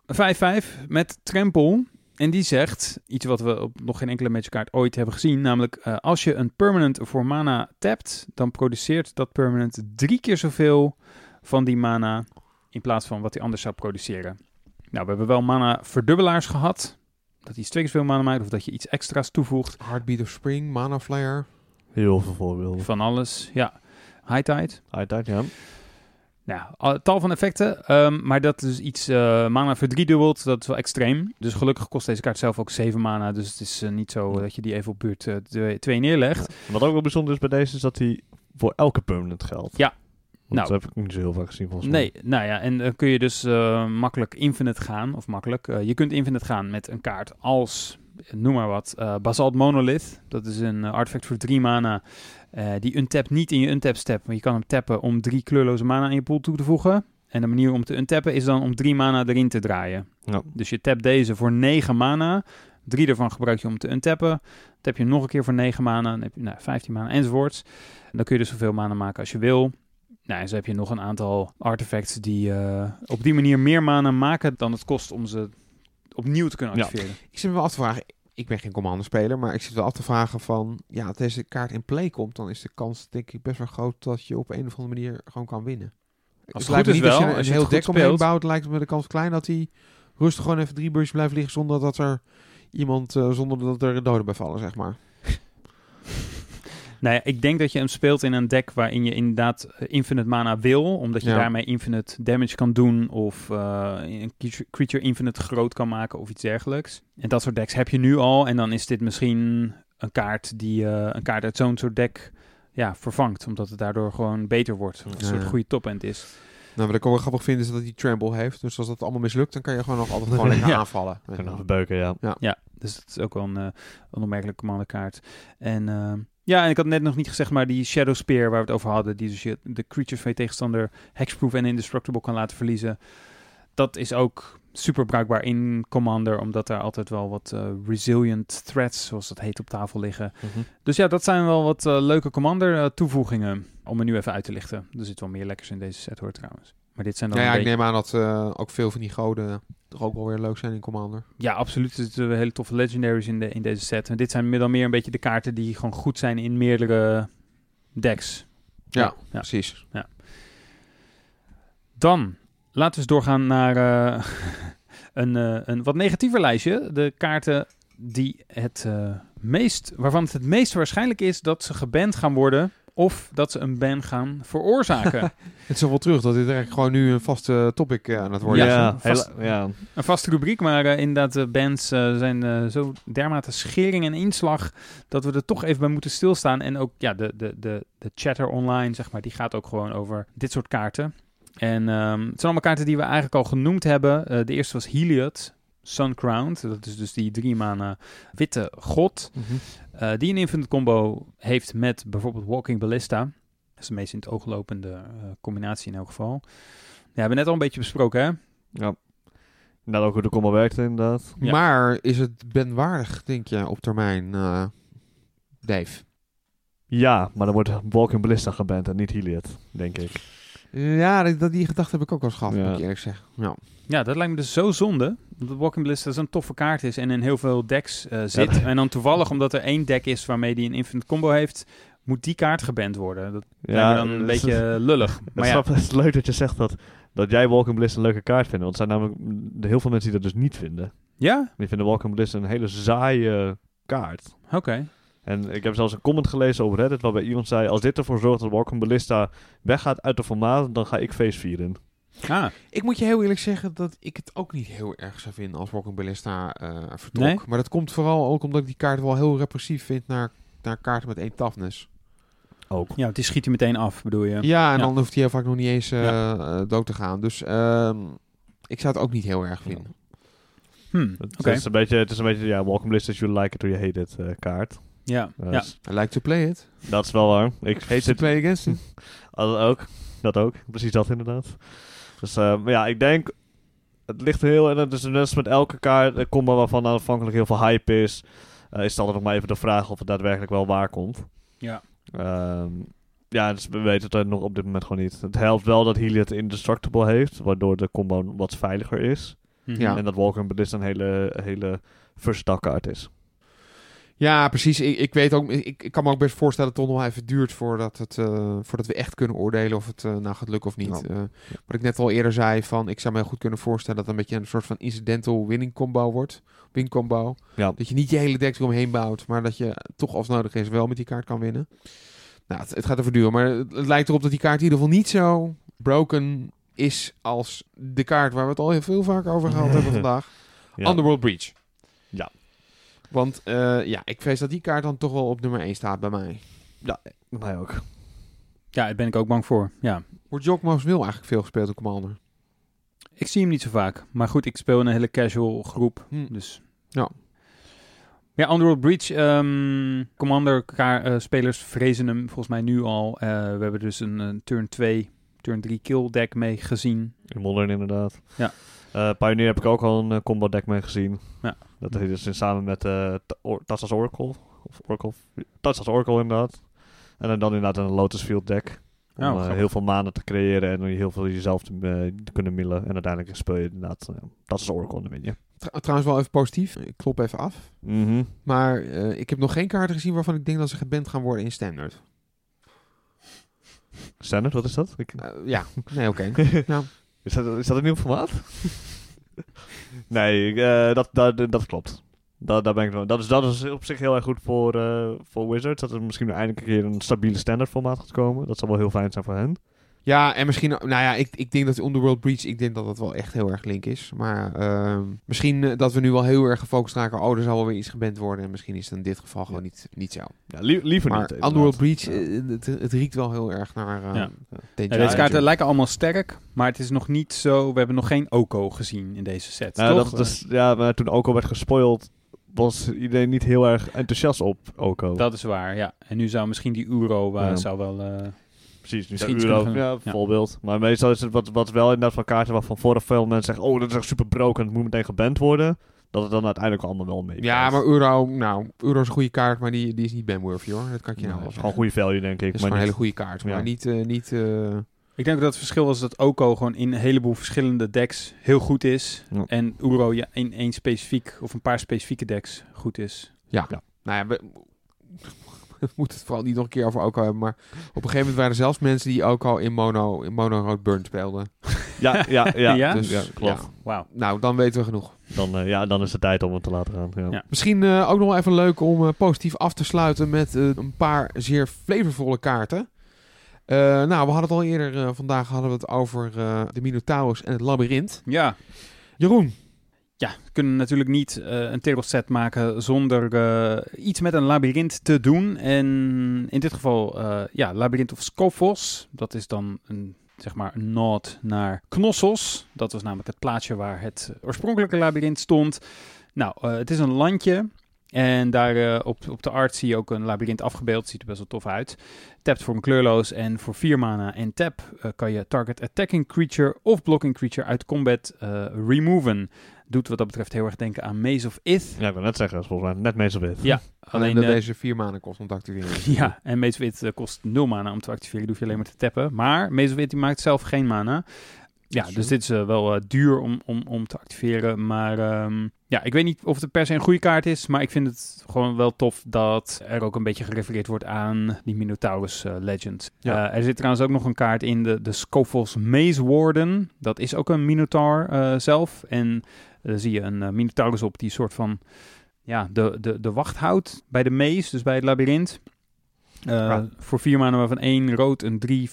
S1: 5-5 met Trempel. En die zegt iets wat we op nog geen enkele Magic kaart ooit hebben gezien. Namelijk, eh, als je een permanent voor mana tapt, dan produceert dat permanent drie keer zoveel van die mana in plaats van wat hij anders zou produceren. Nou, we hebben wel mana verdubbelaars gehad. Dat iets twee keer zoveel mana maakt of dat je iets extra's toevoegt.
S2: Heartbeat of Spring, Mana Flyer.
S3: Heel veel voorbeelden.
S1: Van alles, ja. High Tide.
S3: Uiteraard, ja.
S1: Nou, al- tal van effecten, ehm, maar dat is iets eh, mana verdriedubbeld, dat is wel extreem. Dus gelukkig kost deze kaart zelf ook 7 mana, dus het is eh, niet zo dat je die even op buurt 2 neerlegt.
S3: Wat ook wel bijzonder is bij deze, is dat hij voor elke permanent geldt.
S1: Ja. Nou.
S3: dat heb ik niet zo heel vaak gezien volgens mij.
S1: Nee, nou ja, en dan kun je dus eh, makkelijk infinite gaan, of makkelijk, eh, je kunt infinite gaan met een kaart als, eh, noem maar wat, eh, Basalt Monolith. Dat is een eh, artefact voor 3 mana, eh, die untapt niet in je untap step, maar je kan hem tappen om drie kleurloze mana aan je pool toe te voegen. En de manier om te untappen is dan om 3 mana erin te draaien.
S3: Ja.
S1: Dus je tapt deze voor 9 mana. Drie daarvan gebruik je om te untappen. Tap je hem nog een keer voor 9 mana. Dan heb je nou, 15 mana enzovoorts. En dan kun je dus zoveel mana maken als je wil. Nou, en zo heb je nog een aantal artefacts die eh, op die manier meer mana maken dan het kost om ze opnieuw te kunnen
S3: Ja.
S1: activeren.
S2: Ik zit me wel af te vragen, ik ben geen commander-speler, maar ik zit wel af te vragen van, ja, als deze kaart in play komt, dan is de kans denk ik best wel groot dat je op een of andere manier gewoon kan winnen.
S1: het goed
S2: lijkt me
S1: is
S2: niet,
S1: wel,
S2: als je
S1: als
S2: een heel
S1: het goed
S2: deck omheen bouwt, lijkt me de kans klein dat hij rustig gewoon even drie beurtjes blijft liggen zonder dat er iemand, eh, zonder dat er doden bij vallen, zeg maar.
S1: Nou ja, ik denk dat je hem speelt in een deck waarin je inderdaad eh, infinite mana wil, omdat je
S2: Ja.
S1: daarmee infinite damage kan doen of eh, een creature- infinite groot kan maken of iets dergelijks. En dat soort decks heb je nu al en dan is dit misschien een kaart die eh, een kaart uit zo'n soort deck ja, vervangt, omdat het daardoor gewoon beter wordt. Een
S2: Ja,
S1: soort
S2: ja.
S1: goede top-end is.
S2: Nou, wat ik ook wel grappig vind is dat hij Tremble heeft. Dus als dat allemaal mislukt, dan kan je gewoon nog altijd gewoon lekker
S1: Ja.
S2: aanvallen.
S3: Kan nog beuken, ja.
S1: Ja, dus dat is ook wel een, een opmerkelijke commanderkaart. En eh, ja, en ik had net nog niet gezegd, maar die Shadow Spear waar we het over hadden, die dus je de creatures van je tegenstander hexproof en indestructible kan laten verliezen, dat is ook super bruikbaar in Commander, omdat daar altijd wel wat eh, resilient threats, zoals dat heet, op tafel liggen.
S3: Mhm.
S1: Dus ja, dat zijn wel wat eh, leuke Commander eh, toevoegingen, om er nu even uit te lichten. Er zit wel meer lekkers in deze set hoor trouwens. Maar dit zijn dan
S2: Ja, ja, ik
S1: beetje-
S2: neem aan dat eh, ook veel van die goden toch ook wel weer leuk zijn in Commander.
S1: Ja, absoluut. Er zitten hele toffe legendaries in, de, in deze set. En dit zijn meer dan meer een beetje de kaarten die gewoon goed zijn in meerdere decks.
S2: Ja,
S1: Ja.
S2: precies.
S1: Dan laten we eens doorgaan naar eh, een, eh, een wat negatiever lijstje. De kaarten die het meest, waarvan het het meest waarschijnlijk is dat ze geband gaan worden. Of dat ze een ban gaan veroorzaken.
S2: Het is al wel terug dat dit eigenlijk gewoon nu een vaste topic eh, aan het worden
S1: Ja,
S2: is.
S3: Ja,
S1: vast-
S3: heel- ja.
S1: Een vaste rubriek, maar eh, inderdaad, de bands eh, zijn eh, zo dermate schering en inslag dat we er toch even bij moeten stilstaan. En ook ja, de, de, de, de chatter online, zeg maar, die gaat ook gewoon over dit soort kaarten. En ehm, het zijn allemaal kaarten die we eigenlijk al genoemd hebben. Eh, de eerste was Heliod, Suncrowned. Dat is dus die drie mana witte god.
S2: Mhm.
S1: eh, die een infinite combo heeft met bijvoorbeeld Walking Ballista. Dat is de meest in het oog lopende eh, combinatie in elk geval. Ja, we hebben net al een beetje besproken, hè?
S3: ja. Nou, ook hoe de combo werkt inderdaad.
S1: Ja.
S2: Maar is het benwaardig, denk je, op termijn, eh, Dave?
S3: Ja, maar dan wordt Walking Ballista geband en niet Heliot, denk ik.
S2: Ja, dat, die gedachte heb ik ook wel eens gehad,
S3: Ja.
S2: moet ik eerlijk zeggen. Ja.
S1: Ja, dat lijkt me dus zo zonde. Dat Walking Ballista zo'n toffe kaart is en in heel veel decks eh, zit. En dan toevallig, omdat er één deck is waarmee die een infinite combo heeft, moet die kaart geband worden. Dat lijkt me dan een beetje lullig.
S3: Het
S1: Maar ja,
S3: het is leuk dat je zegt dat, dat jij Walking Ballista een leuke kaart vindt. Want er zijn namelijk heel veel mensen die dat dus niet vinden.
S1: ja?
S3: Die vinden Walking Ballista een hele saaie kaart.
S1: Oké.
S3: En ik heb zelfs een comment gelezen op Reddit waarbij iemand zei... als dit ervoor zorgt dat Walking Ballista weggaat uit de formaat, dan ga ik feest vieren.
S1: Ah,
S2: Ik moet je heel eerlijk zeggen dat ik het ook niet heel erg zou vinden als Walking Ballista eh vertrok.
S1: Nee?
S2: Maar dat komt vooral ook omdat ik die kaart wel heel repressief vind naar, naar kaarten met één toughness.
S3: Ook.
S1: ja, want die schiet hij meteen af, bedoel je?
S2: Ja, en
S1: Ja.
S2: dan hoeft hij heel vaak nog niet eens eh,
S1: Ja.
S2: eh, dood te gaan. Dus ehm, ik zou het ook niet heel erg vinden.
S1: Hm,
S3: Het, is een beetje, het is een beetje, ja, Walking Ballista is you like it or you hate it kaart.
S1: Ja,
S3: Eh,
S1: ja.
S3: dus
S2: I like to play it.
S3: Dat is wel waar. Ik
S2: Hate to play against it.
S3: al- ook. Dat ook. Precies dat inderdaad. Dus eh, maar ja, ik denk... Het ligt er heel... En het is net met elke kaart, een combo waarvan aanvankelijk heel veel hype is... eh, is het altijd nog maar even de vraag of het daadwerkelijk wel waar komt.
S1: Ja.
S3: Ehm, ja, dus we weten het nog op dit moment gewoon niet. Het helpt wel dat Heliot Indestructible heeft, waardoor de combo wat veiliger is.
S1: Mhm.
S2: Ja.
S3: En dat Walker Ballista een hele, hele verstakkaart is.
S2: Ja, precies. Ik, ik weet ook, ik, ik kan me ook best voorstellen dat het nog even duurt voordat, het, eh, voordat we echt kunnen oordelen of het eh, nou gaat lukken of niet. Eh, wat ik net al eerder zei, van ik zou me heel goed kunnen voorstellen dat het een beetje een soort van incidental winning combo wordt. Win combo.
S3: Ja.
S2: Dat je niet je hele deck eromheen bouwt, maar dat je toch als nodig is wel met die kaart kan winnen. Nou, het, het gaat even duren, maar het, het lijkt erop dat die kaart in ieder geval niet zo broken is als de kaart waar we het al heel veel vaak over gehad hebben vandaag.
S3: Ja.
S2: Underworld Breach.
S3: Ja.
S2: Want eh, ja, ik vrees dat die kaart dan toch wel op nummer 1 staat bij mij.
S3: Mij ook.
S1: ja, daar ben ik ook bang voor. Ja.
S2: Wordt Jokmo's wil eigenlijk veel gespeeld in Commander?
S1: Ik zie hem niet zo vaak. Maar goed, ik speel in een hele casual groep.
S2: Hm.
S1: Dus.
S2: Ja.
S1: Ja, Underworld Breach. ehm, Commander ka- eh, spelers vrezen hem volgens mij nu al. Eh, we hebben dus een, een turn 2, turn 3 kill deck mee gezien.
S3: In Modern inderdaad.
S1: Ja.
S3: Eh, Pioneer heb ik ook al een eh, combo deck mee gezien.
S1: Ja.
S3: Dat heet dus in- samen met eh Ta- Or- Tassa's Oracle. Of Oracle. Tassa's Oracle inderdaad. En dan, dan inderdaad een Lotus Field deck. Om
S1: Oh,
S3: eh, heel veel manen te creëren en heel veel jezelf te, eh, te kunnen millen. En uiteindelijk speel je inderdaad, eh, dat is Oracle, dan win je.
S2: Tr- trouwens wel even positief. Ik klop even af.
S3: Mhm.
S2: Maar eh, ik heb nog geen kaarten gezien waarvan ik denk dat ze geband gaan worden in standard.
S3: Standard, wat is dat? Ik,
S2: Eh, ja, nee, oké. nou,
S3: is, dat is dat een nieuw formaat? nee, eh, dat, dat, dat klopt. Dat, daar ben ik, wel- dat, is, dat is op zich heel erg goed voor, eh, voor Wizards. Dat er misschien eindelijk een keer een stabiele standaard formaat gaat komen. Dat zal wel heel fijn zijn voor hen.
S2: Ja, en misschien... Nou ja, ik, ik denk dat Underworld Breach... Ik denk dat dat wel echt heel erg link is. Maar ehm, misschien eh, dat we nu wel heel erg gefocust raken. Oh, er zal wel weer iets geband worden. En misschien is het in dit geval gewoon niet, niet zo.
S3: Ja, lie- liever
S2: Maar
S3: niet. inderdaad.
S2: Underworld Breach,
S3: Ja.
S2: eh, het, het riekt wel heel erg naar... eh
S1: Ja. Ja, deze kaarten lijken allemaal sterk, maar het is nog niet zo... We hebben nog geen Oko gezien in deze set, toch?
S3: dat, dus, ja, maar toen Oko werd gespoild, was iedereen niet heel erg enthousiast op Oko.
S1: Dat is waar, ja. En nu zou misschien die Euro eh,
S3: Ja.
S1: zou wel...
S3: Precies, nu zou Euro, ja,
S1: ja.
S3: voorbeeld. Maar meestal is het wat, wat wel inderdaad van kaarten waarvan vorig veel mensen zeggen, oh, dat is echt super broken, het moet meteen geband worden. Dat het dan uiteindelijk allemaal wel mee.
S2: Ja, maar Euro... Nou, Euro is een goede kaart, maar die, die is niet bandworthy hoor. Dat kan ik je nou
S3: het
S2: wel
S3: gewoon goede value, denk ik.
S2: Het is
S3: maar
S2: gewoon een
S3: niet-
S2: hele goede kaart.
S3: Ja.
S2: Maar niet... eh, niet eh,
S1: Ik denk dat het verschil was dat Oko gewoon in een heleboel verschillende decks heel goed is.
S3: Ja.
S1: En Uro ja, in één specifiek of een paar specifieke decks goed is.
S2: Nou ja, we, we moeten het vooral niet nog een keer over Oko hebben. Maar op een gegeven moment waren er zelfs mensen die Oko in mono, in mono rood burn speelden.
S3: Ja, ja, ja.
S1: Ja?
S2: Dus
S3: ja, klopt.
S2: ja.
S1: Wauw.
S2: Nou, dan weten we genoeg.
S3: Dan, eh, ja, dan is het tijd om het te laten gaan. Ja.
S1: Ja.
S2: Misschien eh, ook nog wel even leuk om eh, positief af te sluiten met een paar zeer flavorvolle kaarten. Eh, nou, we hadden het al eerder vandaag hadden we het over eh, de Minotaurus en het labyrint.
S1: Ja.
S2: Jeroen,
S1: We kunnen natuurlijk niet eh, een table set maken zonder eh, iets met een labyrint te doen. En in dit geval, eh, ja, Labyrinth of Scophos. Dat is dan een, zeg maar, een nod naar Knossos. Dat was namelijk het plaatsje waar het oorspronkelijke labyrint stond. Nou, het is een landje. En daar op, op de art zie je ook een labyrint afgebeeld. Ziet er best wel tof uit. Tapt voor een kleurloos en voor 4 mana en tap eh, kan je target attacking creature of blocking creature uit combat eh, removen. Doet wat dat betreft heel erg denken aan Maze of Ith.
S3: Ja, ik wil net zeggen, dat is volgens mij net meestal wit.
S1: Ja,
S2: alleen
S1: alleen
S2: dat
S1: eh,
S2: deze vier maanden kost om te activeren.
S1: ja, en Maze of Ith kost 0 mana om te activeren. Die hoef je alleen maar te tappen. Maar Maze of Ith die maakt zelf geen mana. Ja, dus dit is eh, wel eh, duur om, om, om te activeren. Maar ehm, ja, ik weet niet of het per se een goede kaart is. Maar ik vind het gewoon wel tof dat er ook een beetje gerefereerd wordt aan die Minotaurus eh, Legend.
S2: Ja.
S1: Er zit trouwens ook nog een kaart in, de, de Scophos Maze Warden. Dat is ook een Minotaur zelf. En daar zie je een Minotaurus op die soort van ja, de, de, de wacht houdt bij de maze, dus bij het labyrint.
S3: Ja.
S1: Voor vier mana waarvan één rood, een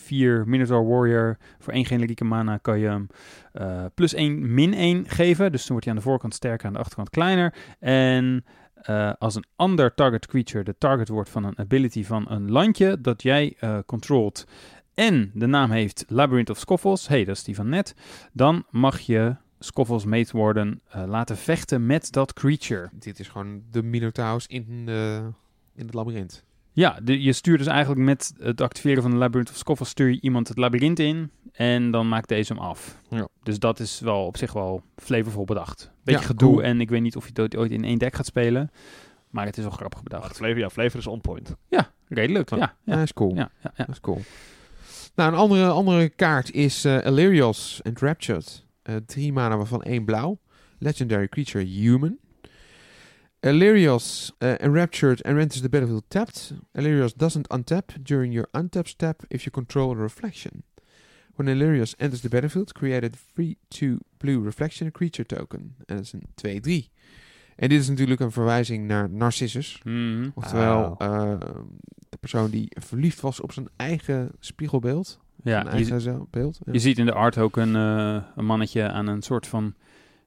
S1: 3-4 Minotaur Warrior. Voor één generieke mana kan je hem eh, plus 1 min 1 geven. Dus dan wordt hij aan de voorkant sterker, aan de achterkant kleiner. En eh, als een ander target creature de target wordt van een ability van een landje dat jij controlt en de naam heeft Labyrinth of Scoffles, hey, dat is die van net, dan mag je Scoffles Mate Warden eh, laten vechten met dat creature.
S2: Dit is gewoon de Minotaurus in, in het labyrint.
S1: Ja, de, je stuurt dus eigenlijk met het activeren van de Labyrinth of Scoffles stuur je iemand het labyrint in en dan maakt deze hem af.
S2: Ja.
S1: Dus dat is wel op zich wel flavorvol bedacht. Beetje
S2: Ja,
S1: gedoe
S2: cool.
S1: en ik weet niet of je het ooit in één deck gaat spelen, maar het is wel grappig
S3: Maar
S1: bedacht.
S3: flavor, ja, flavor is on point.
S1: Redelijk, ja.
S2: Ja,
S1: Ja,
S2: dat is cool.
S1: ja, ja, ja.
S2: Dat is cool. Nou, een andere, andere kaart is eh Elerios Enraptured. Eh drie mana waarvan één blauw. Legendary creature Human. Elerios uh, Enraptured and enters the battlefield tapped. Elerios doesn't untap during your untap step if you control a reflection. When Elerios enters the battlefield, create a 3-2 blue reflection creature token. En dat is een 2-3. En dit is natuurlijk een verwijzing naar Narcissus.
S1: Mhm.
S2: Oftewel,
S3: Ah.
S2: eh, de persoon die verliefd was op zijn eigen spiegelbeeld.
S1: Ja,
S2: zijn
S1: je,
S2: eigen zelf- beeld. Ja.
S1: je ziet in de art ook een, eh, een mannetje aan een soort van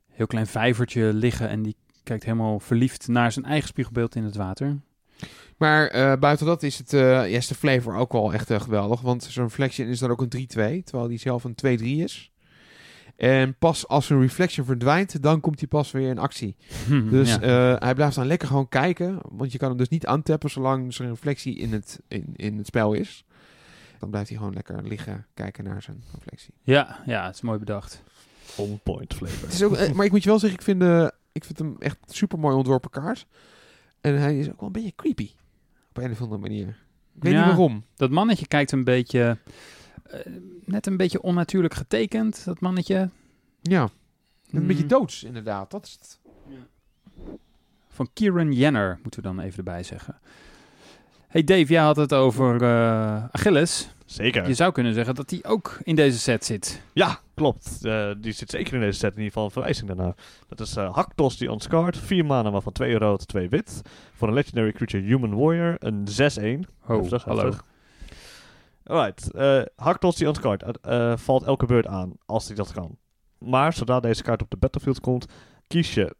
S1: heel klein vijvertje liggen en die kijkt helemaal verliefd naar zijn eigen spiegelbeeld in het water.
S2: Maar eh, buiten dat is, het, eh ja, is de flavor ook wel echt eh, geweldig. Want zo'n reflection is dan ook een 3-2, terwijl die zelf een 2-3 is. En pas als een reflection verdwijnt, dan komt hij pas weer in actie. Dus
S1: ja.
S2: eh, hij blijft dan lekker gewoon kijken. Want je kan hem dus niet aantappen zolang zijn reflectie in het, in, in het spel is. Dan blijft hij gewoon lekker liggen, kijken naar zijn reflectie.
S1: ja, ja, het is mooi bedacht.
S3: On point flavor.
S2: Het is ook, maar ik moet je wel zeggen, ik vind, eh, ik vind hem echt super mooi ontworpen kaart. En hij is ook wel een beetje creepy. Op een of andere manier. Ik weet
S1: Ja.
S2: niet waarom.
S1: Dat mannetje kijkt een beetje Eh, net een beetje onnatuurlijk getekend, dat mannetje.
S2: Ja, een
S1: Mm,
S2: beetje doods inderdaad. Dat is het.
S1: Van Kieran Jenner, moeten we dan even erbij zeggen. Hey Dave, jij had het over eh, Achilles.
S3: Zeker.
S1: Je zou kunnen zeggen dat die ook in deze set zit.
S3: Ja, klopt. Eh, die zit zeker in deze set, in ieder geval een verwijzing daarnaar. Dat is eh Haktos die Unscarred. 4 mana, waarvan 2 rood, 2 wit. Voor een Legendary Creature Human Warrior. Een 6-1.
S1: Oh,
S3: Heftig,
S1: hallo.
S3: heftig. Alright. Haktos die Unscarred valt elke beurt aan, als hij dat kan. Maar zodra deze kaart op de battlefield komt, kies je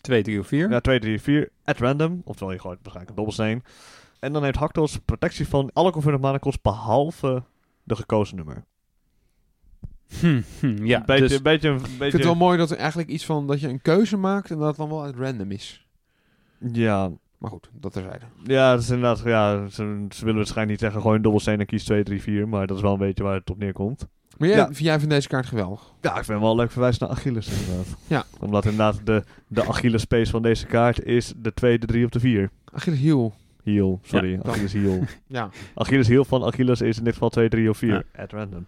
S1: 2, 3 of 4.
S3: ja, 2, 3, 4 at random. Oftewel, je gooit waarschijnlijk een dobbelsteen. En dan heeft Haktos protectie van alle converted mana kost behalve de gekozen nummer.
S1: Hm, hm, ja,
S3: een beetje,
S1: dus-
S3: een beetje, een beetje
S2: Ik vind het wel mooi dat er eigenlijk iets van dat je een keuze maakt en dat het dan wel uit random is.
S3: Ja,
S2: Maar goed, dat terzijde.
S3: Ja, dat is inderdaad, ja, ze, ze willen waarschijnlijk niet zeggen gooi een dobbelsteen en kies 2, 3, 4. Maar dat is wel een beetje waar het op neerkomt.
S2: Maar jij,
S3: Ja.
S2: vind- jij vindt deze kaart geweldig.
S3: Ja, ik vind hem wel leuk verwijs naar Achilles inderdaad.
S2: Ja.
S3: Omdat inderdaad de, de Achilles space van deze kaart is de 2, de 3 of de 4.
S2: Achilles heel.
S3: Heel, sorry,
S2: Ja.
S3: Achilles heel.
S2: Ja.
S3: Achilles heel van Achilles is in dit geval 2, 3 of 4. At random.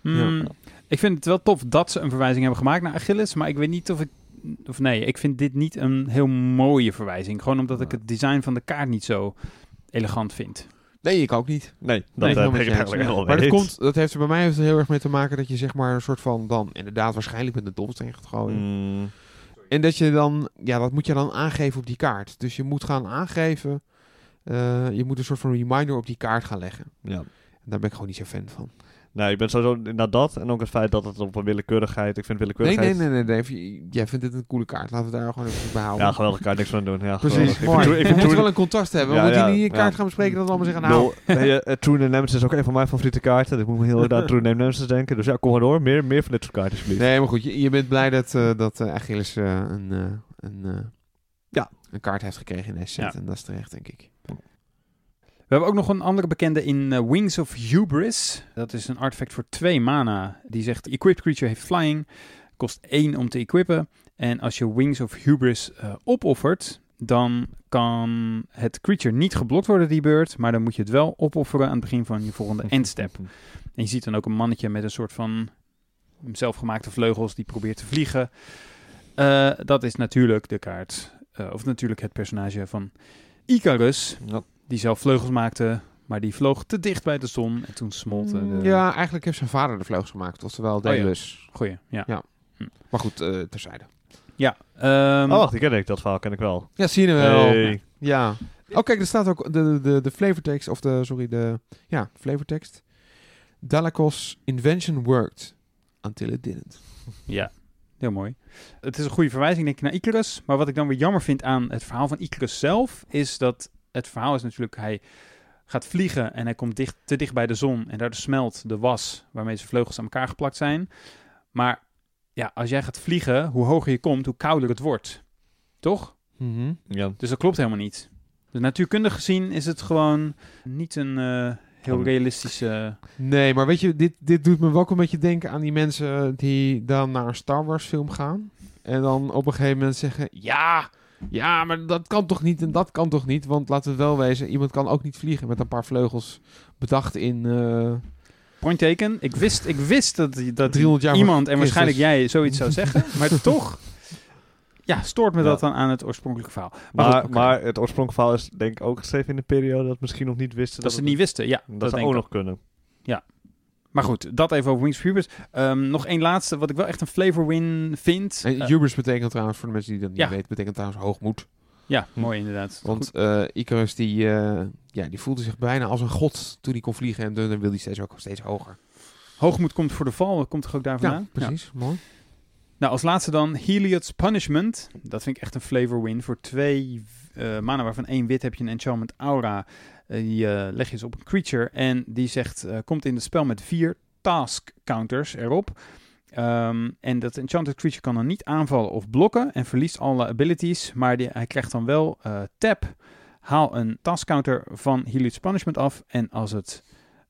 S1: Hmm,
S2: Ja.
S1: Ik vind het wel tof dat ze een verwijzing hebben gemaakt naar Achilles. Maar ik weet niet of ik... Of nee, ik vind dit niet een heel mooie verwijzing. Gewoon omdat ik het design van de kaart niet zo elegant vind.
S2: Nee, ik ook niet.
S3: Nee, dat
S2: Nee,
S3: heb
S2: helemaal
S3: ik eigenlijk
S2: Maar dat, komt, dat heeft er bij mij heeft er heel erg mee te maken dat je zeg maar een soort van dan inderdaad waarschijnlijk met een dobbelsteen gaat gooien.
S3: Mm,
S2: En dat je dan, ja, dat moet je dan aangeven op die kaart. Dus je moet gaan aangeven, eh, je moet een soort van reminder op die kaart gaan leggen.
S3: ja.
S2: En daar ben ik gewoon niet zo fan van.
S3: Nee, ik ben sowieso naar dat. En ook het feit dat het op een willekeurigheid... Ik vind
S2: Nee,
S3: willekeurigheid...
S2: nee, nee, nee, Dave. Jij vindt dit een coole kaart. Laten we daar gewoon even behouden.
S3: Ja, geweldig kaart, niks van doen. Ja,
S2: Precies.
S3: Ik ik
S2: We moeten wel een contrast hebben.
S3: Ja,
S2: we moeten niet een kaart gaan bespreken dat we allemaal zeggen, nou...
S3: Hey, eh, True Name Nemesis is ook een van mijn favoriete kaarten. Ik moet me heel erg aan True Name Nemesis denken. Dus ja, kom maar door. Meer, meer van dit soort kaarten, alsjeblieft.
S2: Nee, maar goed, je, je bent blij dat, eh dat Achilles eh, een, een. Een kaart heeft gekregen in deze set.
S1: Ja.
S2: En dat is terecht, denk ik.
S1: We hebben ook nog een andere bekende in eh, Wings of Hubris. Dat is een artefact voor twee mana. Die zegt, equipped creature heeft flying. Kost één om te equippen. En als je Wings of Hubris eh, opoffert, dan kan het creature niet geblokt worden die beurt. Maar dan moet je het wel opofferen aan het begin van je volgende endstep. En je ziet dan ook een mannetje met een soort van zelfgemaakte vleugels die probeert te vliegen. Eh, dat is natuurlijk de kaart, eh, of natuurlijk het personage van Icarus,
S3: Ja.
S1: die zelf vleugels maakte, maar die vloog te dicht bij de zon en toen smolt eh, de...
S2: Ja, eigenlijk heeft zijn vader de vleugels gemaakt. Oftewel
S1: Oh ja.
S2: Daedalus.
S1: Goeie, ja.
S2: Ja. Maar goed, eh, terzijde.
S1: Ja, ehm,
S3: Oh, wacht, die ken ik. Dat verhaal ken ik wel.
S2: Ja, zie je wel.
S3: Hey.
S2: Ja. Oh, kijk, er staat ook de, de, de flavortekst, of de, sorry, de, ja, flavortekst. Dalakos invention worked until it didn't.
S1: Ja, heel mooi. Het is een goede verwijzing denk ik naar Icarus. Maar wat ik dan weer jammer vind aan het verhaal van Icarus zelf... is dat het verhaal is natuurlijk... hij gaat vliegen en hij komt dicht, te dicht bij de zon... en daardoor smelt de was waarmee zijn vleugels aan elkaar geplakt zijn. Maar ja, als jij gaat vliegen, hoe hoger je komt... hoe kouder het wordt. Toch?
S3: Ja.
S1: Dus dat klopt helemaal niet. Dus natuurkundig gezien is het gewoon niet een eh, heel realistische...
S2: Nee, maar weet je, dit, dit doet me wel een beetje denken aan die mensen die dan naar een Star Wars film gaan. En dan op een gegeven moment zeggen, ja, ja, maar dat kan toch niet en dat kan toch niet. Want laten we wel wezen, iemand kan ook niet vliegen met een paar vleugels bedacht in... eh,
S1: Point taken. Ik wist, ik wist dat, dat
S2: 300 jaar
S1: iemand, en waarschijnlijk jij, zoiets zou zeggen. maar toch ja, stoort me
S3: Ja.
S1: dat dan aan het oorspronkelijke verhaal. Maar,
S3: Maar,
S1: goed, oké.
S3: maar het oorspronkelijke verhaal is denk ik ook geschreven in een periode dat misschien nog niet wisten.
S1: dat ze het niet wisten, ja.
S3: Dat,
S1: Dat,
S3: zou ook nog kunnen.
S1: Maar goed, dat even over Wings of Hubris. Ehm, nog één laatste, wat ik wel echt een flavor win vind.
S2: en
S1: Eh,
S2: hubris betekent trouwens, voor de mensen die dat niet
S1: Ja.
S2: weten, betekent trouwens hoogmoed.
S1: ja, mooi inderdaad.
S2: Want eh Icarus, die, eh, ja, die voelde zich bijna als een god toen hij kon vliegen. En dan wil hij steeds ook steeds hoger.
S1: Hoogmoed komt voor de val, komt er ook daar vandaan?
S2: Ja, precies. Mooi.
S1: Nou, als laatste dan Heliod's Punishment. Dat vind ik echt een flavor win. Voor twee eh mana waarvan één wit heb je een enchantment aura. Eh, die eh, leg je eens op een creature. En die zegt, komt in het spel met vier task counters erop. Ehm, en dat enchanted creature kan dan niet aanvallen of blokken. En verliest alle abilities. Maar die, hij krijgt dan wel tap. Haal een task counter van Heliod's Punishment af. En als, het,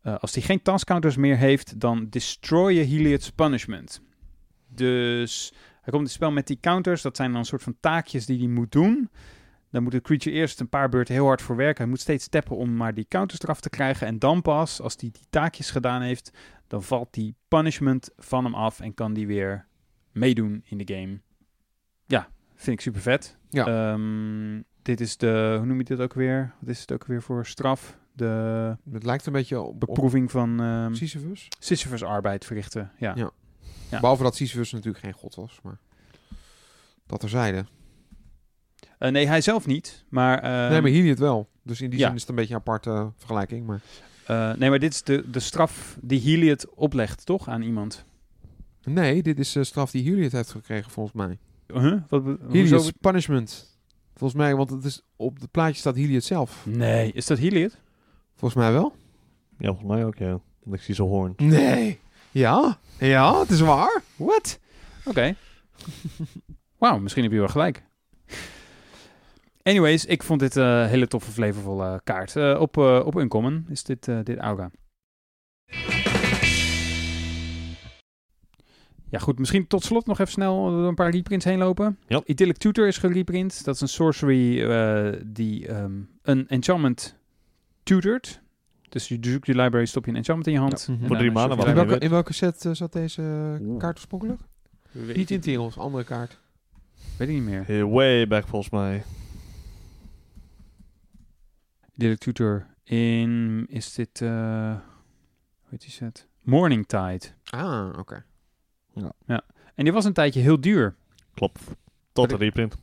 S1: als hij geen task counters meer heeft, dan destroy je Heliod's Punishment. Dus hij komt in het spel met die counters. Dat zijn dan een soort van taakjes die hij moet doen. Dan moet de creature eerst een paar beurten heel hard voor werken. Hij moet steeds tappen om maar die counters eraf te krijgen. En dan pas, als hij die taakjes gedaan heeft, dan valt die punishment van hem af en kan die weer meedoen in de game. Ja, vind ik super vet.
S2: Ja.
S1: Ehm, dit is de, hoe noem je dit ook weer? Wat is het ook weer voor straf? De
S2: Het lijkt een beetje op, op
S1: beproeving van ehm
S2: Sisyphus.
S1: Sisyphus arbeid verrichten. Ja.
S2: Ja.
S1: Ja.
S2: Behalve dat Sisyphus natuurlijk geen god was, maar dat terzijde.
S1: Eh, nee, hij zelf niet. Maar, ehm,
S2: nee, maar hier het wel. Dus in die
S1: ja.
S2: zin is het een beetje een aparte vergelijking. Maar
S1: eh, nee, maar dit is de, de straf die Heliot oplegt, toch? Aan iemand.
S2: nee, dit is de straf die Heliot heeft gekregen volgens mij.
S1: Huh? Wat,
S2: punishment. Volgens mij, want het is, op het plaatje staat Heliot zelf.
S1: Nee, is dat Heliot?
S2: Volgens mij wel.
S3: Ja, volgens mij ook, ja. Want ik zie zo'n hoorn.
S2: Nee. Ja? Ja, het is waar.
S1: What? Oké. Wauw, misschien heb je wel gelijk. Anyways, ik vond dit een hele toffe, flavorvolle kaart. Eh, op, eh, op Uncommon is dit, eh, dit Auga. Ja goed, misschien tot slot nog even snel door een paar reprints heen lopen.
S3: Ja.
S1: Idyllic Tutor is gereprint. Dat is een sorcery eh, die ehm, een enchantment tutort. Dus je zoekt je library, stop je een enchantment in je hand.
S2: Ja.
S3: Voor drie maanden,
S2: In welke, in welke set eh, zat deze
S3: Oeh.
S2: kaart oorspronkelijk? Niet in Tirels, andere kaart.
S1: Weet ik niet meer.
S3: Hey, way back volgens mij.
S1: Idyllic Tutor in, is dit, eh hoe heet die set? Morning Tide.
S2: Ah, oké.
S1: En die was een tijdje heel duur.
S3: Klopt. Tot de reprint.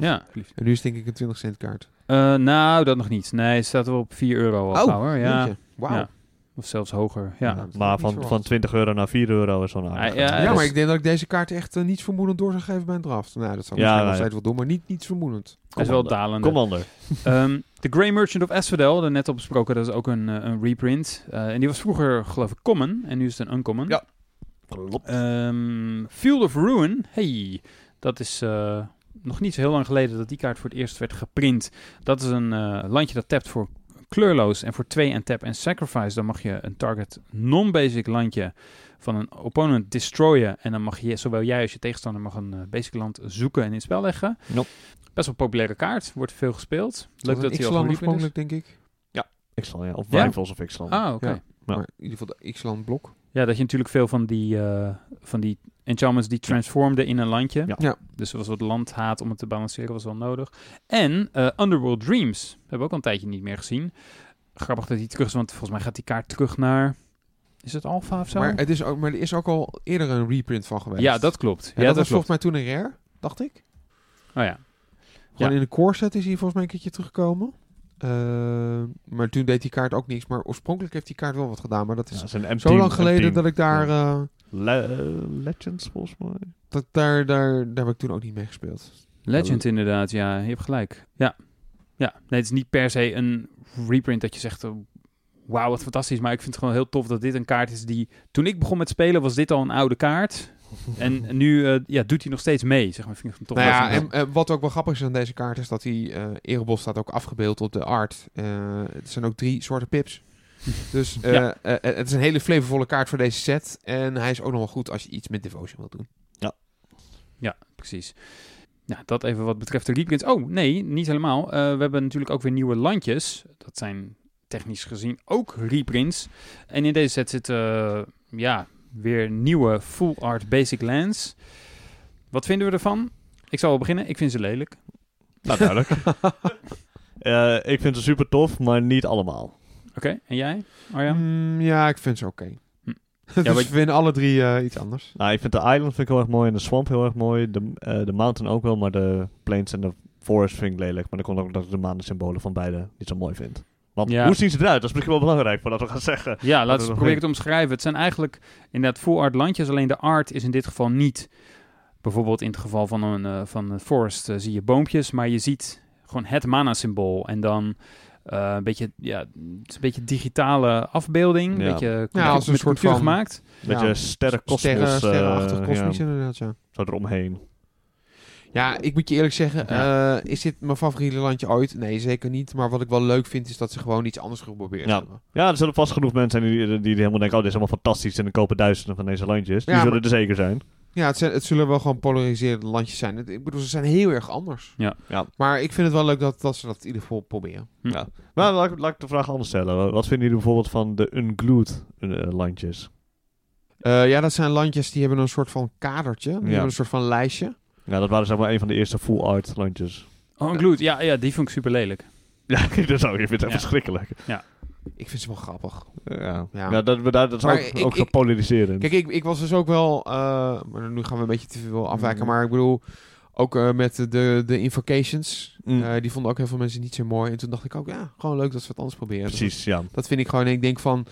S1: ja.
S2: En nu is het denk ik een 20 cent kaart.
S1: Eh, nou, dat nog niet. Nee, het staat wel op 4 euro al gauw, hoor. Ja.
S2: Wauw.
S1: Ja. Of zelfs hoger. Ja.
S2: Dat
S3: maar
S2: niet
S3: van, van 20 euro naar 4 euro is zo'n aardig.
S1: Ah, ja,
S2: Ja,
S1: dus-
S2: maar ik denk dat ik deze kaart echt eh, niets vermoedend door zou geven bij een draft. Nou, dat zou ik
S3: Ja,
S2: misschien nog steeds wel doen, maar niet niets vermoedend.
S1: Hij is wel dalende.
S3: Commander.
S1: Ehm, The Grey Merchant of Asphodel, daar net op besproken, dat is ook een, eh, een reprint. Eh, en die was vroeger, geloof ik, common. En nu is het een uncommon.
S3: Ja. Klopt.
S1: Ehm, Field of Ruin, hey, dat is eh, nog niet zo heel lang geleden dat die kaart voor het eerst werd geprint. Dat is een eh, landje dat tapt voor kleurloos en voor 2 en tap en sacrifice. Dan mag je een target non-basic landje van een opponent destroyen. En dan mag je, zowel jij als je tegenstander, mag een eh, basic land zoeken en in het spel leggen.
S3: Nope.
S1: Best wel een populaire kaart, wordt veel gespeeld. Leuk dat hij al gereprint is.
S2: oorspronkelijk, denk ik.
S3: X-Land, ja. Of
S1: Ja?
S3: Rivals of X-Land.
S1: Ah, oké.
S2: Ja.
S1: Ja.
S3: Ja.
S2: Maar in ieder geval de X-Land blok.
S1: dat je natuurlijk veel van die, eh, van die enchantments die transformden in een landje.
S3: Ja.
S2: Ja.
S1: Dus er was wat landhaat om het te balanceren, was wel nodig. En eh, Underworld Dreams, hebben we ook al een tijdje niet meer gezien. Grappig dat hij terug is, want volgens mij gaat die kaart terug naar... Is het Alpha of zo?
S2: Maar, het is ook, maar er is ook al eerder een reprint van geweest.
S1: ja, dat klopt.
S2: Ja,
S1: Ja,
S2: dat,
S1: dat,
S2: was
S1: klopt.
S2: volgens mij toen een rare, dacht ik.
S1: Oh ja.
S2: Gewoon
S1: Ja.
S2: in de core set is hij volgens mij een keertje teruggekomen. Eh, maar toen deed die kaart ook niks. Maar oorspronkelijk heeft die kaart wel wat gedaan. Maar dat is
S3: Ja, dat is een
S2: zo
S3: M10
S2: lang geleden
S3: M10.
S2: dat ik daar, eh,
S3: Le- Legends, volgens mij.
S2: dat, daar, daar, daar heb ik toen ook niet mee gespeeld.
S1: Legend inderdaad, ja. Je hebt gelijk. Ja. Ja, nee, het is niet per se een reprint dat je zegt... oh, Wauw, wat fantastisch. Maar ik vind het gewoon heel tof dat dit een kaart is die... Toen ik begon met spelen was dit al een oude kaart. En nu eh, ja, doet hij nog steeds mee. Zeg maar, vind ik toch
S2: nou
S1: wel
S2: ja, en eh, wat ook wel grappig is aan deze kaart is dat die eh Erebos staat ook afgebeeld op de art. Eh, het zijn ook drie soorten pips. Dus eh,
S1: Ja.
S2: eh, het is een hele flavorvolle kaart voor deze set. En hij is ook nog wel goed als je iets met devotion wilt doen.
S1: Ja, precies. Ja, dat even wat betreft de reprints. Oh, nee, niet helemaal. Eh, we hebben natuurlijk ook weer nieuwe landjes. Dat zijn technisch gezien ook reprints. En in deze set zitten, eh, ja, weer nieuwe full art basic lands. Wat vinden we ervan? Ik zal wel beginnen. Ik vind ze lelijk.
S3: Nou, duidelijk. Eh, ik vind ze super tof, maar niet allemaal.
S1: Oké, en jij, Arjan?
S2: Mm, ja, ik vind ze oké.
S1: Hm.
S2: dus we vinden alle drie eh, iets anders.
S3: Nou, ik vind de Island vind ik heel erg mooi en de Swamp heel erg mooi. De, eh, de Mountain ook wel, maar de Plains en de Forest vind ik lelijk. Maar dan komt ook dat ik de maandensymbolen van beide niet zo mooi vind. Want
S1: Ja.
S3: hoe zien ze eruit? Dat is misschien wel belangrijk voordat we gaan zeggen.
S1: Ja, laten we proberen te omschrijven. Het zijn eigenlijk inderdaad full art landjes. Alleen de art is in dit geval niet... Bijvoorbeeld in het geval van een, eh, van een forest zie je boompjes. Maar je ziet gewoon het mana-symbool. En dan eh, een beetje, ja, het is een beetje digitale afbeelding.
S3: Ja.
S1: Een beetje
S2: Ja, als een
S1: met
S2: soort van-
S1: gemaakt.
S3: Met
S2: Ja,
S3: je sterren kosmos.
S2: Sterren, sterrenachtig
S3: eh,
S2: kosmisch
S3: ja,
S2: inderdaad, ja.
S3: zo eromheen.
S2: Ja, ik moet je eerlijk zeggen, eh, is dit mijn favoriete landje ooit? Nee, zeker niet. Maar wat ik wel leuk vind, is dat ze gewoon iets anders geprobeerd
S3: Ja.
S2: hebben.
S3: Ja, er zullen vast genoeg mensen zijn die, die, die helemaal denken... oh, dit is helemaal fantastisch en dan kopen duizenden van deze landjes. Die
S2: Ja,
S3: zullen
S2: maar-
S3: er zeker zijn.
S2: Ja, het, zijn, het zullen wel gewoon polariserende landjes zijn. Het- Ik bedoel, ze zijn heel erg anders.
S1: Ja.
S3: Ja.
S2: Maar ik vind het wel leuk dat, dat ze dat in ieder geval proberen.
S3: Ja. Maar laat, ik- laat ik de vraag anders stellen. Wat vinden jullie bijvoorbeeld van de unglued eh, landjes?
S2: Eh, ja, dat zijn landjes die hebben een soort van kadertje. Die hebben een soort van lijstje.
S3: Ja, dat waren zeg maar een van de eerste full art landjes.
S1: Oh, een gloed. Ja, ja, die vond ik super lelijk.
S3: Ja, dat zou je vindt het echt
S1: Ja.
S3: verschrikkelijk.
S2: Ik vind ze wel grappig.
S3: Ja,
S2: Ja.
S3: ja. dat, dat, dat is
S2: Maar
S3: ook,
S2: ik-
S3: ook zo.
S2: Kijk, ik, ik was dus ook wel... eh, maar nu gaan we een beetje te veel afwijken.
S3: Mm.
S2: Maar ik bedoel, ook eh, met de, de Invocations.
S3: Mm.
S2: eh, die vonden ook heel veel mensen niet zo mooi. En toen dacht ik ook, ja, gewoon leuk dat ze wat anders proberen. Dus
S3: Precies, ja.
S2: Dat vind ik gewoon. En ik denk van...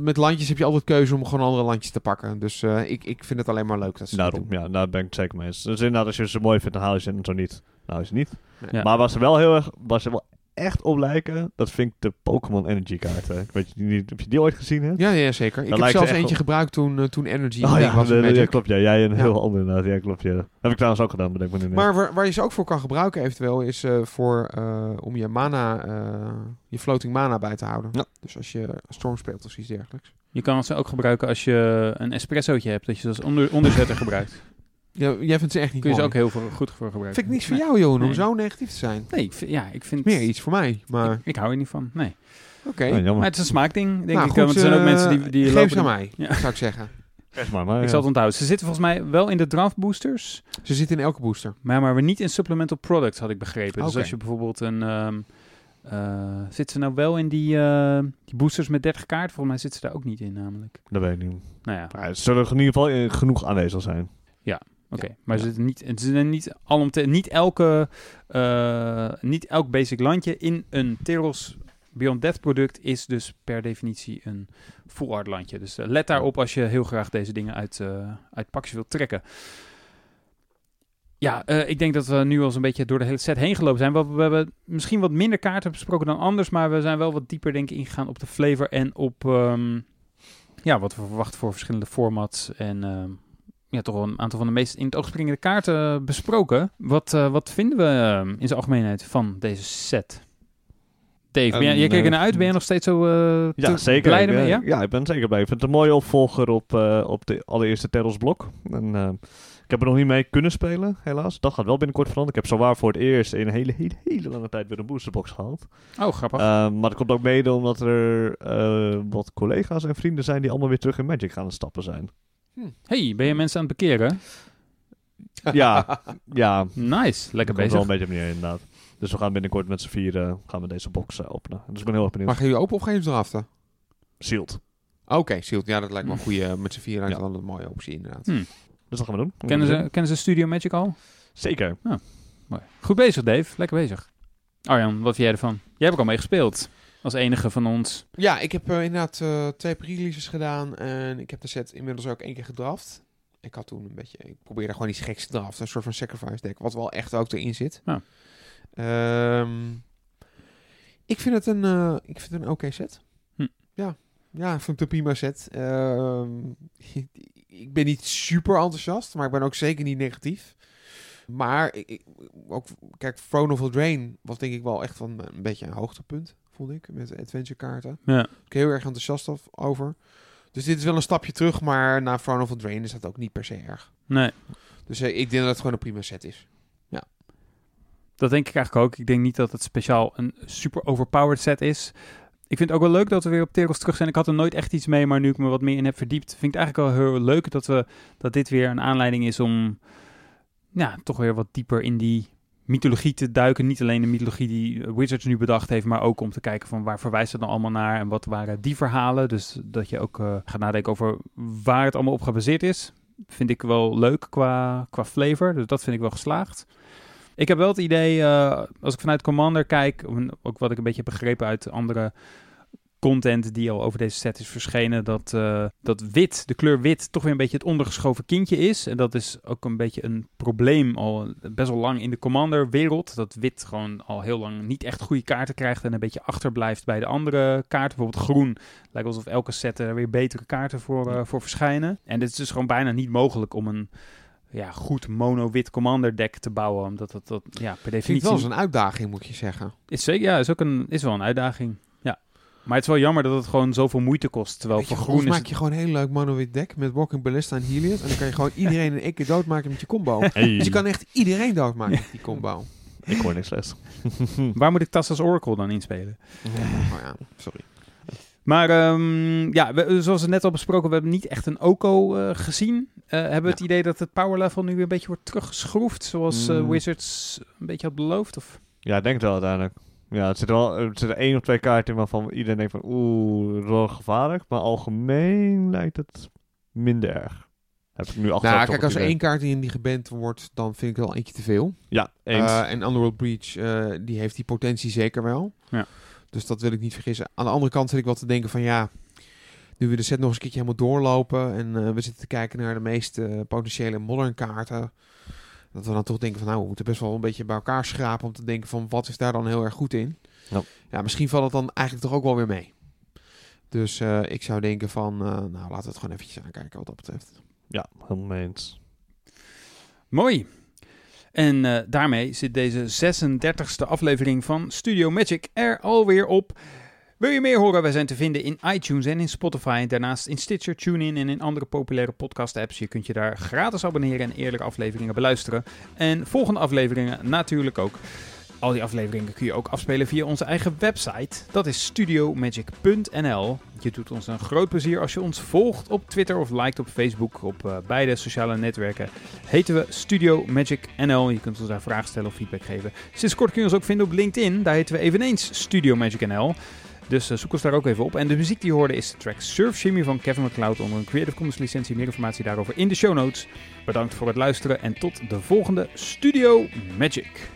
S2: Met landjes heb je altijd keuze om gewoon andere landjes te pakken. Dus eh, ik, ik vind het alleen maar leuk dat ze dat
S3: Daarom,
S2: doen.
S3: ja, daar ben ik het zeker mee eens. Dus inderdaad, als je ze mooi vindt, dan haal je ze en zo niet. Nou, is het niet.
S1: Ja.
S3: Maar waar ze wel heel erg, ze wel echt op lijken, dat vind ik de Pokémon Energy kaarten. Ik weet niet, heb je die ooit gezien, hè?
S2: Ja, ja, zeker. Ik heb zelfs eentje
S3: op-
S2: gebruikt toen, eh, toen Energy
S3: Oh ja,
S2: was
S3: de- ja, klopt. Ja, jij een
S2: Ja.
S3: heel ander inderdaad. Ja, klopt. Ja. Heb ik trouwens ook gedaan, bedenk me nu.
S2: Maar waar, waar je ze ook voor kan gebruiken eventueel is eh, voor, eh, om je mana, eh, je floating mana bij te houden.
S3: Ja.
S2: Dus als je storm speelt of iets dergelijks.
S1: Je kan ze ook gebruiken als je een espressootje hebt, dat je ze als onder, onderzetter gebruikt.
S2: Ja, jij vindt ze echt niet
S1: Kun je ze ook heel veel, goed voor gebruiken.
S2: Vind ik niets voor
S1: Nee.
S2: jou, Johan, om
S1: Nee.
S2: zo negatief te zijn.
S1: Nee, ik vind, ja, ik vind...
S2: Meer iets voor mij, maar
S1: Ik, ik hou er niet van, nee.
S2: oké.
S3: Oh,
S1: Maar het is een smaakding, denk
S2: Nou,
S1: ik.
S2: goed,
S1: want er zijn ook
S2: eh,
S1: mensen die, die
S2: Geef
S1: lopen...
S2: ze aan mij,
S1: Ja.
S2: zou ik zeggen.
S3: Best maar, maar
S1: Ik
S3: ja.
S1: zal het onthouden. Ze zitten volgens mij wel in de draft boosters,
S2: Ze zitten in elke booster.
S1: maar, maar niet in supplemental products, had ik begrepen. Dus als je bijvoorbeeld een... ehm eh, zit ze nou wel in die, eh, die boosters met 30 kaarten? Volgens mij zit ze daar ook niet in, namelijk.
S3: Dat weet ik niet.
S1: Nou ja,
S3: Maar het zullen er in ieder geval genoeg aanwezig zijn.
S1: Oké. Maar ze zitten niet, het niet, alomte, niet, elke, eh, niet elk basic landje in een Teros Beyond Death product is dus per definitie een full art landje. Dus eh, let daarop als je heel graag deze dingen uit, eh uit pakjes wilt trekken. Ja, ik denk dat we nu al eens een beetje door de hele set heen gelopen zijn. We, we hebben misschien wat minder kaarten besproken dan anders, maar we zijn wel wat dieper denk ik ingegaan op de flavor en op ehm, ja, wat we verwachten voor verschillende formats en ehm, ja, toch wel een aantal van de meest in het oog springende kaarten besproken. Wat, eh, wat vinden we ehm, in zijn algemeenheid van deze set? Dave, ben jij,
S3: Ehm,
S1: jij
S3: eh,
S1: ernaar uit. Ben jij nog steeds zo eh,
S3: Ja, zeker.
S1: blij ermee?
S3: eh,
S1: Ja?
S3: ja, ik ben zeker blij. Ik vind het een mooie opvolger op, eh, op de allereerste Terrors blok. En, eh, ik heb er nog niet mee kunnen spelen, helaas. Dat gaat wel binnenkort veranderen. Ik heb zowaar voor het eerst in een hele, hele, hele lange tijd weer een boosterbox gehaald.
S1: Oh, grappig.
S3: Eh, maar dat komt ook mede omdat er eh, wat collega's en vrienden zijn die allemaal weer terug in Magic gaan stappen zijn.
S1: Hey, ben je mensen aan het bekeren?
S3: ja, ja.
S1: Nice, lekker bezig.
S3: wel een beetje op neer, inderdaad. Dus we gaan binnenkort met z'n vieren gaan we deze box eh, openen. Dus ik ben heel erg benieuwd.
S2: Maar gaan jullie open of gaan jullie draften?
S3: Sealed.
S2: Oké, Silt. Ja, dat lijkt me een goede, met z'n vier lijkt
S3: Ja.
S2: wel een mooie optie inderdaad.
S1: Hm.
S3: Dus dat gaan we doen.
S1: Kennen ze, kennen ze Studio Magic al?
S3: Zeker.
S1: Mooi. Goed bezig, Dave. Lekker bezig. Arjan, wat vind jij ervan? Jij hebt ook al mee gespeeld. Als enige van ons.
S2: Ja, ik heb eh, inderdaad eh, twee pre-releases gedaan en ik heb de set inmiddels ook één keer gedraft. Ik had toen een beetje, ik probeerde gewoon iets geks te draften, een soort van sacrifice deck, wat wel echt ook erin zit. Ehm, ik vind het een, eh, ik vind het een oké set.
S1: Hm.
S2: Ja, ja, ik vind het een prima set. Ehm, ik ben niet super enthousiast, maar ik ben ook zeker niet negatief. Maar ik, ik- ook, kijk, Throne of Drain was denk ik wel echt van een beetje een hoogtepunt, vond ik, met adventure kaarten.
S1: Ja.
S2: Ik heel erg enthousiast over. Dus dit is wel een stapje terug, maar na Throne of Drain is dat ook niet per se erg.
S1: Nee,
S2: Dus eh, ik denk dat het gewoon een prima set is.
S1: dat denk ik eigenlijk ook. Ik denk niet dat het speciaal een super overpowered set is. Ik vind het ook wel leuk dat we weer op Teros terug zijn. Ik had er nooit echt iets mee, maar nu ik me wat meer in heb verdiept, vind ik het eigenlijk wel heel leuk dat, we, dat dit weer een aanleiding is om ja, toch weer wat dieper in die mythologie te duiken. Niet alleen de mythologie die Wizards nu bedacht heeft, maar ook om te kijken van waar verwijst het dan allemaal naar en wat waren die verhalen. Dus dat je ook eh, gaat nadenken over waar het allemaal op gebaseerd is. Vind ik wel leuk qua, qua flavor. Dus dat vind ik wel geslaagd. Ik heb wel het idee, eh, als ik vanuit Commander kijk, ook wat ik een beetje heb begrepen uit andere content die al over deze set is verschenen, dat, eh, dat wit, de kleur wit, toch weer een beetje het ondergeschoven kindje is. En dat is ook een beetje een probleem al best wel lang in de Commander-wereld. Dat wit gewoon al heel lang niet echt goede kaarten krijgt en een beetje achterblijft bij de andere kaarten. Bijvoorbeeld groen lijkt alsof elke set er weer betere kaarten voor, eh, voor verschijnen. En het is dus gewoon bijna niet mogelijk om een ja, goed mono-wit Commander deck te bouwen. Omdat dat, dat ja, per
S2: vind het
S1: definitie...
S2: wel eens een uitdaging, moet je zeggen.
S1: Is zeker, ja, is ook een, is wel een uitdaging. Maar het is wel jammer dat het gewoon zoveel moeite kost. Terwijl
S2: Weet
S1: voor
S2: groen
S1: groen is
S2: maak
S1: het...
S2: je gewoon een heel leuk monolith deck met Walking Ballista en Helios. En dan kan je gewoon iedereen in één keer doodmaken met je combo.
S3: Hey.
S2: Dus je kan echt iedereen doodmaken met die combo.
S3: Ik hoor niks les.
S1: Waar moet ik Tassa's Oracle dan inspelen?
S2: Oh ja, sorry.
S1: Maar ehm, ja, we- zoals we net al besproken, we hebben niet echt een OCO eh, gezien. Eh, hebben we het idee dat het power level nu weer een beetje wordt teruggeschroefd, zoals eh,
S3: Mm.
S1: Wizards een beetje had beloofd? Of?
S3: Ja, ik denk het wel uiteindelijk. Ja, het zit er wel er zitten één of twee kaarten in waarvan iedereen denkt van oeh, dat is wel gevaarlijk. Maar algemeen lijkt het minder erg. Heb ik nu achter.
S2: Nou, kijk, als er één kaart in die geband wordt, dan vind ik wel eentje te veel.
S3: Ja, eens.
S2: Eh, en Underworld Breach, eh, die heeft die potentie zeker wel.
S1: Ja.
S2: Dus dat wil ik niet vergissen. Aan de andere kant zit ik wel te denken van ja, nu we de set nog eens een keertje helemaal doorlopen en eh, we zitten te kijken naar de meest eh, potentiële modern kaarten. Dat we dan toch denken van nou, we moeten best wel een beetje bij elkaar schrapen om te denken van wat is daar dan heel erg goed in.
S3: Ja.
S2: Ja, misschien valt het dan eigenlijk toch ook wel weer mee. Dus eh, ik zou denken van, eh, nou laten we het gewoon eventjes aankijken wat dat betreft.
S3: ja, helemaal mee eens.
S1: Mooi. En eh, daarmee zit deze 36e aflevering van Studio Magic er alweer op. Wil je meer horen? Wij zijn te vinden in iTunes en in Spotify. Daarnaast in Stitcher, TuneIn en in andere populaire podcast-apps. Je kunt je daar gratis abonneren en eerlijke afleveringen beluisteren. En volgende afleveringen natuurlijk ook. Al die afleveringen kun je ook afspelen via onze eigen website. Dat is studiomagic.nl. Je doet ons een groot plezier als je ons volgt op Twitter of liked op Facebook. Op eh, beide sociale netwerken heten we Studio Magic NL. Je kunt ons daar vragen stellen of feedback geven. Sinds kort kun je ons ook vinden op LinkedIn. Daar heten we eveneens Studio Magic NL. Dus eh, zoek ons daar ook even op. En de muziek die je hoorde is de track Surf Shimmy van Kevin MacLeod onder een Creative Commons licentie. Meer informatie daarover in de show notes. Bedankt voor het luisteren en tot de volgende Studio Magic.